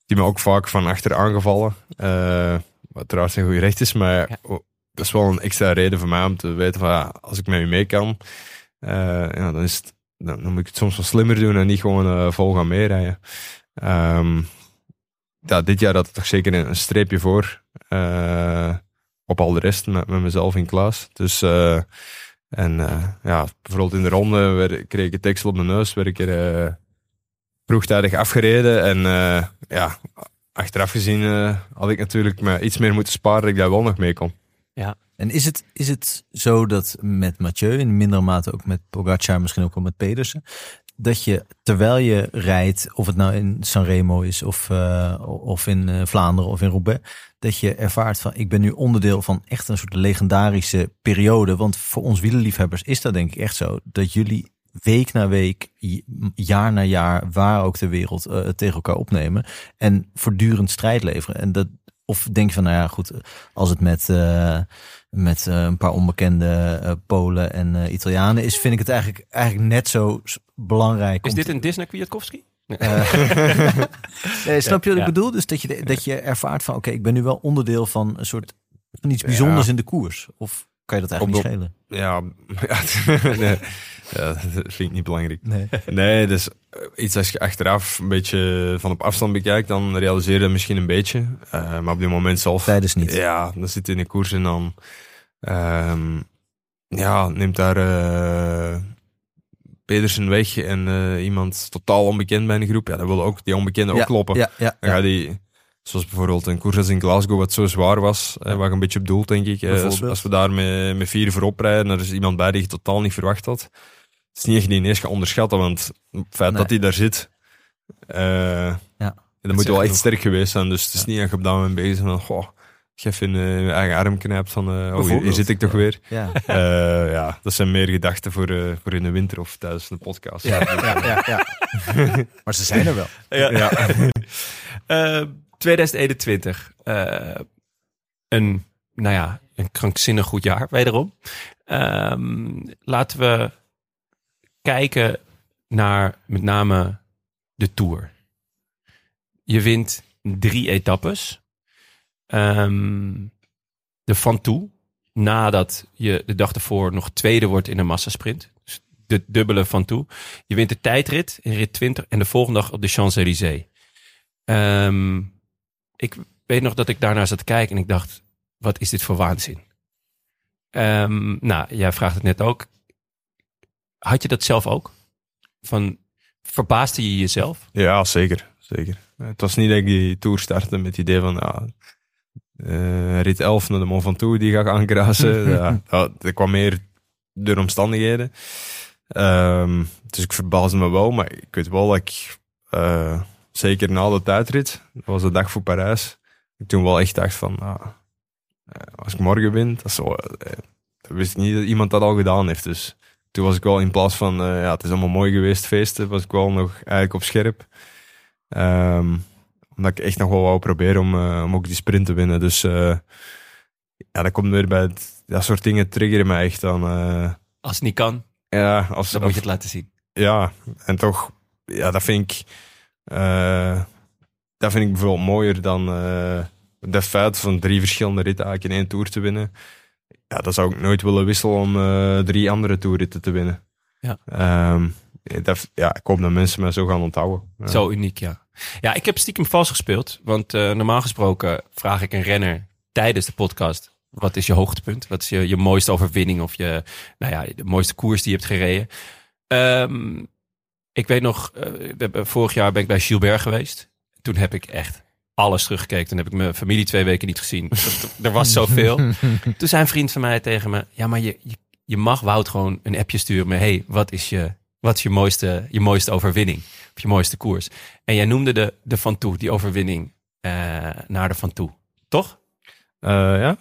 Die me ook vaak van achter aangevallen. Eh, wat trouwens een goede recht is, maar Ja. oh, dat is wel een extra reden voor mij om te weten van ja, als ik met u mee kan, eh, ja, dan, is het, dan, dan moet ik het soms wat slimmer doen en niet gewoon vol gaan meerijden. Ehm, ja, dit jaar had ik toch zeker een, een streepje voor op al de rest met, met mezelf in klas. Dus en eh, ja, bijvoorbeeld in de ronde werd, kreeg ik het tekstel op mijn neus, werd ik er eh, vroegtijdig afgereden. En eh, ja, achteraf gezien eh, had ik natuurlijk maar iets meer moeten sparen dat ik daar wel nog mee kon. En is het, is het zo dat met Mathieu, in mindere mate ook met Pogacar, misschien ook wel met Pedersen, dat je terwijl je rijdt, of het nou in Sanremo is of, eh, of in eh, Vlaanderen of in Roubaix, dat je ervaart van ik ben nu onderdeel van echt een soort legendarische periode. Want voor ons wielerliefhebbers is dat denk ik echt zo, dat jullie week na week, jaar na jaar, waar ook ter wereld, eh, tegen elkaar opnemen en voortdurend strijd leveren. En dat, of denk je van, nou ja, goed, als het met, eh, met eh, een paar onbekende Polen en Italianen is, vind ik het eigenlijk, eigenlijk net zo belangrijk. Is dit een Disney Kwiatkowski? eh, nee, snap je wat ik bedoel? Dus dat je, dat je ervaart van, oké, ik ben nu wel onderdeel van een soort van iets bijzonders in de koers. Of kan je dat eigenlijk Op niet schelen? Ja, ja, nee, ja, dat vind ik niet belangrijk. Nee. Nee, dus eh, iets als je achteraf een beetje van op afstand bekijkt, dan realiseer je dat misschien een beetje. Eh, maar op dit moment zelf... Tijdens niet. Ja, dan zit je in de koers en dan... ehm, ja, neemt daar Pedersen weg en eh, iemand totaal onbekend bij een groep. Ja, dan wil ook die onbekende ook ja, kloppen. Ja, ja, Dan ja. gaat die... Zoals bijvoorbeeld een koers als in Glasgow, wat zo zwaar was, eh, waar je een beetje op doelt, denk ik. Eh, als, we daar met, met vier voorop rijden, er is iemand bij die je totaal niet verwacht had. Het is niet echt je die ineens gaat onderschatten, want het feit Nee. dat hij daar zit, eh dan moet wel echt sterk geweest zijn. Dus het is niet dat je op dat moment bezig bent van, goh, je eh, je eigen arm knijpt van, eh, oh, hier, zit ik toch weer. Ja. Eh, ja, dat zijn meer gedachten voor, eh, voor in de winter of tijdens de podcast. Ja, ja, ja, maar ze zijn er wel. Ja. Eh, 2021. eh, een, nou ja, een krankzinnig goed jaar, wederom. Ehm, laten we kijken naar met name de Tour. Je wint drie etappes. Ehm, de Van Toe, nadat je de dag ervoor nog tweede wordt in een massasprint. Dus de dubbele Van Toe. Je wint de tijdrit in rit 20 en de volgende dag op de Champs-Élysées. Ehm, ik weet nog dat ik daarnaar zat te kijken en ik dacht, wat is dit voor waanzin? Ehm, nou, jij vraagt het net ook. Had je dat zelf ook? Van, verbaasde je jezelf? Ja, zeker. zeker. Het was niet dat ik die tour startte met het idee van, eh, rit 11 naar de Mont Ventoux, die ga ik aankrazen. ja, dat, dat kwam meer door omstandigheden. Ehm, dus ik verbaasde me wel, maar ik weet wel dat ik, eh, zeker na de tijdrit, dat was de dag voor Parijs, ik toen wel echt dacht van, ah, eh, als ik morgen win, dat, is zo, dat wist ik niet dat iemand dat al gedaan heeft. Dus toen was ik wel in plaats van, ja, het is allemaal mooi geweest, feesten, was ik wel nog eigenlijk op scherp. Ehm, omdat ik echt nog wel wou proberen om, eh, om ook die sprint te winnen. Dus eh, ja, dat komt weer bij het, dat soort dingen triggeren mij echt dan. eh, Als het niet kan, ja, als, dan moet je het laten zien. ja, en toch, ja, dat vind ik, dat vind ik bijvoorbeeld mooier dan de feit van drie verschillende ritten eigenlijk in één tour te winnen. Ja, dat zou ik nooit willen wisselen om drie andere toerritten te winnen. Ja. Ehm, dat, ja, ik hoop dat mensen mij zo gaan onthouden. Zo uniek, ja. Ja, ik heb stiekem vals gespeeld. Want eh, normaal gesproken vraag ik een renner tijdens de podcast... wat is je hoogtepunt? Wat is je, je mooiste overwinning? Of je, nou ja, de mooiste koers die je hebt gereden? Ehm, ik weet nog, eh, vorig jaar ben ik bij Gilbert geweest. Toen heb ik echt alles teruggekeken. Toen heb ik mijn familie twee weken niet gezien. Er was zoveel. Toen zei een vriend van mij tegen me... ja, maar je, je, je mag Wout gewoon een appje sturen met... hey, wat is je, wat is je, mooiste, je mooiste overwinning? Of je mooiste koers? En jij noemde de, de Van Toe, die overwinning eh, naar de Van Toe. Toch? Eh, ja?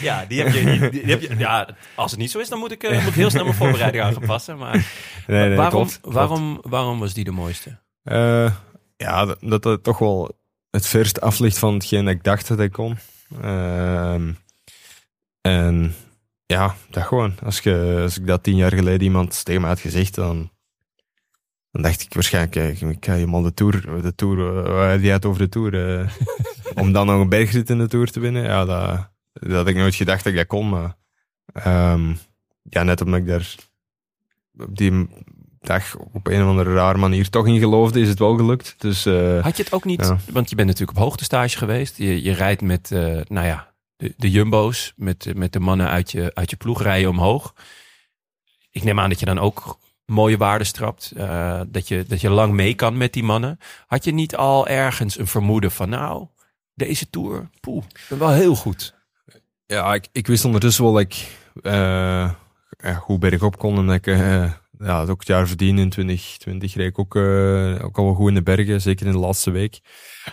Ja, die heb je, die, heb je, ja, als het niet zo is, dan moet ik, eh, moet ik heel snel mijn voorbereiding aan gaan passen. Maar Nee, nee, waarom, klopt, klopt. waarom, waarom was die de mooiste? Eh, ja, dat, dat het toch wel het verst af ligt van hetgeen dat ik dacht dat ik kon. Ehm, en ja, dat gewoon. Als, je, als ik dat tien jaar geleden iemand tegen mij had gezegd, dan, dan dacht ik waarschijnlijk, ik ga helemaal de Tour, de tour eh, jij het over de Tour? eh? om dan nog een bergrit in de Tour te winnen, ja, dat, dat had ik nooit gedacht dat ik dat kon, maar ehm, ja, net omdat ik daar op die dag op een of andere rare manier toch in geloofde, is het wel gelukt. Dus eh, Had je het ook niet, Ja. want je bent natuurlijk op hoogtestage geweest. Je, je rijdt met, nou ja, de, de jumbo's, met, met de mannen uit je, uit je ploeg rijden omhoog. Ik neem aan dat je dan ook mooie waarden strapt. eh, dat, je, dat je lang mee kan met die mannen. Had je niet al ergens een vermoeden van, nou, deze Tour, poeh, ik ben wel heel goed. Ja, ik, ik wist ondertussen wel dat ik eh, ja, goed bergop kon en dat ik eh, ja, het ook het jaar verdiende in 2020 reed ik ook, eh, ook al wel goed in de bergen, zeker in de laatste week.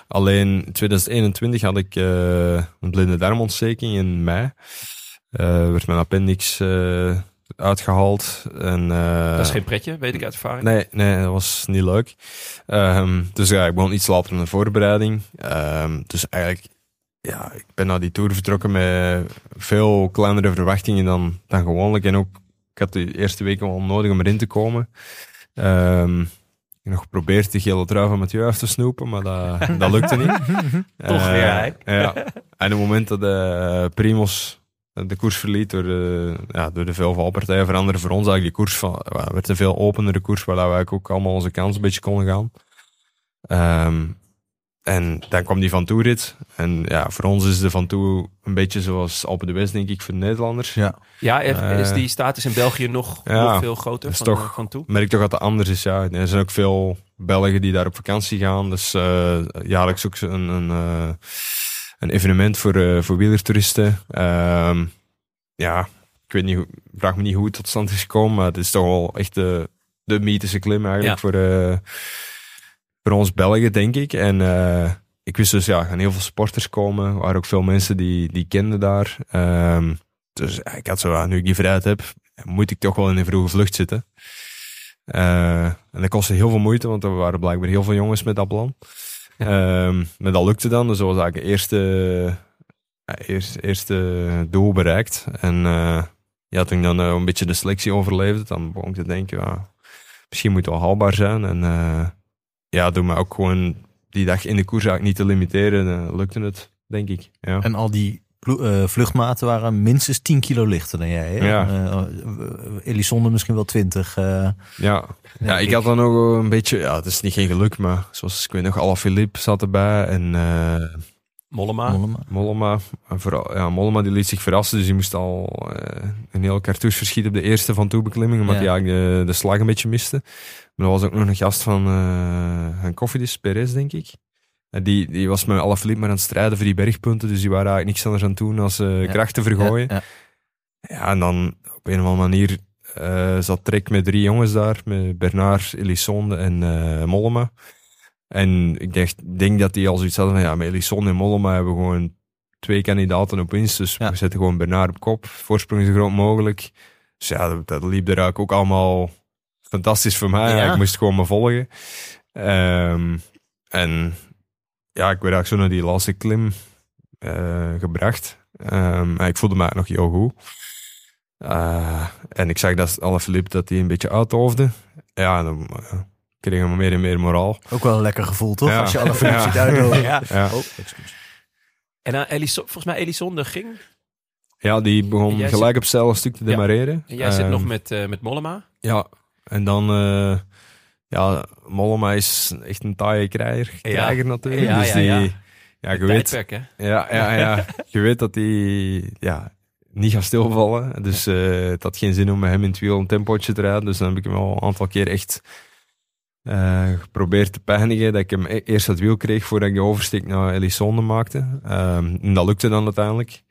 Alleen in 2021 had ik eh, een blinde darmontsteking in mei. Eh werd mijn appendix eh, uitgehaald. En, Dat is geen pretje, weet ik uit ervaring. Nee, nee, dat was niet leuk. Ehm, dus ja, ik begon iets later in de voorbereiding. Ehm, dus eigenlijk, ja, ik ben naar die tour vertrokken met veel kleinere verwachtingen dan, dan gewoonlijk. En ook, ik had de eerste weken wel nodig om erin te komen. Ehm, ik heb nog geprobeerd de gele trui van Mathieu af te snoepen, maar dat, dat lukte niet. Toch Eh, weer hij. Ja. En op het moment dat de Primos de koers verliet door de, ja, door de veel valpartijen veranderde voor ons eigenlijk die koers van, werd een veel openere koers waar we eigenlijk ook allemaal onze kans een beetje konden gaan. Ehm, en dan kwam die Van Toerit. En ja, voor ons is de Van Toe een beetje zoals Alpe de West, denk ik, voor de Nederlanders. Ja. Ja, er- is Eh, die status in België nog, ja, nog veel groter dat is van, toch- eh, van toe? Ik merk toch dat het anders is. Ja. Er zijn ook veel Belgen die daar op vakantie gaan. Dus eh jaarlijks ook een, een, eh, een evenement voor, eh, voor wielertoeristen. Ehm, ja, ik weet niet, hoe- vraag me niet hoe het tot stand is gekomen, maar het is toch wel echt de, de mythische klim eigenlijk Ja. voor, eh, voor ons Belgen, denk ik. En eh, ik wist dus, ja, er gaan heel veel sporters komen. Er waren ook veel mensen die, die kenden daar. Ehm, dus ik had zo, ja, nu ik die vrijheid heb, moet ik toch wel in een vroege vlucht zitten. Eh, en dat kostte heel veel moeite, want er waren blijkbaar heel veel jongens met dat plan. Ehm, maar dat lukte dan, dus dat was eigenlijk het eerste, ja, eerste, eerste doel bereikt. En eh, ja, toen ik dan een beetje de selectie overleefde, dan begon ik te denken, ja, misschien moet het wel haalbaar zijn. En ja, door me ook gewoon die dag in de koers eigenlijk niet te limiteren, dan lukte het, denk ik. Ja. En al die eh, vluchtmaten waren minstens 10 kilo lichter dan jij. Hè? Ja. Eh, Elisonde misschien wel 20. eh, Ja, ja ik had dan nog een beetje, ja, het is niet geen geluk, maar zoals ik weet nog, Alaphilippe zat erbij en eh, Mollema. Mollema. Mollema. En vooral, ja, Mollema die liet zich verrassen, dus die moest al eh, een heel cartouche verschieten op de eerste van toebeklimming, omdat Ja. hij eigenlijk de, de slag een beetje miste. Maar er was ook nog een gast van uh, een Koffiedis, Perez, denk ik. En die, die was met Alaphilippe maar aan het strijden voor die bergpunten, dus die waren eigenlijk niks anders aan het doen als eh, Ja. krachten vergooien. Ja, Ja, ja. en dan op een of andere manier eh, zat Trek met drie jongens daar, met Bernard, Elisonde en eh, Mollema. En ik dacht, denk dat die al zoiets hadden van, ja, met Elisonde en Mollema hebben gewoon twee kandidaten op winst. Dus Ja. we zetten gewoon Bernard op kop. Voorsprong zo groot mogelijk. Dus ja, dat, dat liep er eigenlijk ook allemaal fantastisch voor mij. Ja. Ik moest gewoon me volgen. Ehm, en ja, ik werd eigenlijk zo naar die laatste klim eh, gebracht. Ehm, ik voelde me eigenlijk nog heel goed. Eh, en ik zag dat Alaphilippe dat hij een beetje uithoofde. Ja, dan eh, kregen we meer en meer moraal. Ook wel een lekker gevoel, toch? Ja. Als je alle films Ja. ziet uitdoen. Ja. Ja. Oh, excuus. En uh, Elison, volgens mij Elisonde ging. Ja, die begon gelijk op hetzelfde stuk te Ja. demareren. En jij zit Ehm, nog met, eh, met Mollema. Ja, en dan... eh ja, Mollema is echt een taaie krijger, krijger natuurlijk. Ja, dus ja, die... ja. Ja, je weet, Tijdperk, hè? ja, ja, ja, je weet dat hij ja, niet gaat stilvallen. Dus eh, het had geen zin om met hem in het wiel een tempootje te rijden. Dus dan heb ik hem al een aantal keer echt eh, geprobeerd te pijnigen. Dat ik hem e- eerst het wiel kreeg voordat ik de oversteek naar Elisonde maakte. Ehm, en dat lukte dan uiteindelijk.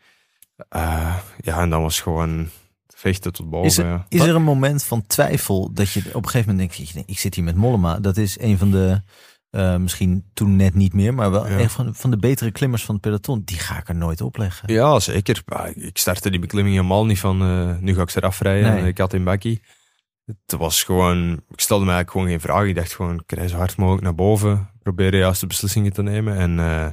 Eh, ja, en dan was gewoon vechten tot boven. Is er, ja. is er een moment van twijfel dat je op een gegeven moment denkt, ik- zit hier met Mollema. Dat is een van de, eh, misschien toen net niet meer, maar wel Ja. een van, van de betere klimmers van het peloton. Die ga ik er nooit opleggen. Ja, zeker. Ik startte die beklimming helemaal niet van eh, nu ga ik ze eraf rijden. Nee. Ik had in bakkie. Het was gewoon, ik stelde me eigenlijk gewoon geen vraag. Ik dacht gewoon, ik rij zo hard mogelijk naar boven. Probeer de juiste beslissingen te nemen. En eh,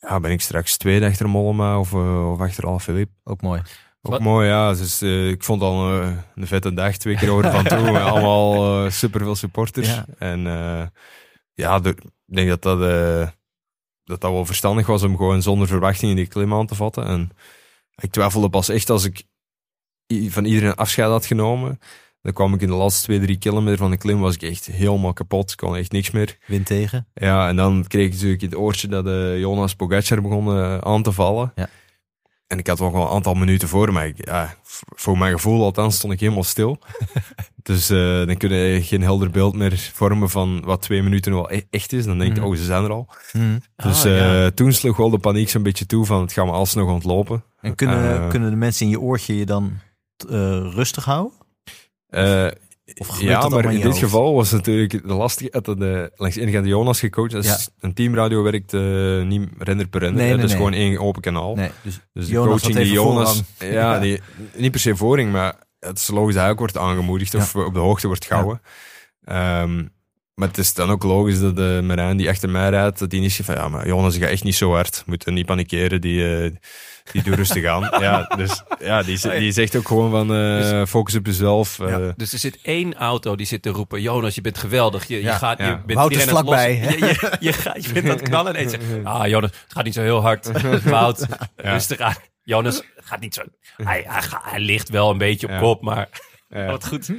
ja, ben ik straks tweede achter Mollema of, eh, of achter Alaphilippe. Ook mooi. Ook Wat- mooi, ja. Dus, eh, ik vond al een vette dag, twee keer over van toe. allemaal super veel supporters. Ja. En ja, ik denk dat dat, dat dat wel verstandig was om gewoon zonder verwachtingen die klim aan te vatten. En ik twijfelde pas echt als ik van iedereen afscheid had genomen. Dan kwam ik in de laatste twee, drie kilometer van de klim, was ik echt helemaal kapot. Ik kon echt niks meer. Wind tegen. Ja, en dan kreeg ik natuurlijk het oortje dat eh, Jonas Pogacar begon eh, aan te vallen. Ja. En ik had nog wel een aantal minuten voor, maar ik, ja, voor mijn gevoel althans stond ik helemaal stil. dus eh, dan kun je geen helder beeld meer vormen van wat twee minuten wel e- echt is. Dan denk je, Mhm. oh, ze zijn er al. Hm. Dus Ah, ja. toen sloeg wel de paniek zo'n beetje toe van het gaat me alsnog ontlopen. En kunnen, kunnen de mensen in je oortje je dan rustig houden? Eh, ja, maar in dit geval was het natuurlijk de lastige dat het eh, langs de ene kant Jonas gecoacht. Is Een teamradio werkt eh, niet renner per. Nee, nee, dat is nee. gewoon één open kanaal. Dus Dus de coaching die Jonas... Ja, Ja. Die, niet per se vooring, maar het is logisch dat hij ook wordt aangemoedigd of op de hoogte wordt gehouden. Ehm, maar het is dan ook logisch dat de Marijn die achter mij rijdt, dat die niet zegt van ja, maar Jonas, gaat echt niet zo hard. Moet niet panikeren, die, eh, die doet rustig aan. ja, dus ja, die, die zegt ook gewoon van eh, focus op jezelf. eh, Dus er zit één auto die zit te roepen: Jonas, je bent geweldig. Je, je gaat, je bent Wout is vlakbij. Je, je, je, gaat, je bent aan het knallen en zegt: Ah, Jonas, het gaat niet zo heel hard. Wout, rustig aan. Jonas, gaat niet zo. Hij, hij, ligt wel een beetje op kop, maar ja. wat goed.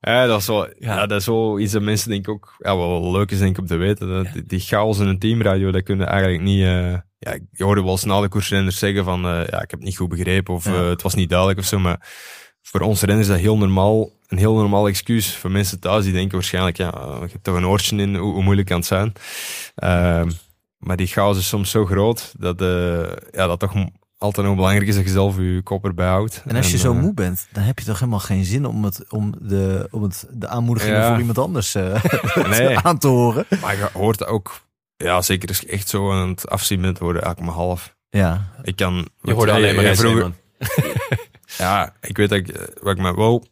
Ja, dat is wel, ja. Dat is wel iets dat mensen denk ik ook ja, wel leuk is denk ik om te weten. Dat, die- Die chaos in een teamradio, dat kunnen eigenlijk niet... eh, ja, je hoorde wel snel de koersrenners zeggen van eh, ja, ik heb het niet goed begrepen of Ja. eh, het was niet duidelijk of zo. Maar voor ons renners is dat heel normaal, een heel normaal excuus. Voor mensen thuis die denken waarschijnlijk, ja, eh, je hebt toch een oortje in, hoe, hoe moeilijk kan het zijn. Ehm, maar die chaos is soms zo groot dat, ja, dat toch altijd nog belangrijk is dat je zelf je kop erbij houdt. En als je zo moe bent, dan heb je toch helemaal geen zin om, het, om, de, om het, de aanmoedigingen Ja. voor iemand anders Nee. aan te horen. Maar je hoort ook, ja, zeker je echt zo aan het afzien bent, worden eigenlijk maar half. Ja, Ik kan. Je hoorde alleen maar vroeger-. Ja, ik weet dat ik, eh, wat ik me wel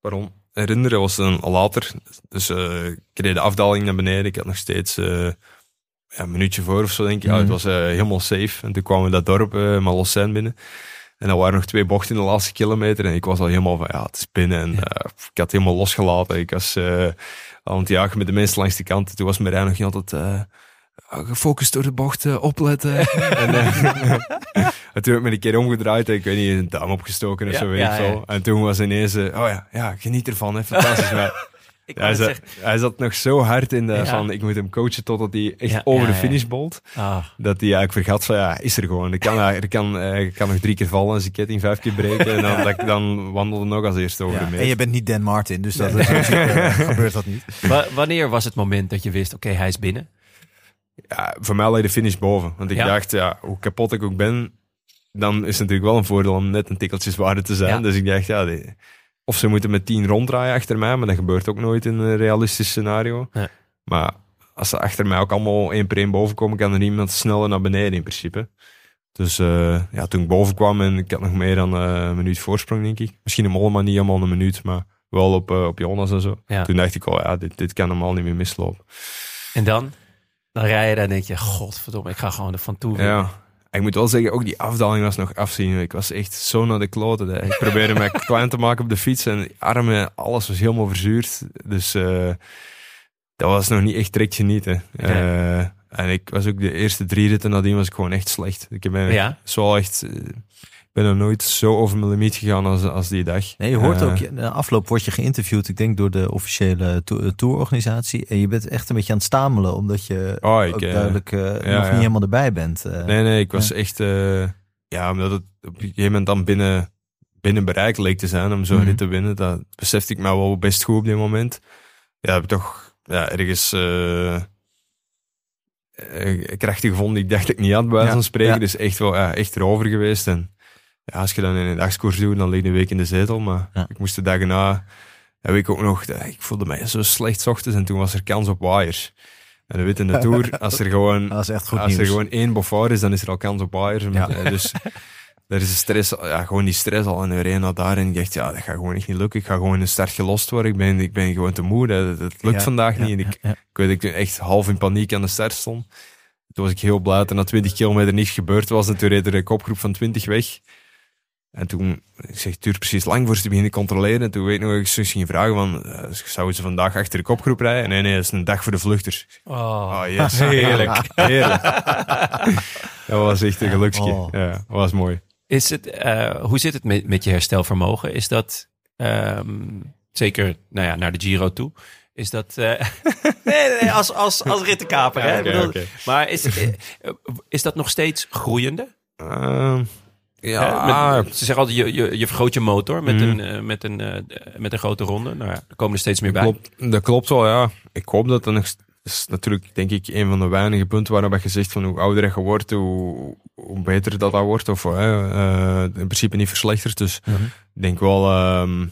pardon, herinneren was dan later. Dus eh, ik reed de afdaling naar beneden. Ik had nog steeds eh, ja, een minuutje voor of zo, denk ik. Ja, Mhm. het was eh, helemaal safe. En toen kwamen we dat dorp, uh, binnen. En dan waren nog twee bochten in de laatste kilometer. En ik was al helemaal van, ja, het is binnen. En ik had helemaal losgelaten. Ik was eh, aan het jagen met de mensen langs de kant. En toen was mijn rij nog niet altijd... gefocust door de bocht, eh, opletten. en, eh, en toen heb ik me een keer omgedraaid en ik weet niet, een duim opgestoken of Ja, zo, weet ja, ik veel. ja. En toen was ineens, eh, oh ja, ja, geniet ervan, hè, fantastisch. Maar Ik hij, zat, hij zat nog zo hard in de, Ja. van, ik moet hem coachen totdat hij echt Ja, over ja, de finish bolt. ah, Dat hij eigenlijk vergat van, ja, is er gewoon. Ik kan, er kan, eh, ik kan nog drie keer vallen, zijn ketting vijf keer breken. En dan, dat, ik dan wandelde nog als eerste over ja. de En meet. je bent niet Dan Martin, dus dat is, gebeurt dat niet. wa- wanneer was het moment dat je wist: oké, hij is binnen? Ja, voor mij lag de finish boven. Want ik Ja. dacht, ja, hoe kapot ik ook ben, dan is het natuurlijk wel een voordeel om net een tikkeltje zwaarder te zijn. Ja. Dus ik dacht, ja, die- of ze moeten met tien ronddraaien achter mij, maar dat gebeurt ook nooit in een realistisch scenario. Maar als ze achter mij ook allemaal één per één boven komen, kan er niemand sneller naar beneden in principe. Dus eh, ja, toen ik boven kwam en ik had nog meer dan eh, een minuut voorsprong, denk ik. Misschien een niet helemaal een minuut, maar wel op, eh, op Jonas en zo. Ja. Toen dacht ik, oh ja, dit, dit kan normaal niet meer mislopen. En dan? Dan rij je daar en denk je: Godverdomme, ik ga gewoon er van toe. Ja. Ik moet wel zeggen, ook die afdaling was nog afzien. Ik was echt zo naar de kloten. Ik probeerde mij klein te maken op de fiets en armen, alles was helemaal verzuurd. Dus eh, dat was nog niet echt direct genieten. Eh, en ik was ook de eerste drie ritten nadien was ik gewoon echt slecht. Ik ben Ja? zo echt, eh, ben er nooit zo over mijn limiet gegaan als, als die dag. Nee, je hoort Eh, ook, in de afloop word je geïnterviewd, ik denk door de officiële to- eh, tourorganisatie. En je bent echt een beetje aan het stamelen, omdat je Oh, ik, ook eh, duidelijk nog ja. niet helemaal erbij bent. Nee, nee, ik was echt... ja, omdat het op een gegeven moment dan binnen, binnen bereik leek te zijn om zo'n Mhm. rit te winnen. Dat besefte ik mij wel best goed op dit moment. Ja, heb ik toch ja, ergens krachten gevonden die ik dacht dat ik niet had, bij Ja, van spreken. Dus echt wel ja, echt erover geweest. En ja, als je dan in een dagskoers doet, dan lig je een week in de zetel. Maar Ja. ik moest de dagen na... Heb ik ook nog... eh, Ik voelde mij zo slecht ochtends en toen was er kans op waaiers. En we weten in de Tour, als er gewoon als er nieuws. gewoon één Beaufort is, dan is er al kans op waaiers. Ja. Eh, Dus daar is de stress, ja, gewoon die stress al. En reden naar daar en ik dacht, ja, dat gaat gewoon echt niet lukken. Ik ga gewoon in de start gelost worden. Ik ben, ik ben gewoon te moe. Dat, dat lukt Ja, vandaag niet. En ik, weet ik toen echt half in paniek aan de start stond. Toen was ik heel blij dat er na 20 kilometer niets gebeurd was. En toen reed er een kopgroep van 20 weg. En toen, ik zeg, het duurt precies lang voor ze te beginnen controleren. En toen weet ik nog, ik ze ging vragen van, uh, zouden ze vandaag achter de kopgroep rijden? Nee, nee, dat is een dag voor de vluchters. Oh, Oh, yes. Heerlijk. Heerlijk. dat was echt een geluksje. Oh. Ja, dat was mooi. Is het, eh, hoe zit het met, met je herstelvermogen? Is dat ehm, zeker nou ja, naar de Giro toe? Is dat. eh, nee, nee, nee, als, als, als rittenkaper. hè? Ja, bedoel. Maar is, eh, is dat nog steeds groeiende? Ehm, Hè? Ja, Met- ze zeggen altijd, je, je, je vergroot je motor met, Mhm. een, eh, met, een, eh, met een grote ronde. Nou ja, er komen er steeds meer bij. Klopt, dat klopt wel, ja. Ik hoop dat. Dat is natuurlijk, denk ik, een van de weinige punten waarop je zegt van hoe ouder je wordt, hoe, hoe beter dat dat wordt. Of eh, in principe niet verslechterd. Dus ik denk wel, ehm,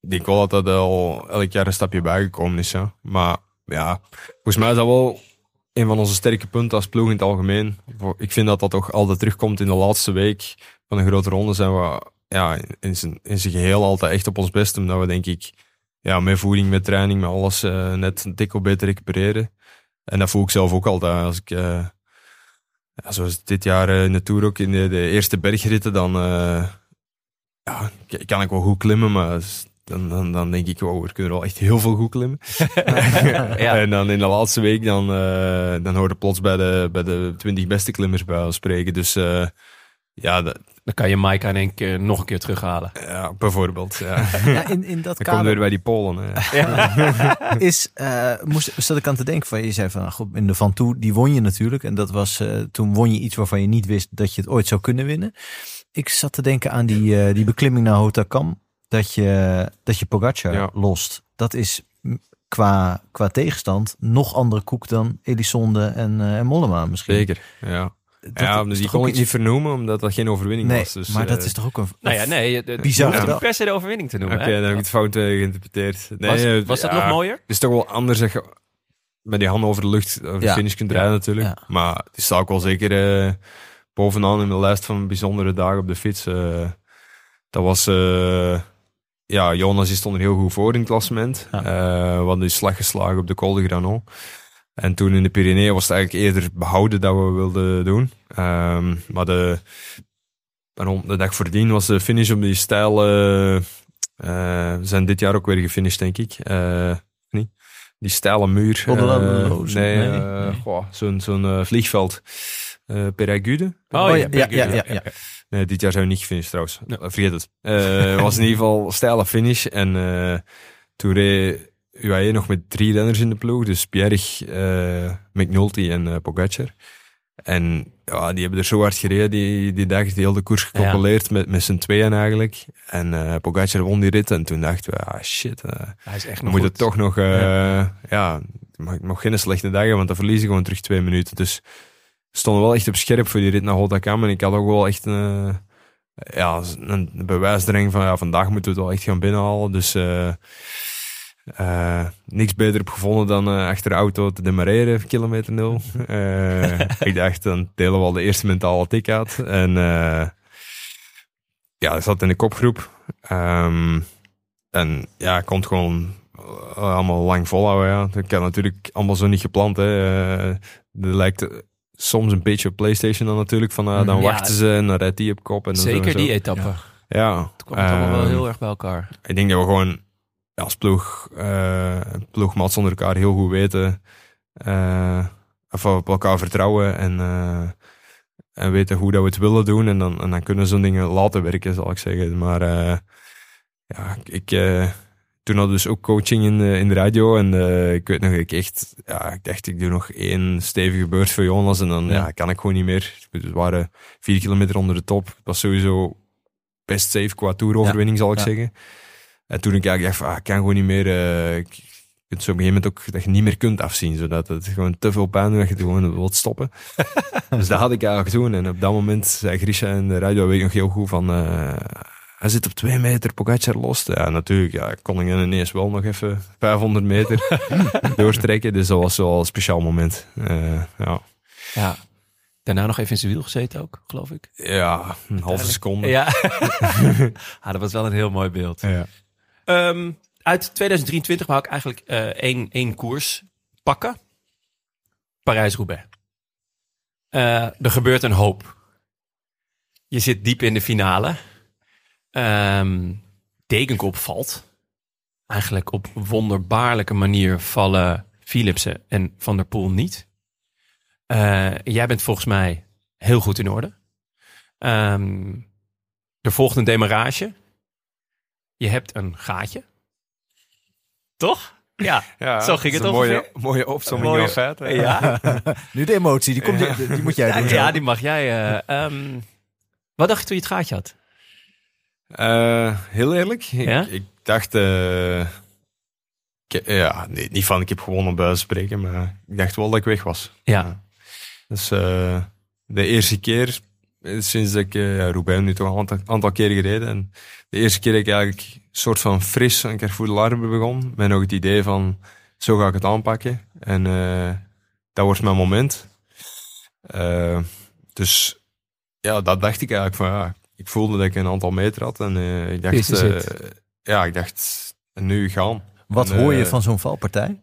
ik denk wel dat dat al elk jaar een stapje bijgekomen is. Ja. Maar ja, volgens mij is dat wel een van onze sterke punten als ploeg in het algemeen. Ik vind dat dat toch altijd terugkomt in de laatste week van een grote ronde. Zijn we ja, in zijn, in zijn geheel altijd echt op ons best. Omdat we denk ik ja, met voeding, met training, met alles eh, net een tikkel beter recupereren. En dat voel ik zelf ook altijd. Als ik, eh, ja, zoals dit jaar eh, in de Tour ook, in de, de eerste bergritten, dan ja, kan ik wel goed klimmen, maar dan, dan, dan denk ik, wow, we kunnen wel echt heel veel goed klimmen. Ja. En dan in de laatste week, dan, dan hoorde plots bij de, bij de 20 beste klimmers bij ons spreken. Dus ja, dat, Dan kan je Mike in één keer nog een keer terughalen. ja, bijvoorbeeld. Ja. Ja, in, in dat Dan kader weer bij die Polen. Hè. is, eh, moest, zat ik aan te denken van, je zei van, nou goed, in de Van Toe, die won je natuurlijk. En dat was, eh, toen won je iets waarvan je niet wist dat je het ooit zou kunnen winnen. Ik zat te denken aan die, eh, die beklimming naar Hotakam, dat je, dat je Pogacar Ja. lost. Dat is qua, qua tegenstand nog andere koek dan Elisonde en, eh, en Mollema misschien. Zeker, ja. Dat ja, is die kon ik iets- niet vernoemen, omdat dat geen overwinning Nee, was. Dus, maar dat eh, is toch ook een... Nou ja, nee. De, Bizar, hè? niet per se de overwinning te noemen. Oké, hè? dan heb ik het fout eh, geïnterpreteerd. Nee, was, eh, was dat ja, nog mooier? Het is toch wel anders dat je met die handen over de lucht over de finish kunt rijden natuurlijk. Ja. Maar het staat ook wel zeker eh, bovenaan in de lijst van bijzondere dagen op de fiets. dat was... eh, ja, Jonas die stond er heel goed voor in het klassement. Ja. Eh, we hadden die slag geslagen op de Col de Granon. En toen in de Pyreneeën was het eigenlijk eerder behouden dat we wilden doen. Ehm, maar de, waarom, de dag voordien was de finish op die stijl... eh, eh, we zijn dit jaar ook weer gefinished, denk ik. Eh, niet? Die steile muur. Eh, Loze? nee, Nee. eh, Nee. goh, zo'n zo'n eh, vliegveld. eh Peragude. Oh, ja, ja, ja, ja, ja. Nee, dit jaar zijn we niet gefinished trouwens. Eh, Vergeet het. Eh, Het was in ieder geval een steile finish. En eh toen reed UAE nog met drie renners in de ploeg. Dus Pierre, eh McNulty en Pogacar. En ja, die hebben er zo hard gereden die, die dag. Die hele koers gecalculeerd met, met z'n tweeën eigenlijk. En eh Pogacar won die rit. En toen dachten we, ah shit, eh, Hij is echt we nog toch nog... ja, het mag, mag geen slechte dag want dan verliezen gewoon terug twee minuten. Dus we stonden wel echt op scherp voor die rit naar Hotakam. En ik had ook wel echt een, ja, een bewijsdrang van ja, vandaag moeten we het wel echt gaan binnenhalen. Dus eh, eh, niks beter op gevonden dan eh, achter de auto te demareren, kilometer nul. Eh, ik dacht, dan delen we al de eerste mentale tik uit. En eh, ja, ik zat in de kopgroep. Ehm, en ja, ik kon het gewoon allemaal lang volhouden. Ja. Dat kan natuurlijk allemaal zo niet gepland. Hè. Eh, dat lijkt soms een beetje op PlayStation dan natuurlijk. Van, eh, dan Ja. wachten ze en dan rijdt die op kop. En dan zo en Zeker zo. die etappe. Ja. Het kwam allemaal wel Ehm, heel erg bij elkaar. ik denk dat we gewoon ja, als ploeg, eh ploegmaats onder elkaar heel goed weten. eh, of op elkaar vertrouwen en, eh, en weten hoe dat we het willen doen. En dan, en dan kunnen zo'n dingen laten werken, zal ik zeggen. Maar ja, ik, toen had dus ook coaching in, de- in de radio. En ik weet nog, ik echt, ja, ik dacht, ik doe nog één stevige beurt voor Jonas. En dan Ja. ja. kan ik gewoon niet meer. We waren vier kilometer onder de top. Het was sowieso best safe qua toeroverwinning, zal ik Ja. zeggen. En toen ik eigenlijk dacht, ah, ik kan gewoon niet meer. ik, je kunt zo op een gegeven moment ook dat je niet meer kunt afzien, zodat het gewoon te veel pijn doet dat je het gewoon wilt stoppen. dus dat had ik eigenlijk doen. En op dat moment zei Grisha in de radio, weet ik nog heel goed van. eh, hij zit op twee meter, Pogacar lost. Ja, natuurlijk. Ja, kon ik dan ineens wel nog even 500 meter doortrekken. Dus dat was wel een speciaal moment. Eh, ja. Ja. Daarna nog even in zijn wiel gezeten ook, geloof ik. ja, een halve seconde. Ja. ah, dat was wel een heel mooi beeld. Ja. Ehm, uit 2023 wou ik eigenlijk eh, één, één koers pakken. Parijs-Roubaix. Eh, er gebeurt een hoop. Je zit diep in de finale. Ehm Degenkop valt. Eigenlijk op wonderbaarlijke manier vallen Philipsen en Van der Poel niet. Eh, jij bent volgens mij heel goed in orde. Ehm, er volgt een demarrage. Je hebt een gaatje. Toch? Ja, Ja, zo ging het een ongeveer. mooie, mooie opzomming Mooie-. Ja, Nu de emotie, die, komt, die, die moet jij doen. ja zo. die mag jij. eh, ehm, wat dacht je toen je het gaatje had? Eh, heel eerlijk, ik, Ja? ik dacht, eh, ik- ja, nee, niet van ik heb gewonnen bij wijze van spreken, maar ik dacht wel dat ik weg was. Ja, Dus eh, de eerste keer, sinds dat ik uh, ja, Roubaix nu toch een aantal, aantal keer gereden, en de eerste keer dat ik eigenlijk een soort van fris aan Carrefour de Larbe begon, met nog het idee van, zo ga ik het aanpakken. En eh, dat wordt mijn moment. Eh, dus ja, dat dacht ik eigenlijk van, ja, ik voelde dat ik een aantal meter had en eh, ik dacht, eh, ja, ik dacht, nu gaan. Wat En, hoor je eh, van zo'n valpartij?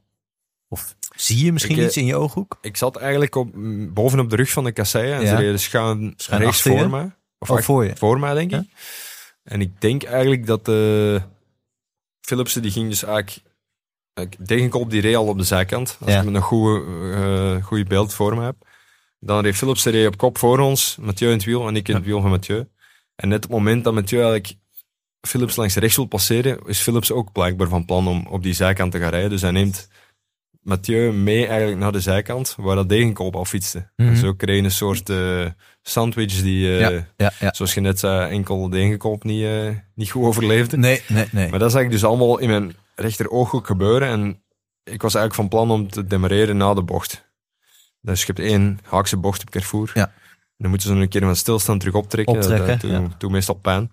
Of zie je misschien Ik, eh, iets in je ooghoek? Ik zat eigenlijk op, mm, bovenop de rug van de kasseien en ze reden schuin, Schuin rechts voor mij. Of Oh, voor je. voor mij, denk ik. En ik denk eigenlijk dat de Philipsen, die ging dus eigenlijk... Ik denk op die reed al op de zijkant. Als Ja. ik me nog goede, eh goede beeld voor me heb. Dan reed Philipsen reed op kop voor ons. Mathieu in het wiel en ik in het wiel van Mathieu. En net op het moment dat Mathieu eigenlijk Philips langs rechts wil passeren, is Philips ook blijkbaar van plan om op die zijkant te gaan rijden. Dus hij neemt Mathieu mee eigenlijk naar de zijkant, waar dat degenkoop al fietste. Mhm. En zo kreeg je een soort eh, sandwich die, eh, ja, ja, ja. zoals je net zei, enkel degenkoop niet, eh, niet goed overleefde. Nee, nee, nee. Maar dat is eigenlijk dus allemaal in mijn rechter ooghoek gebeuren. En ik was eigenlijk van plan om te demareren na de bocht. Dus je hebt één haakse bocht op Carrefour. Ja. Dan moeten ze een keer van stilstaan terug optrekken. Optrekken, dat, dat doet, meestal pijn.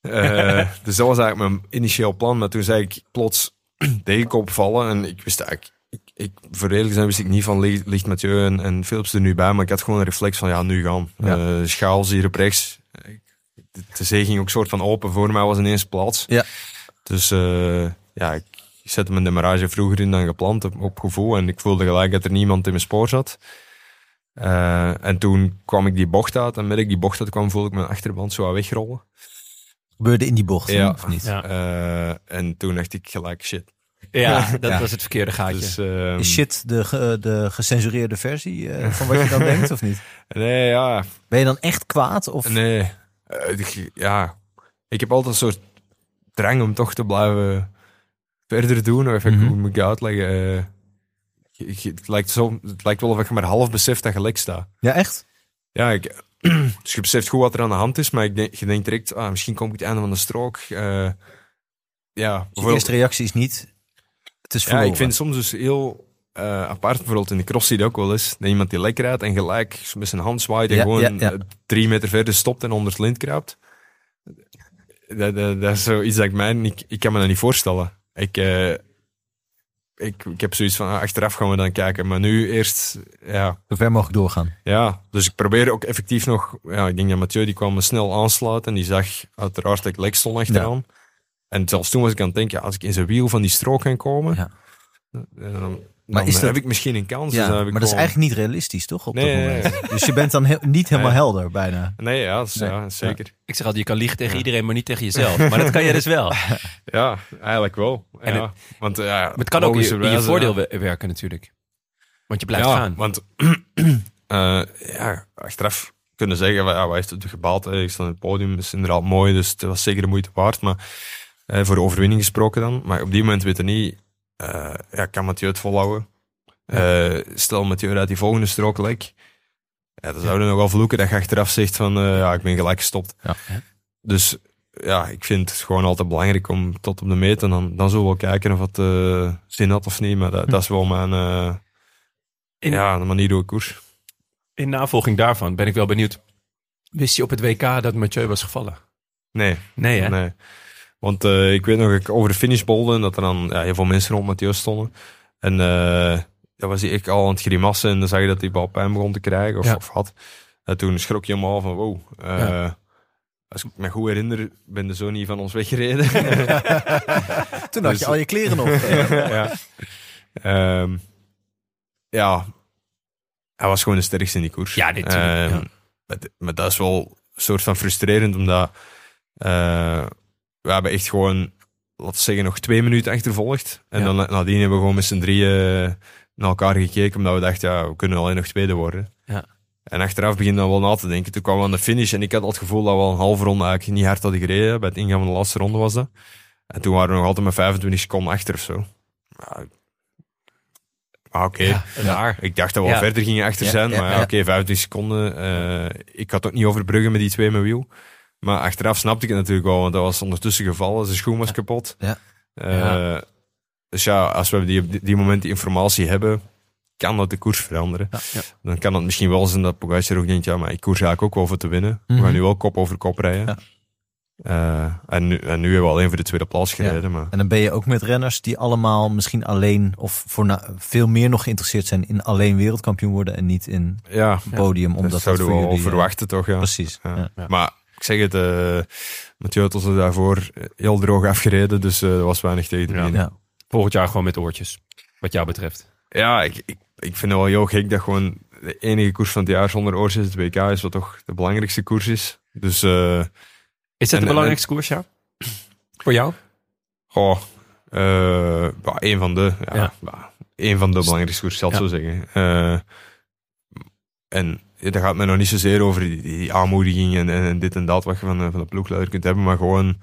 Dus dat was eigenlijk mijn initieel plan. Maar toen zei ik plots degenkop vallen. En ik wist eigenlijk... Ik, ik, voor eerlijk zijn wist ik niet van ligt, Mathieu en, en Philips er nu bij. Maar ik had gewoon een reflex van ja, nu gaan. Ja. Eh, Schaals hier op rechts. De, de zee ging ook soort van open. Voor mij was ineens plaats. Ja. Dus eh, ja, ik zette mijn demarrage vroeger in dan gepland op, op gevoel. En ik voelde gelijk dat er niemand in mijn spoor zat. Eh, en toen kwam ik die bocht uit. En met ik die bocht uit kwam, voelde ik mijn achterband zo wat wegrollen. Gebeurde in die bocht, Ja. of niet? Ja. Eh, en toen dacht ik gelijk, shit. ja dat Ja. was het verkeerde gaatje. Dus, ehm, Is shit de, ge- de gecensureerde versie eh, van wat je dan denkt, of niet? Nee, ja. Ben je dan echt kwaad? Of? Nee. Eh, ik- ja. Ik heb altijd een soort drang om toch te blijven verder doen. Of ik Mhm. hoe moet ik het uitleggen? Eh, je- je- het, lijkt zo, het lijkt wel of ik maar half besef dat je lek staat. Ja, echt? Ja, ik, dus je beseft goed wat er aan de hand is, maar ik denk, je denkt direct, ah, misschien kom ik het einde van de strook. Eh, ja, Je bijvoorbeeld- eerste reactie is niet... Het is ja, verloren. ik vind soms dus heel eh, apart, bijvoorbeeld in de cross zie je ook wel eens, dat iemand die lekker rijdt en gelijk met zijn hand zwaait en Ja, gewoon ja, ja. drie meter verder stopt en onder het lint kruipt. Dat, dat, dat is zoiets dat ik mij niet, ik kan me dat niet voorstellen. Ik, eh, ik, ik heb zoiets van, ah, achteraf gaan we dan kijken, maar nu eerst, ja, Zo ver mogelijk doorgaan. ja, dus ik probeer ook effectief nog... Ja, ik denk dat Mathieu die kwam me snel aansluiten. En die zag uiteraard dat ik lek stond achteraan. En zelfs toen was ik aan het denken, ja, als ik in zijn wiel van die strook kan komen... Ja. dan, dan Maar is dat- heb ik misschien een kans. Ja, Dus maar dat is eigenlijk niet realistisch, toch? Op Nee, dat moment. Dus je bent dan heel- niet helemaal Nee. helder, bijna. Nee, ja, dat is- Nee. ja zeker. Ik zeg altijd, je kan liegen tegen iedereen, maar niet tegen jezelf. Maar dat kan jij dus wel. Ja, eigenlijk wel. En ja. Want, ja, het kan ook in je, in je voordeel werken natuurlijk. Want je blijft ja, gaan. Want eh, ja, achteraf kunnen zeggen, ja, wat heeft het gebaald? hè? Ik sta op het podium, dat is inderdaad mooi, dus het was zeker de moeite waard. Maar eh, voor de overwinning gesproken dan. Maar op die moment weten niet, eh, ja, kan Mathieu het volhouden? Eh, stel Mathieu uit die volgende strook lek. Ja, dan zouden we nog wel vloeken dat je achteraf zegt van, eh, ja, ik ben gelijk gestopt. Ja. Dus ja, ik vind het gewoon altijd belangrijk om tot op de meet en dan, dan zullen we wel kijken of het zin had of niet. Maar dat, dat is wel mijn, In- ja, de manier hoe ik koers. In navolging daarvan ben ik wel benieuwd. Wist je op het WK dat Mathieu was gevallen? Nee, Nee, hè? nee. Want eh, ik weet nog, ik over de finish bolde en dat er dan ja, heel veel mensen rond Mathieu stonden. En dan was echt al aan het grimassen en dan zag je dat hij bal pijn begon te krijgen of, Ja. of had. En toen schrok je helemaal van, wow. eh. Als ik me goed herinner, ben de zo niet van ons weggereden. Toen had je al je kleren nog. ja. Ehm, ja, hij was gewoon de sterkste in die koers. Ja, dit- Ehm. Maar, maar dat is wel een soort van frustrerend, omdat we hebben echt gewoon, laten we zeggen, nog twee minuten achtervolgd. En Ja. dan nadien hebben we gewoon met z'n drieën naar elkaar gekeken, omdat we dachten, ja, we kunnen alleen nog tweede worden. Ja. En achteraf begin dan wel na te denken. Toen kwamen we aan de finish en ik had al het gevoel dat we al een halve ronde eigenlijk niet hard hadden gereden. Bij het ingaan van de laatste ronde was dat. En toen waren we nog altijd met 25 seconden achter of zo. Ja, ah, oké. Ja. Ik dacht dat we Ja. al verder gingen achter zijn. ja, maar oké, 25 seconden. eh, ik had ook niet overbruggen met die twee met wiel. Maar achteraf snapte ik het natuurlijk wel, want dat was ondertussen gevallen. Zijn schoen was kapot. Ja. Eh, Ja. Dus ja, als we die, op die, die moment die informatie hebben, kan dat de koers veranderen. Ja. Dan kan het misschien wel zijn dat Pogacar ook denkt, ja, maar ik koers eigenlijk ook wel voor te winnen. We Mhm. gaan nu wel kop over kop rijden. Ja. Eh, en, nu, en nu hebben we alleen voor de tweede plaats gereden. Maar En dan ben je ook met renners die allemaal misschien alleen of voor veel meer nog geïnteresseerd zijn in alleen wereldkampioen worden en niet in ja, podium. Omdat dat zouden we wel jullie, eh, verwachten toch. Ja. Precies. Ja. Ja. Ja. Maar ik zeg het, eh Mathieu had ons er daarvoor heel droog afgereden, dus eh, er was weinig tegen te Ja. Volgend jaar gewoon met oortjes. Wat jou betreft. Ja, ik, ik, ik vind het wel heel gek dat gewoon de enige koers van het jaar zonder oortjes het WK is, wat toch de belangrijkste koers is. Dus, eh Is dat En- de belangrijkste koers, ja? Voor jou? goh, eh, bah, een van de, ja, Ja. bah, een van de belangrijkste koers, zal ik Ja. zo zeggen. Eh, en dat gaat mij nog niet zozeer over die, die aanmoediging en, en dit en dat wat je van, de- van de ploegleider kunt hebben, maar gewoon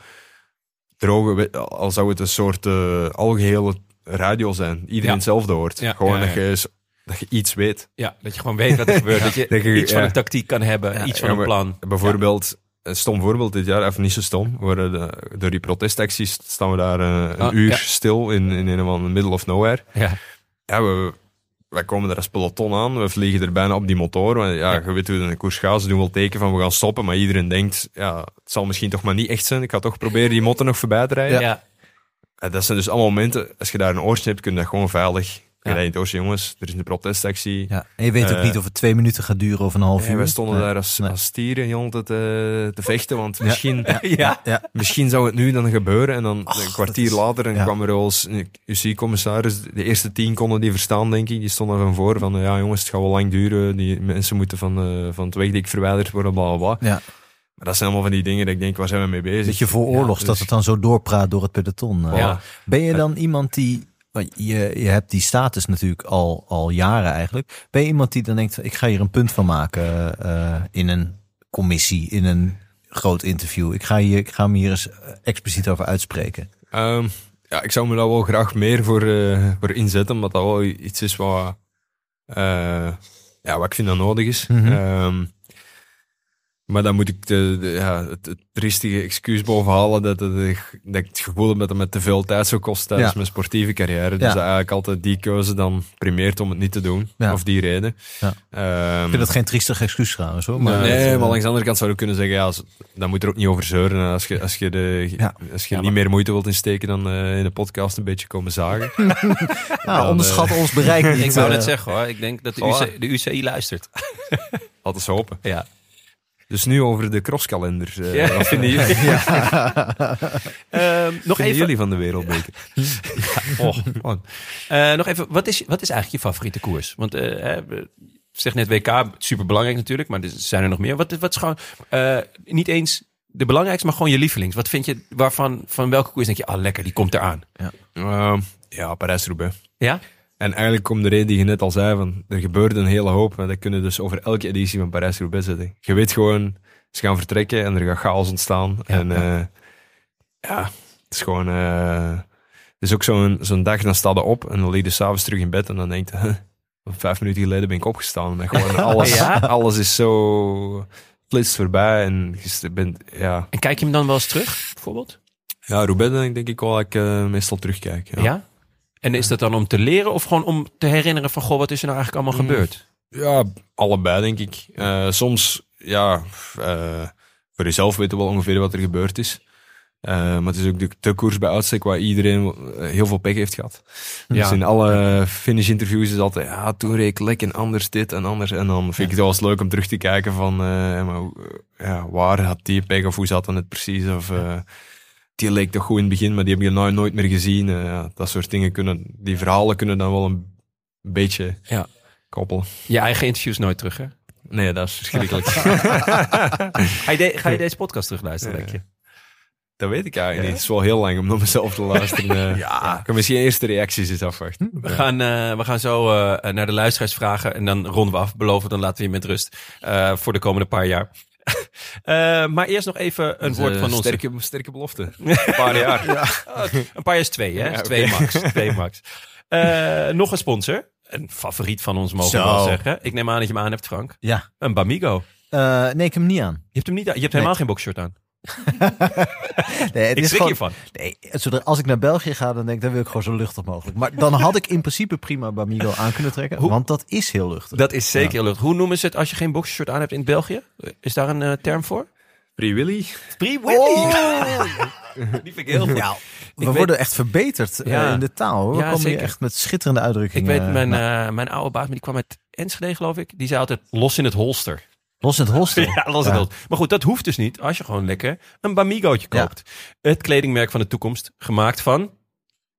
droge, al zou het een soort eh, algehele radio zijn. Iedereen Ja. hetzelfde hoort. Ja, gewoon ja. Dat, je, dat je iets weet. Ja, dat je gewoon weet wat er gebeurt. Dat je Dat je- iets van een tactiek kan hebben. Iets van een plan. Bijvoorbeeld, een stom voorbeeld dit jaar, even niet zo stom, worden de- door die protestacties staan we daar eh, een Ah, uur stil in, in een of middle of nowhere. Ja. Ja, we, wij komen daar als peloton aan, we vliegen er bijna op die motor. Want ja, Ja. je weet hoe het in de koers gaat, ze doen wel teken van we gaan stoppen, maar iedereen denkt, ja, het zal misschien toch maar niet echt zijn. Ik ga toch proberen die motten nog voorbij te rijden. Ja. En dat zijn dus allemaal momenten, als je daar een oortje hebt, kun je dat gewoon veilig. Je Ja. het oortje, jongens, er is een protestactie. Ja. En je weet ook Eh, niet of het twee minuten gaat duren of een half Ja, uur. wij stonden Nee. daar als, Nee. als stieren heel te, te, te vechten, want misschien, Ja. Ja. misschien zou het nu dan gebeuren. En dan Och, een kwartier is- later kwam er als UC-commissaris. De eerste tien konden die verstaan, denk ik. Die stonden van voor van, ja jongens, het gaat wel lang duren. Die mensen moeten van, eh, van het wegdek verwijderd worden, bla bla. Maar dat zijn allemaal van die dingen dat ik denk, waar zijn we mee bezig? Dat je voor oorlogs Ja, dat dus- het dan zo doorpraat door het peloton. eh. Ben je dan iemand die. Want Je, je hebt die status natuurlijk al, al jaren eigenlijk. Ben je iemand die dan denkt: ik ga hier een punt van maken eh, in een commissie, in een groot interview. Ik ga, hier, ik ga me hier eens eh, expliciet over uitspreken. Ehm, ja, ik zou me daar wel graag meer voor, eh, voor inzetten, omdat dat wel iets is wat, ja, wat ik vind dat nodig is. Ehm, maar dan moet ik de, de- ja, het, het triestige excuus bovenhalen dat, dat, ik- dat ik het gevoel heb dat het me te veel tijd zou kosten tijdens Ja. mijn sportieve carrière. Dus Ja. dat eigenlijk altijd die keuze dan primeert om het niet te doen. Ja. Of die reden. Ja. Ehm, Ik vind dat geen triestig excuus trouwens hoor. maar nee, het, eh, maar langs de andere kant zou je kunnen zeggen, ja, als- dan moet er ook niet over zeuren. En Als je, als je, de, Ja. als je Ja, niet maar- meer moeite wilt insteken, dan eh, in de podcast een beetje komen zagen. nou, dan, onderschat ons bereik niet. Ik wou eh. net zeggen hoor. Ik denk dat de. UC, de UCI luistert. We hopen. Ja. Dus nu over de crosskalender. eh, Ja. Vinden jullie, Ehm, nog vinden even. jullie van de wereldbeker? Oh, man. Eh, nog even, wat is, wat is eigenlijk je favoriete koers? Want eh, zeg net WK, super belangrijk natuurlijk, maar er zijn er nog meer. Wat, wat is gewoon eh, niet eens de belangrijkste, maar gewoon je lievelings? Wat vind je waarvan, van welke koers denk je, ah lekker, die komt eraan? Ehm, ja, Parijs-Roubaix. Ja? En eigenlijk komt de reden die je net al zei, van, er gebeurde een hele hoop. En dat kunnen dus over elke editie van Parijs-Roubaix zetten. Je weet gewoon, ze gaan vertrekken en er gaat chaos ontstaan. Ja, en ja. ja. ja, het is gewoon... eh, het is ook zo'n zo'n dag, dan sta je op en dan lig je s'avonds terug in bed en dan denk je... "Huh, vijf minuten geleden ben ik opgestaan. En gewoon alles, Ja? alles is zo flitst voorbij en je bent... Ja, En kijk je hem dan wel eens terug, bijvoorbeeld? ja Roubaix denk, denk ik wel dat ik eh, meestal terugkijk. Ja. En is dat dan om te leren of gewoon om te herinneren van, goh, wat is er nou eigenlijk allemaal Mm. gebeurd? Ja, allebei denk ik. Eh, soms, ja, eh, voor jezelf weten we wel ongeveer wat er gebeurd is. Eh, maar het is ook de, de koers bij uitstek waar iedereen heel veel pech heeft gehad. Ja. Dus in alle finish interviews is altijd, ja, toen reed ik lek en anders dit en anders. En dan vind ik het wel eens leuk om terug te kijken van, maar, ja, waar had die pech of hoe zat dan het precies? Of die leek toch goed in het begin, maar die heb je nou nooit meer gezien. Eh, ja, dat soort dingen kunnen, die verhalen kunnen dan wel een beetje Ja. koppelen. Je eigen interviews nooit terug, hè? Nee, dat is verschrikkelijk. Ga je, de- ga je deze podcast terugluisteren, denk je? Dat weet ik eigenlijk niet. Het is wel heel lang om naar mezelf te luisteren. eh. Ja. Ik kan misschien eerst de reacties eens afwachten. We, gaan, eh, we gaan zo naar de luisteraars vragen en dan ronden we af. Beloven, dan laten we je met rust voor de komende paar jaar. Eh, maar eerst nog even een woord Eh, van ons. Sterke, sterke belofte. Een paar jaar. Oh, een paar jaar is twee, hè? Ja, twee max. Twee max. Eh, nog een sponsor. Een favoriet van ons, mogen we wel zeggen. Ik neem aan dat je hem aan hebt, Frank. Ja. Een Bamigo. Eh, nee, ik heb hem niet aan. Je hebt hem niet aan. Je hebt helemaal geen boxshort aan. Nee, het Ik is schrik gewoon, hiervan. nee, zodra, als ik naar België ga, dan denk ik, dan wil ik gewoon zo luchtig mogelijk. Maar dan had ik in principe prima Bamigo aan kunnen trekken, Hoe- want dat is heel luchtig. Dat is zeker heel lucht. Hoe noemen ze het als je geen boxershort aan hebt in België? Is daar een eh, term voor? Free Willy. Free Willy. Die vind ik heel goed. Ja, we weet- worden echt verbeterd eh, in de taal. Hoor. We Ja, komen zeker. echt met schitterende Ik uitdrukkingen. weet, mijn, nou, eh, mijn oude baas, maar die kwam uit Enschede, geloof ik. Die zei altijd los in het holster. Los in het holster. Ja, los in het. Maar goed, dat hoeft dus niet als je gewoon lekker een Bamigootje koopt. Het kledingmerk van de toekomst, gemaakt van,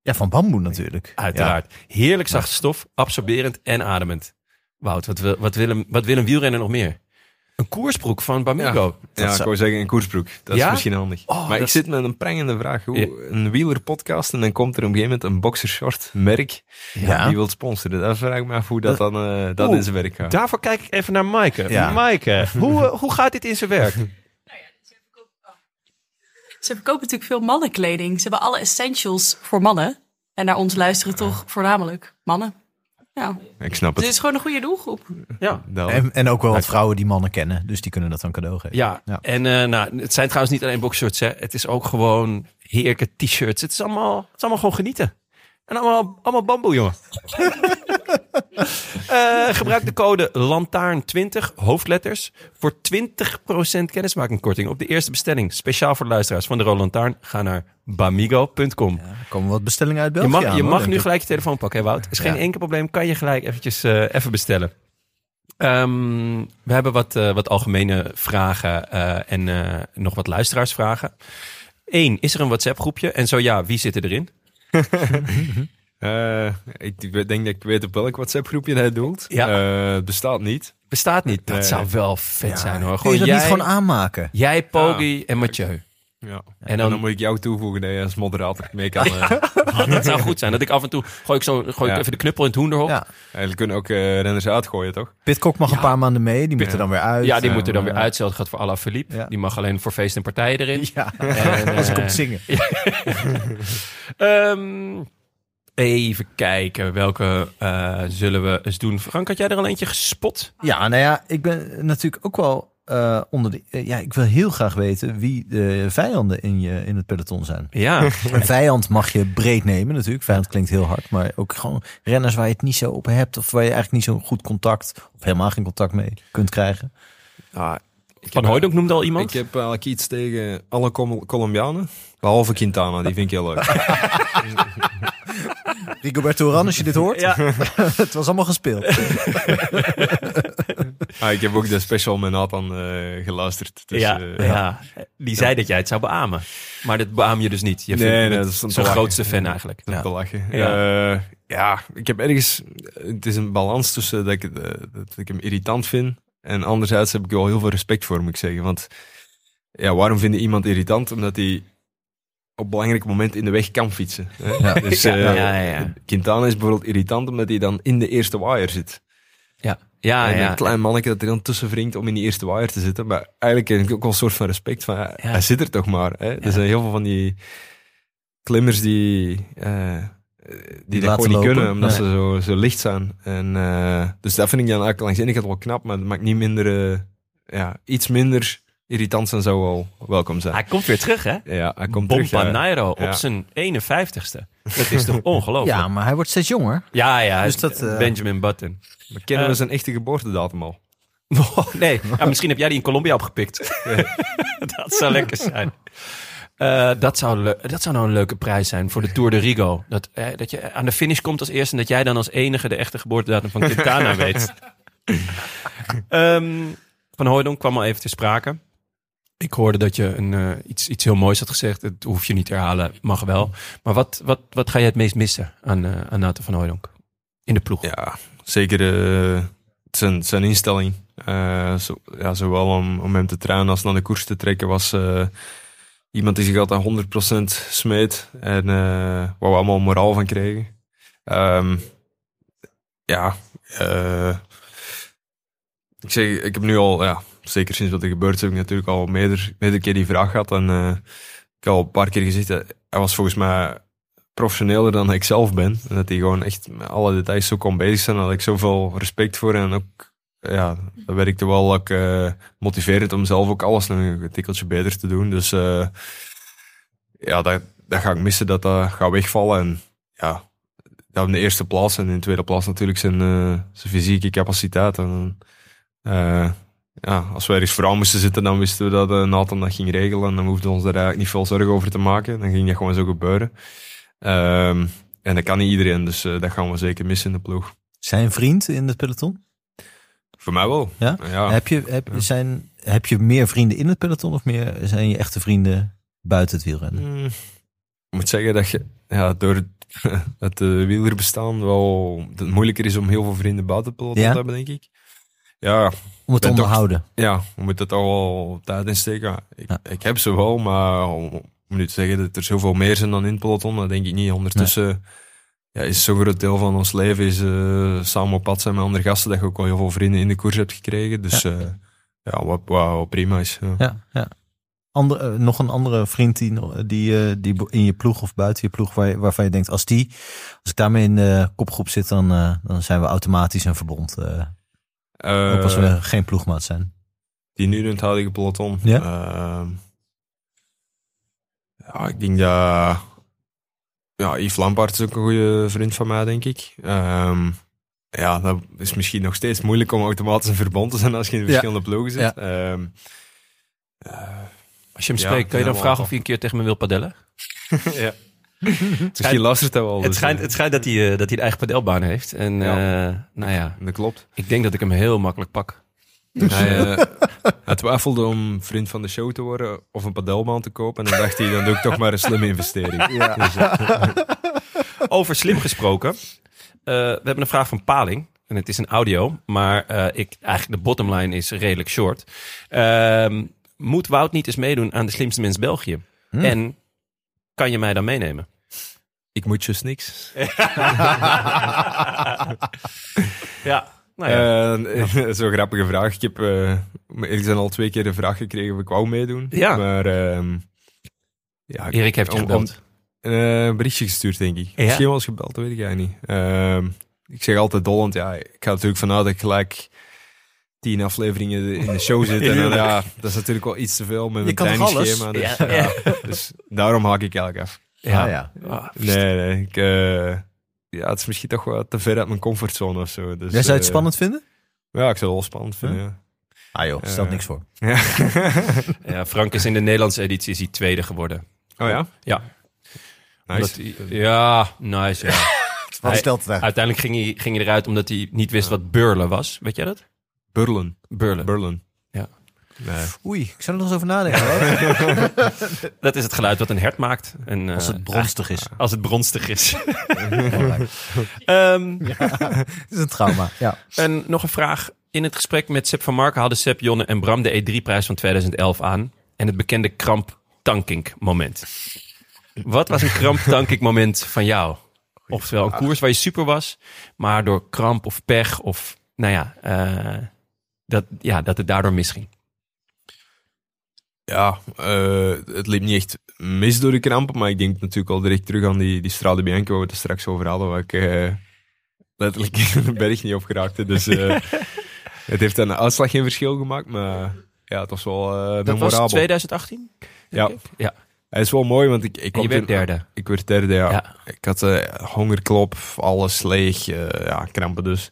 Ja, van bamboe natuurlijk. uiteraard, heerlijk zachte stof, absorberend en ademend. Wout, wat wil, wat wil, een, wat wil een wielrenner nog meer? Een koersbroek van Bamigo. Ja, ik zou- wou zeggen een koersbroek. Dat Ja? is misschien handig. Oh, maar dat ik is- zit met een prangende vraag. Hoe, Ja. Een wielerpodcast en dan komt er op een gegeven moment een boxershort merk Ja. die wil sponsoren. Dan vraag ik me af hoe dat dan eh, dat Oeh, in zijn werk gaat. Daarvoor kijk ik even naar Maaike. Ja. Maaike, hoe, eh, hoe gaat dit in zijn werk? Ze verkopen natuurlijk veel mannenkleding. Ze hebben alle essentials voor mannen. En naar ons luisteren toch voornamelijk mannen. Ja, Ik snap het het. is gewoon een goede doelgroep. Ja. Dat- En, en ook wel wat vrouwen die mannen kennen, dus die kunnen dat dan cadeau geven. Ja, Ja. en eh, nou, het zijn trouwens niet alleen boxshorts. Hè. Het is ook gewoon heerlijke t-shirts. Het is allemaal, het is allemaal gewoon genieten. En allemaal, allemaal bamboe, jongen. Eh, gebruik de code LANTAARN20, hoofdletters, voor 20% kennismakingkorting op de eerste bestelling. Speciaal voor de luisteraars van de Roland Taarn. Ga naar bamigo.com. Er komen wat bestellingen uit je België mag, aan, je mag nu gelijk je telefoon pakken, hè, Wout. Is geen Ja. enkel probleem. Kan je gelijk eventjes eh, even bestellen. Ehm, we hebben wat, eh, wat algemene vragen en nog wat luisteraarsvragen. Eén, is er een WhatsApp groepje? En zo ja, wie zit er erin? Eh, ik denk dat ik weet op welk WhatsApp groepje hij doelt. Ja. Eh, het bestaat niet. Bestaat niet. Dat Nee. zou wel vet zijn hoor. Kun Gewoon je dat jij, niet gewoon aanmaken? jij Pogi en Mathieu. Ja. En En dan- moet ik jou toevoegen dat je als moderator mee kan. eh, Ah, dat zou goed zijn. Dat ik af en toe gooi ik, zo, gooi ik Ja. even de knuppel in het hoenderhok. Ja. Eigenlijk kunnen ook eh, renners uitgooien, toch? Pitcock mag een paar maanden mee, die moet er dan weer uit. Ja, die moet er dan weer uit. Hetzelfde gaat voor Alain Philippe. Ja. Die mag alleen voor feest en partijen erin. Ja, En, als ik komt zingen. Ehm, even kijken, welke eh, zullen we eens doen? Frank, had jij er al eentje gespot? Ja, nou ja, ik ben natuurlijk ook wel eh, onder de... eh, ja, ik wil heel graag weten wie de vijanden in, je, in het peloton zijn. Ja, Een vijand mag je breed nemen natuurlijk. Vijand klinkt heel hard. Maar ook gewoon renners waar je het niet zo op hebt. Of waar je eigenlijk niet zo goed contact... of helemaal geen contact mee kunt krijgen. Ah, ik Van heb- Hooydonk noemde al iemand. Ik heb eigenlijk iets tegen alle Col- Colombianen. Behalve Quintana, die vind ik heel leuk. Rigoberto Urán, als je dit hoort. Ja. het was allemaal gespeeld. ah, ik heb ook de special met Nathan eh, geluisterd. Dus, ja, eh, ja, die zei dat jij het zou beamen. Maar dat beaam je dus niet. Je Nee, vindt nee, dat is lachen. grootste fan eigenlijk. Om Ja. te lachen. Ja. Ja. ja, ik heb ergens... Het is een balans tussen dat ik, eh, dat ik hem irritant vind... en anderzijds heb ik wel heel veel respect voor, moet ik zeggen. Want ja, waarom vind je iemand irritant? Omdat hij op belangrijke momenten in de weg kan fietsen. Hè? Ja. Dus Ja, eh, ja, ja. Quintana is bijvoorbeeld irritant omdat hij dan in de eerste wire zit. Ja, ja, en ja. Een klein manneke dat er dan tussen wringt om in die eerste wire te zitten. Maar eigenlijk heb ik ook wel een soort van respect van, ja, hij zit er toch maar. Hè? Er zijn heel veel van die klimmers die, eh, die, dat gewoon niet lopen. kunnen, omdat Nee. ze zo, zo licht zijn. En, eh, dus dat vind ik dan eigenlijk langs de ene kant wel knap, maar dat maakt niet minder, eh, ja, iets minder irritant zijn zou wel welkom zijn. Hij komt weer terug, hè? ja, hij komt terug. Bompa. Nairo Ja. op zijn 51ste. Dat is toch ongelooflijk? Ja, maar hij wordt steeds jonger. ja, ja. Dus dat, eh, Benjamin Button. Maar kennen we Eh, zijn echte geboortedatum al? Oh, nee, ja, misschien heb jij die in Colombia opgepikt. dat zou lekker zijn. Eh, dat, zou le- dat zou nou een leuke prijs zijn voor de Tour de Rigo. Dat, eh, dat je aan de finish komt als eerste en dat jij dan als enige de echte geboortedatum van Quintana weet. Ehm, van Hooydonk kwam al even te sprake. Ik hoorde dat je een, eh, iets, iets heel moois had gezegd. Dat hoef je niet te herhalen, mag wel. Maar wat, wat, wat ga je het meest missen aan, eh aan Nathan van Hooydonk? In de ploeg. Ja, zeker eh, zijn, zijn instelling. Zo, ja, zowel om, om hem te trainen als naar de koers te trekken was iemand die zich altijd 100% smeet en waar we allemaal moraal van krijgen. Ehm, ja, ik zeg, ik heb nu al, ja, zeker sinds wat er gebeurd is, heb ik natuurlijk al meerdere, meerdere keer die vraag gehad. En eh, ik heb al een paar keer gezegd, eh, hij was volgens mij professioneler dan ik zelf ben. En dat hij gewoon echt met alle details zo kon bezig zijn. Daar ik zoveel respect voor. En ook, ja, dat werkte wel ook eh, motiverend om zelf ook alles een tikkeltje beter te doen. Dus eh, ja, dat, dat ga ik missen, dat dat gaat wegvallen. En ja, dat in de eerste plaats. En in de tweede plaats natuurlijk zijn, zijn fysieke capaciteit. En, ja, als wij ergens vooraan moesten zitten, dan wisten we dat eh, Nathan dat ging regelen. En dan hoefden we ons daar eigenlijk niet veel zorgen over te maken. Dan ging dat gewoon zo gebeuren. Ehm, en dat kan niet iedereen, dus eh, dat gaan we zeker missen in de ploeg. Zijn vriend in het peloton? Voor mij wel. Ja? ja. Heb, je, heb, zijn, heb je meer vrienden in het peloton of meer zijn je echte vrienden buiten het wielrennen? Mm, ik moet zeggen dat je ja, door het, het uh, wielerbestaan wel het moeilijker is om heel veel vrienden buiten het peloton Ja? te hebben, denk ik. Ja, Om het te onderhouden. ja, we moeten er toch wel tijd in steken. Ik, Ja. ik heb ze wel, maar om, om nu te zeggen dat er zoveel meer zijn dan in het peloton, dat denk ik niet. Ondertussen ja, is zo'n groot deel van ons leven is, eh, samen op pad zijn met andere gasten, dat je ook wel heel veel vrienden in de koers hebt gekregen. Dus ja, ja wat, prima is. Ja. Ja, ja. Ander, eh, nog een andere vriend die, die, eh, die in je ploeg of buiten je ploeg, waar, je- waarvan je denkt, als die, als ik daarmee in de kopgroep zit, dan, eh, dan zijn we automatisch een verbond. Eh, Eh, ook als we geen ploegmaat zijn. die nu in het huidige peloton. Ja? Ehm, ja, ik denk dat... Ja, Yves Lampaard is ook een goede vriend van mij, denk ik. Ehm, ja, dat is misschien nog steeds moeilijk om automatisch een verbond te zijn als je in Ja. verschillende ploegen zit. Ja. Ehm, Als je hem Ja, spreekt, kan je dan vragen of hij een keer tegen me wil padellen? ja. Misschien luistert hij wel. Het dus, schijnt, eh, het schijnt dat hij, eh, dat hij een eigen padelbaan heeft. En Ja. eh, nou ja, Dat klopt. ik denk dat ik hem heel makkelijk pak. Hij, eh, hij twijfelde om vriend van de show te worden of een padelbaan te kopen. En dan dacht hij, dan doe ik toch maar een slimme investering. Dus, eh, Over slim gesproken. eh, we hebben een vraag van Paling. En het is een audio, maar eh, ik, eigenlijk de bottomline is redelijk short. Ehm, moet Wout niet eens meedoen aan de slimste mens België? En kan je mij dan meenemen? ik moet dus niks. Ja, nou ja. Eh, Zo'n grappige vraag. Ik heb uh, er zijn al twee keer de vraag gekregen of ik wou meedoen. Ja. Maar ehm, ja, Erik heeft je gebeld. om- eh, een berichtje gestuurd, denk ik. Ja? Misschien wel eens gebeld, dat weet ik eigenlijk niet. Ehm, ik zeg altijd dollend, ja, ik ga natuurlijk vanuit dat ik gelijk tien afleveringen in de show zit. En dan, ja, dat is natuurlijk wel iets te veel met mijn kan toch trainingsschema. Dus, Ja, ja. dus daarom haak ik eigenlijk af. ja. Ah, ja. Ah, Nee, nee, ik, eh, ja, het is misschien toch wel te ver uit mijn comfortzone of zo. Dus, Jij zou het eh, spannend vinden? Ja, ik zou het wel spannend vinden, ja. Ah joh, stelt niks voor. Ja. ja, Frank is in de Nederlandse editie is hij tweede geworden. Oh ja? Ja. Nice. Hij- ja, nice. Ja. Wat Hij- stelt het uit? Uiteindelijk ging hij, ging hij eruit omdat hij niet wist wat burlen was. Weet jij dat? Burlen. Burlen. Burlen. Ja. Nee. Oei, ik zou er nog eens over nadenken. hoor. Dat is het geluid wat een hert maakt. En, eh, Als het bronstig is. Als het bronstig is. Ehm, Het is een trauma. Ja. En nog een vraag. In het gesprek met Sepp van Marken hadden Sepp, Jonne en Bram de E3-prijs van 2011 aan. En het bekende kramp-tankink moment. Wat was een kramp-tankink moment van jou? Oftewel een koers waar je super was, maar door kramp of pech of, nou ja, eh, dat, ja dat het daardoor misging. Ja, eh, het liep niet echt mis door de krampen, maar ik denk natuurlijk al direct terug aan die, die Strade Bianca waar we het er straks over hadden, waar ik eh, letterlijk een berg niet opgeraakte. Dus eh, het heeft aan de uitslag geen verschil gemaakt, maar ja, het was wel eh Dat memorabel. was 2018? Ja. ik? ja. Hij is wel mooi, want ik, ik En je werd derde. Ik werd derde, ja. Ja. Ik had hongerklop, alles leeg, ja, krampen dus.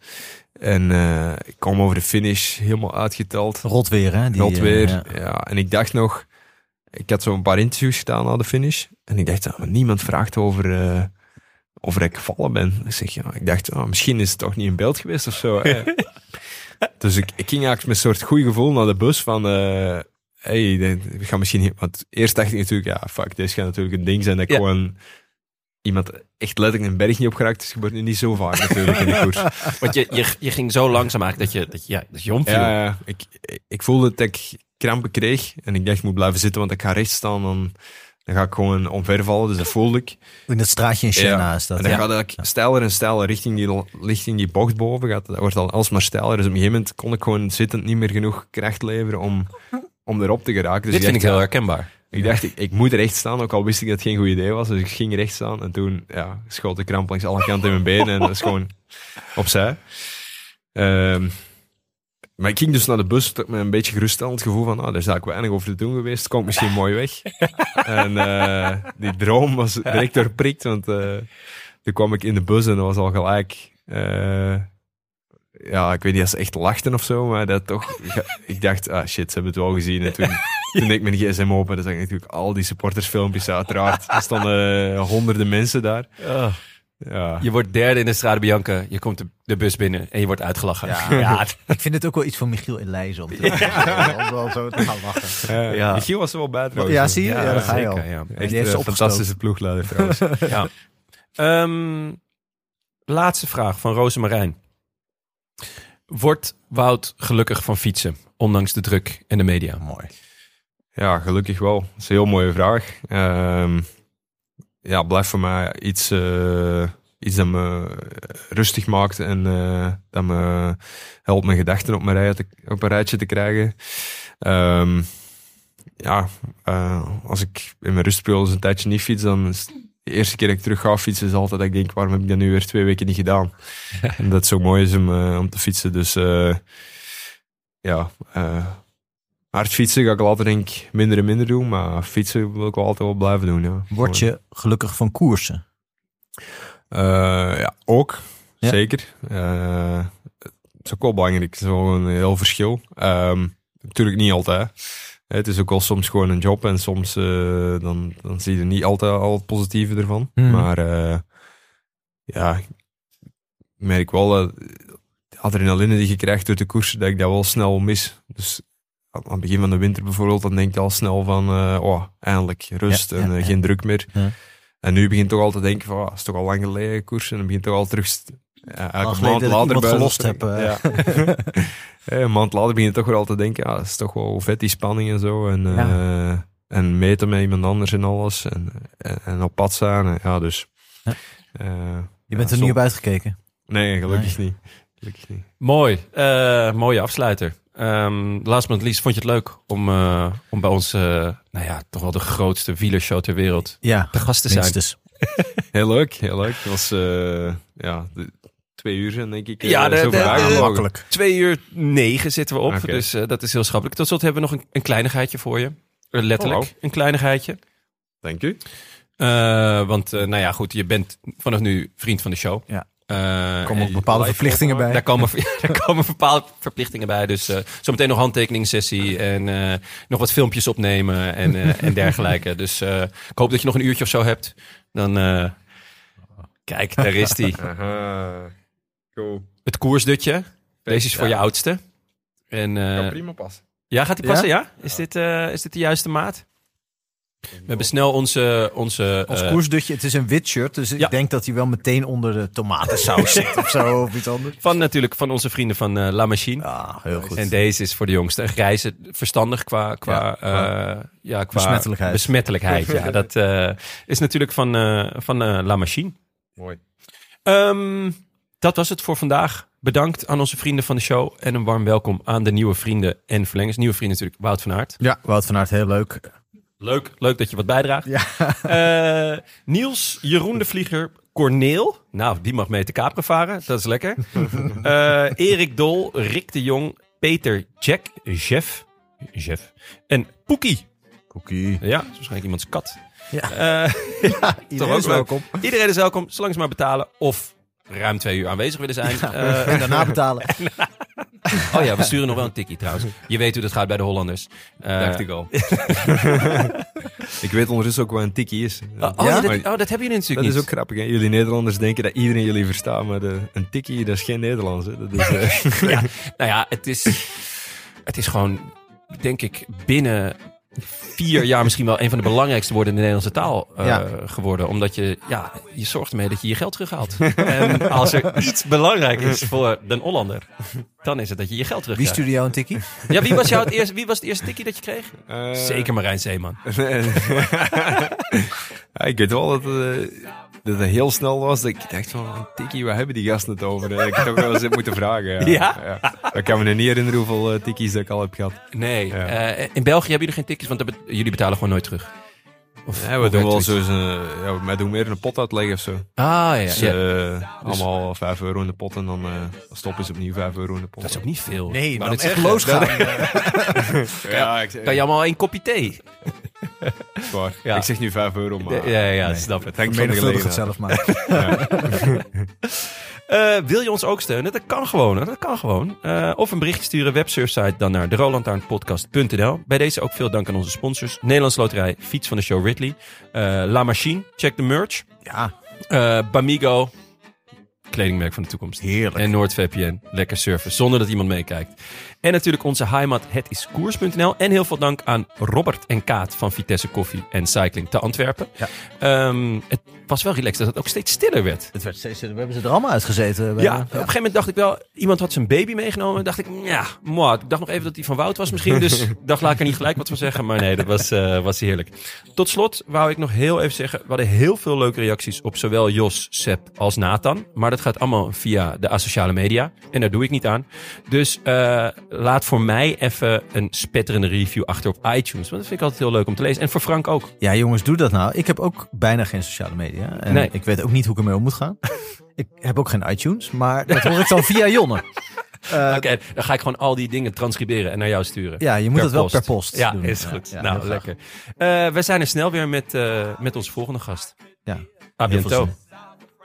En eh, ik kwam over de finish, helemaal uitgeteld. Rot weer, hè? Die, Rot eh, weer. ja. ja. En ik dacht nog, ik had zo een paar interviews gedaan na de finish. En ik dacht, maar niemand vraagt over eh, of ik gevallen ben. Ik, zeg, ja, ik dacht, ja, misschien is het toch niet in beeld geweest of zo. dus ik, ik ging eigenlijk met een soort goed gevoel naar de bus van... eh hey, we gaan misschien. Want eerst dacht ik natuurlijk, ja, fuck, dit gaat natuurlijk een ding zijn dat ik Ja. gewoon iemand echt letterlijk een berg niet opgeraakt is, gebeurt nu niet zo vaak natuurlijk in de koers. Want je, je, je ging zo langzaam eigenlijk dat je, dat je, ja, dat je omviel. Ja. Ik, ik voelde dat ik krampen kreeg en ik dacht, ik moet blijven zitten, want ik ga rechts staan, dan, dan ga ik gewoon omvervallen. Dus dat voelde ik. In het straatje in Ja. is dat. En dan ja. gaat eigenlijk steiler en steiler richting die, richting die bocht boven. Gaat, dat wordt al alsmaar steiler. Dus op een gegeven moment kon ik gewoon zittend niet meer genoeg kracht leveren om, om erop te geraken. Dus Dit vind ik heel herkenbaar. Ik dacht, ik, ik moet recht staan, ook al wist ik dat het geen goed idee was. Dus ik ging recht staan en toen ja, schoot de kramp langs alle kanten in mijn benen en dat is gewoon opzij. Ehm, maar ik ging dus naar de bus met een beetje geruststellend gevoel van, ah, daar is eigenlijk weinig over te doen geweest. Het komt misschien mooi weg. en eh, die droom was direct doorprikt, want eh, toen kwam ik in de bus en dat was al gelijk... eh, ja, ik weet niet of ze echt lachten of zo, maar dat toch... Ik dacht, ah shit, ze hebben het wel gezien. En toen, toen deed ik mijn gsm open, dan zag ik natuurlijk al die supportersfilmpjes uiteraard. Er stonden eh, honderden mensen daar. Ja. Je wordt derde in de Strade Bianca, je komt de, de bus binnen en je wordt uitgelachen. Ja, ik vind het ook wel iets van Michiel om, te, om wel zo te gaan lachen. Ja. Ja. Michiel was er wel bij trouwens. Ja, zie je? Ja, daar ga je al. Echt Die heeft ze een opgestoken. fantastische ploegleider trouwens. Ja. Ehm, laatste vraag van Rosemarijn. Wordt Wout gelukkig van fietsen, ondanks de druk en de media? Mooi. Ja, gelukkig wel. Dat is een heel mooie vraag. Ehm, ja, blijft voor mij iets, eh, iets dat me rustig maakt en eh, dat me helpt mijn gedachten op, mijn rij te, op een rijtje te krijgen. Ehm, ja, eh, als ik in mijn rustperiode een tijdje niet fiets, dan is de eerste keer dat ik terug ga fietsen, is altijd dat ik denk, waarom heb ik dat nu weer twee weken niet gedaan? en dat het zo mooi is om, om te fietsen. Dus ja, hard fietsen ga ik later denk minder en minder doen, maar fietsen wil ik wel altijd wel blijven doen. Ja. Word je gelukkig van koersen? Eh, ja, ook. Ja? Zeker. Eh, het is ook wel belangrijk. Het is wel een heel verschil. Ehm, natuurlijk niet altijd. Het is ook wel soms gewoon een job en soms eh, dan, dan zie je er niet altijd al het positieve ervan. Hmm. Maar ja, ik merk wel dat de adrenaline die je krijgt door de koers, dat ik dat wel snel mis. Dus aan het begin van de winter bijvoorbeeld, dan denk je al snel van, eh, oh, eindelijk rust Ja, en ja, eh, ja. geen druk meer. Ja. En nu begint toch al te denken van, ah, het is toch al lang geleden koers en dan begint toch al terug, ja, geleden maand later bij gelost heb, spreken. Ja. Een maand later begin je toch weer al te denken, ja, het is toch wel vet die spanning en zo. En, eh, en meten met iemand anders en alles. En, en, en op pad staan. En, ja, dus. Ja. eh, Je bent ja, er niet op uitgekeken. Nee, gelukkig niet. Gelukkig niet. Mooi, Eh, mooie afsluiter. Ehm, last but not least, vond je het leuk om, eh, om bij ons, eh, nou ja, toch wel de grootste wielershow ter wereld Ja, te gast te zijn? minstens. Heel leuk, heel leuk. Het was eh, ja, de- twee uur zijn denk ik. Ja, de-. Makkelijk. Twee uur negen zitten we op, dus eh, dat is heel schappelijk. Tot slot hebben we nog een, een kleinigheidje voor je. Letterlijk, Oh, een kleinigheidje. Dank u. Eh, want, eh, nou ja, goed, je bent vanaf nu vriend van de show. Ja. Eh, Er komen en ook bepaalde verplichtingen bij. Daar komen, daar komen bepaalde verplichtingen bij. Dus eh, zometeen nog handtekeningssessie en eh, nog wat filmpjes opnemen en, eh, en dergelijke. Dus eh, ik hoop dat je nog een uurtje of zo hebt. Dan, eh, kijk, daar is die. Cool. Het koersdutje. Deze is voor Ja. je oudste. En, eh, Kan prima passen. ja, gaat die passen? Ja? Is, dit, eh, is dit de juiste maat? We hebben snel onze... onze Ons eh, koersdutje, het is een wit shirt, dus Ja. ik denk dat hij wel meteen onder de tomatensaus zit of zo, of iets anders. van natuurlijk van onze vrienden van eh, La Machine. Ah, heel goed. En deze is voor de jongste. Een grijze, verstandig qua, qua, Ja, ja, ja, qua Besmettelijkheid. besmettelijkheid, ja. Dat eh, is natuurlijk van, eh, van eh, La Machine. Mooi. Ehm, dat was het voor vandaag. Bedankt aan onze vrienden van de show. En een warm welkom aan de nieuwe vrienden en verlengers. Nieuwe vrienden natuurlijk, Wout van Aert. Ja, Wout van Aert, heel leuk. Leuk, leuk dat je wat bijdraagt. Ja. Eh, Niels, Jeroen de Vlieger, Corneel. Nou, die mag mee te Capri varen. Dat is lekker. Eh, Erik Dol, Rick de Jong, Peter Jack, Jeff, Jeff en Poekie. Poekie. Ja, dat is waarschijnlijk iemands kat. Ja. Eh, Iedereen is welkom. iedereen is welkom, zolang ze maar betalen of ruim twee uur aanwezig willen zijn. Eh, En daarna betalen. oh ja, we sturen nog wel een tikkie trouwens. Je weet hoe dat gaat bij de Hollanders. Eh, Dacht ik al. ik weet ondertussen ook wat een tikkie is. Oh, oh, Ja? ja, dat, oh, dat hebben jullie Dat natuurlijk is niet. ook grappig. Hè? Jullie Nederlanders denken dat iedereen jullie verstaat, maar de, een tikkie, dat is geen Nederlands. Hè? Dat is, eh, ja, nou ja, het is, het is gewoon, denk ik, binnen vier jaar misschien wel een van de belangrijkste woorden in de Nederlandse taal eh, Ja. geworden. Omdat je, ja, je zorgt ermee dat je je geld terughaalt. en als er iets belangrijk is voor de Hollander, dan is het dat je je geld Wie terugkrijgt. stuurde jou een tikkie? Ja, wie was, jou het eerste, wie was het eerste tikkie dat je kreeg? Eh, Zeker Marijn Zeeman. ja, ik weet wel dat, eh, dat het heel snel was. Dat ik dacht van, tikkie, waar hebben die gasten het over? Ik heb ook wel eens moeten vragen. Ja? Ja? Ik kan me niet herinneren hoeveel eh, tikkies dat ik al heb gehad. Nee. Ja. eh, in België hebben jullie geen tikjes, want jullie betalen gewoon nooit terug. Of, Ja, we hoe doen wel werkt zo zoiets? eens een, ja, wij doen meer een pot uitleggen of zo. Ah, ja. Dus, ja. eh, allemaal 5 euro in de pot en dan eh, dan stoppen ze opnieuw 5 euro in de pot. Dat is ook niet veel. Nee, Maar maar dat echt is losgaan. ja, ik, Kan je allemaal één kopje thee? Waar. Ja. Ik zeg nu 5 euro, maar ja, ja, nee. snap het. hangt van de Menigvuldig het zelf maar. Eh, wil je ons ook steunen? Dat kan gewoon. Dat kan gewoon. Eh, of een berichtje sturen, websurfsite dan naar derolantaarnpodcast.nl. Bij deze ook veel dank aan onze sponsors. Nederlands Loterij, Fiets van de Show Ridley. eh, La Machine, check de merch. Ja, Bamigo, kledingmerk van de toekomst. heerlijk. En NoordVPN, lekker surfen zonder dat iemand meekijkt. En natuurlijk onze heimat hetiskoers.nl. En heel veel dank aan Robert en Kaat van Vitesse Koffie en Cycling te Antwerpen. Ja. Ehm, het was wel relaxed dat het ook steeds stiller werd. Het werd steeds, we hebben ze er allemaal uitgezeten. Ja, op een gegeven moment dacht ik wel, iemand had zijn baby meegenomen. dacht ik, ja, moi. Ik dacht nog even dat die van Wout was misschien. Dus dacht, laat ik er niet gelijk wat van zeggen. Maar nee, dat was, eh, was heerlijk. Tot slot wou ik nog heel even zeggen, we hadden heel veel leuke reacties op zowel Jos, Sepp als Nathan. Maar dat gaat allemaal via de asociale media. En daar doe ik niet aan. Dus eh, laat voor mij even een spetterende review achter op iTunes. Want dat vind ik altijd heel leuk om te lezen. En voor Frank ook. Ja, jongens, doe dat nou. Ik heb ook bijna geen sociale media. En Nee. ik weet ook niet hoe ik ermee om moet gaan. ik heb ook geen iTunes, maar dat hoor ik dan via Jonne. Eh, Oké, dan ga ik gewoon al die dingen transcriberen en naar jou sturen. Ja, je moet het wel per post Ja, doen. is goed. ja, nou, lekker. Eh, we zijn er snel weer met, eh, met onze volgende gast. Ja, A zin.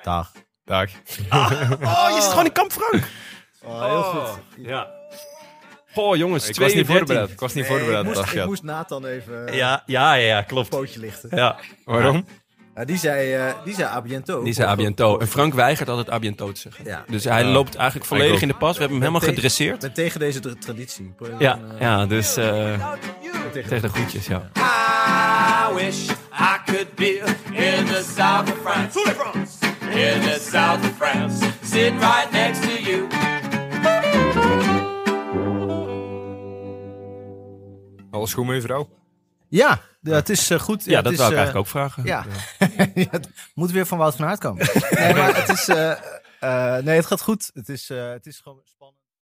Dag. Dag. Oh, je zit gewoon in Kamp Frank. Oh, heel goed. Ja. Goh, jongens, Ik was niet voorbereid. Ik was niet voorbereid. ik, dat moest, ik moest Nathan even ja, ja, ja, klopt. pootje lichten. Ja, Waarom? Die zei, eh die zei Abiento. die zei Abiento. En Frank weigert altijd Abiento te zeggen. Ja. Dus hij loopt eigenlijk volledig in de pas. We hebben hem helemaal tegen- gedresseerd. Ben tegen deze tra- traditie. Ja, ja dus eh, tegen- tegen de groetjes, ja. I wish I could be in the south of France. In the south of France. Sitting right next to you. Alles goed met je vrouw? Ja, ja, het is eh, goed. Ja, het dat is, wou ik eh, eigenlijk ook vragen. Ja. Ja, het moet weer van Wout van Aert komen. nee, maar het is... eh, nee, het gaat goed. Het is, het is gewoon...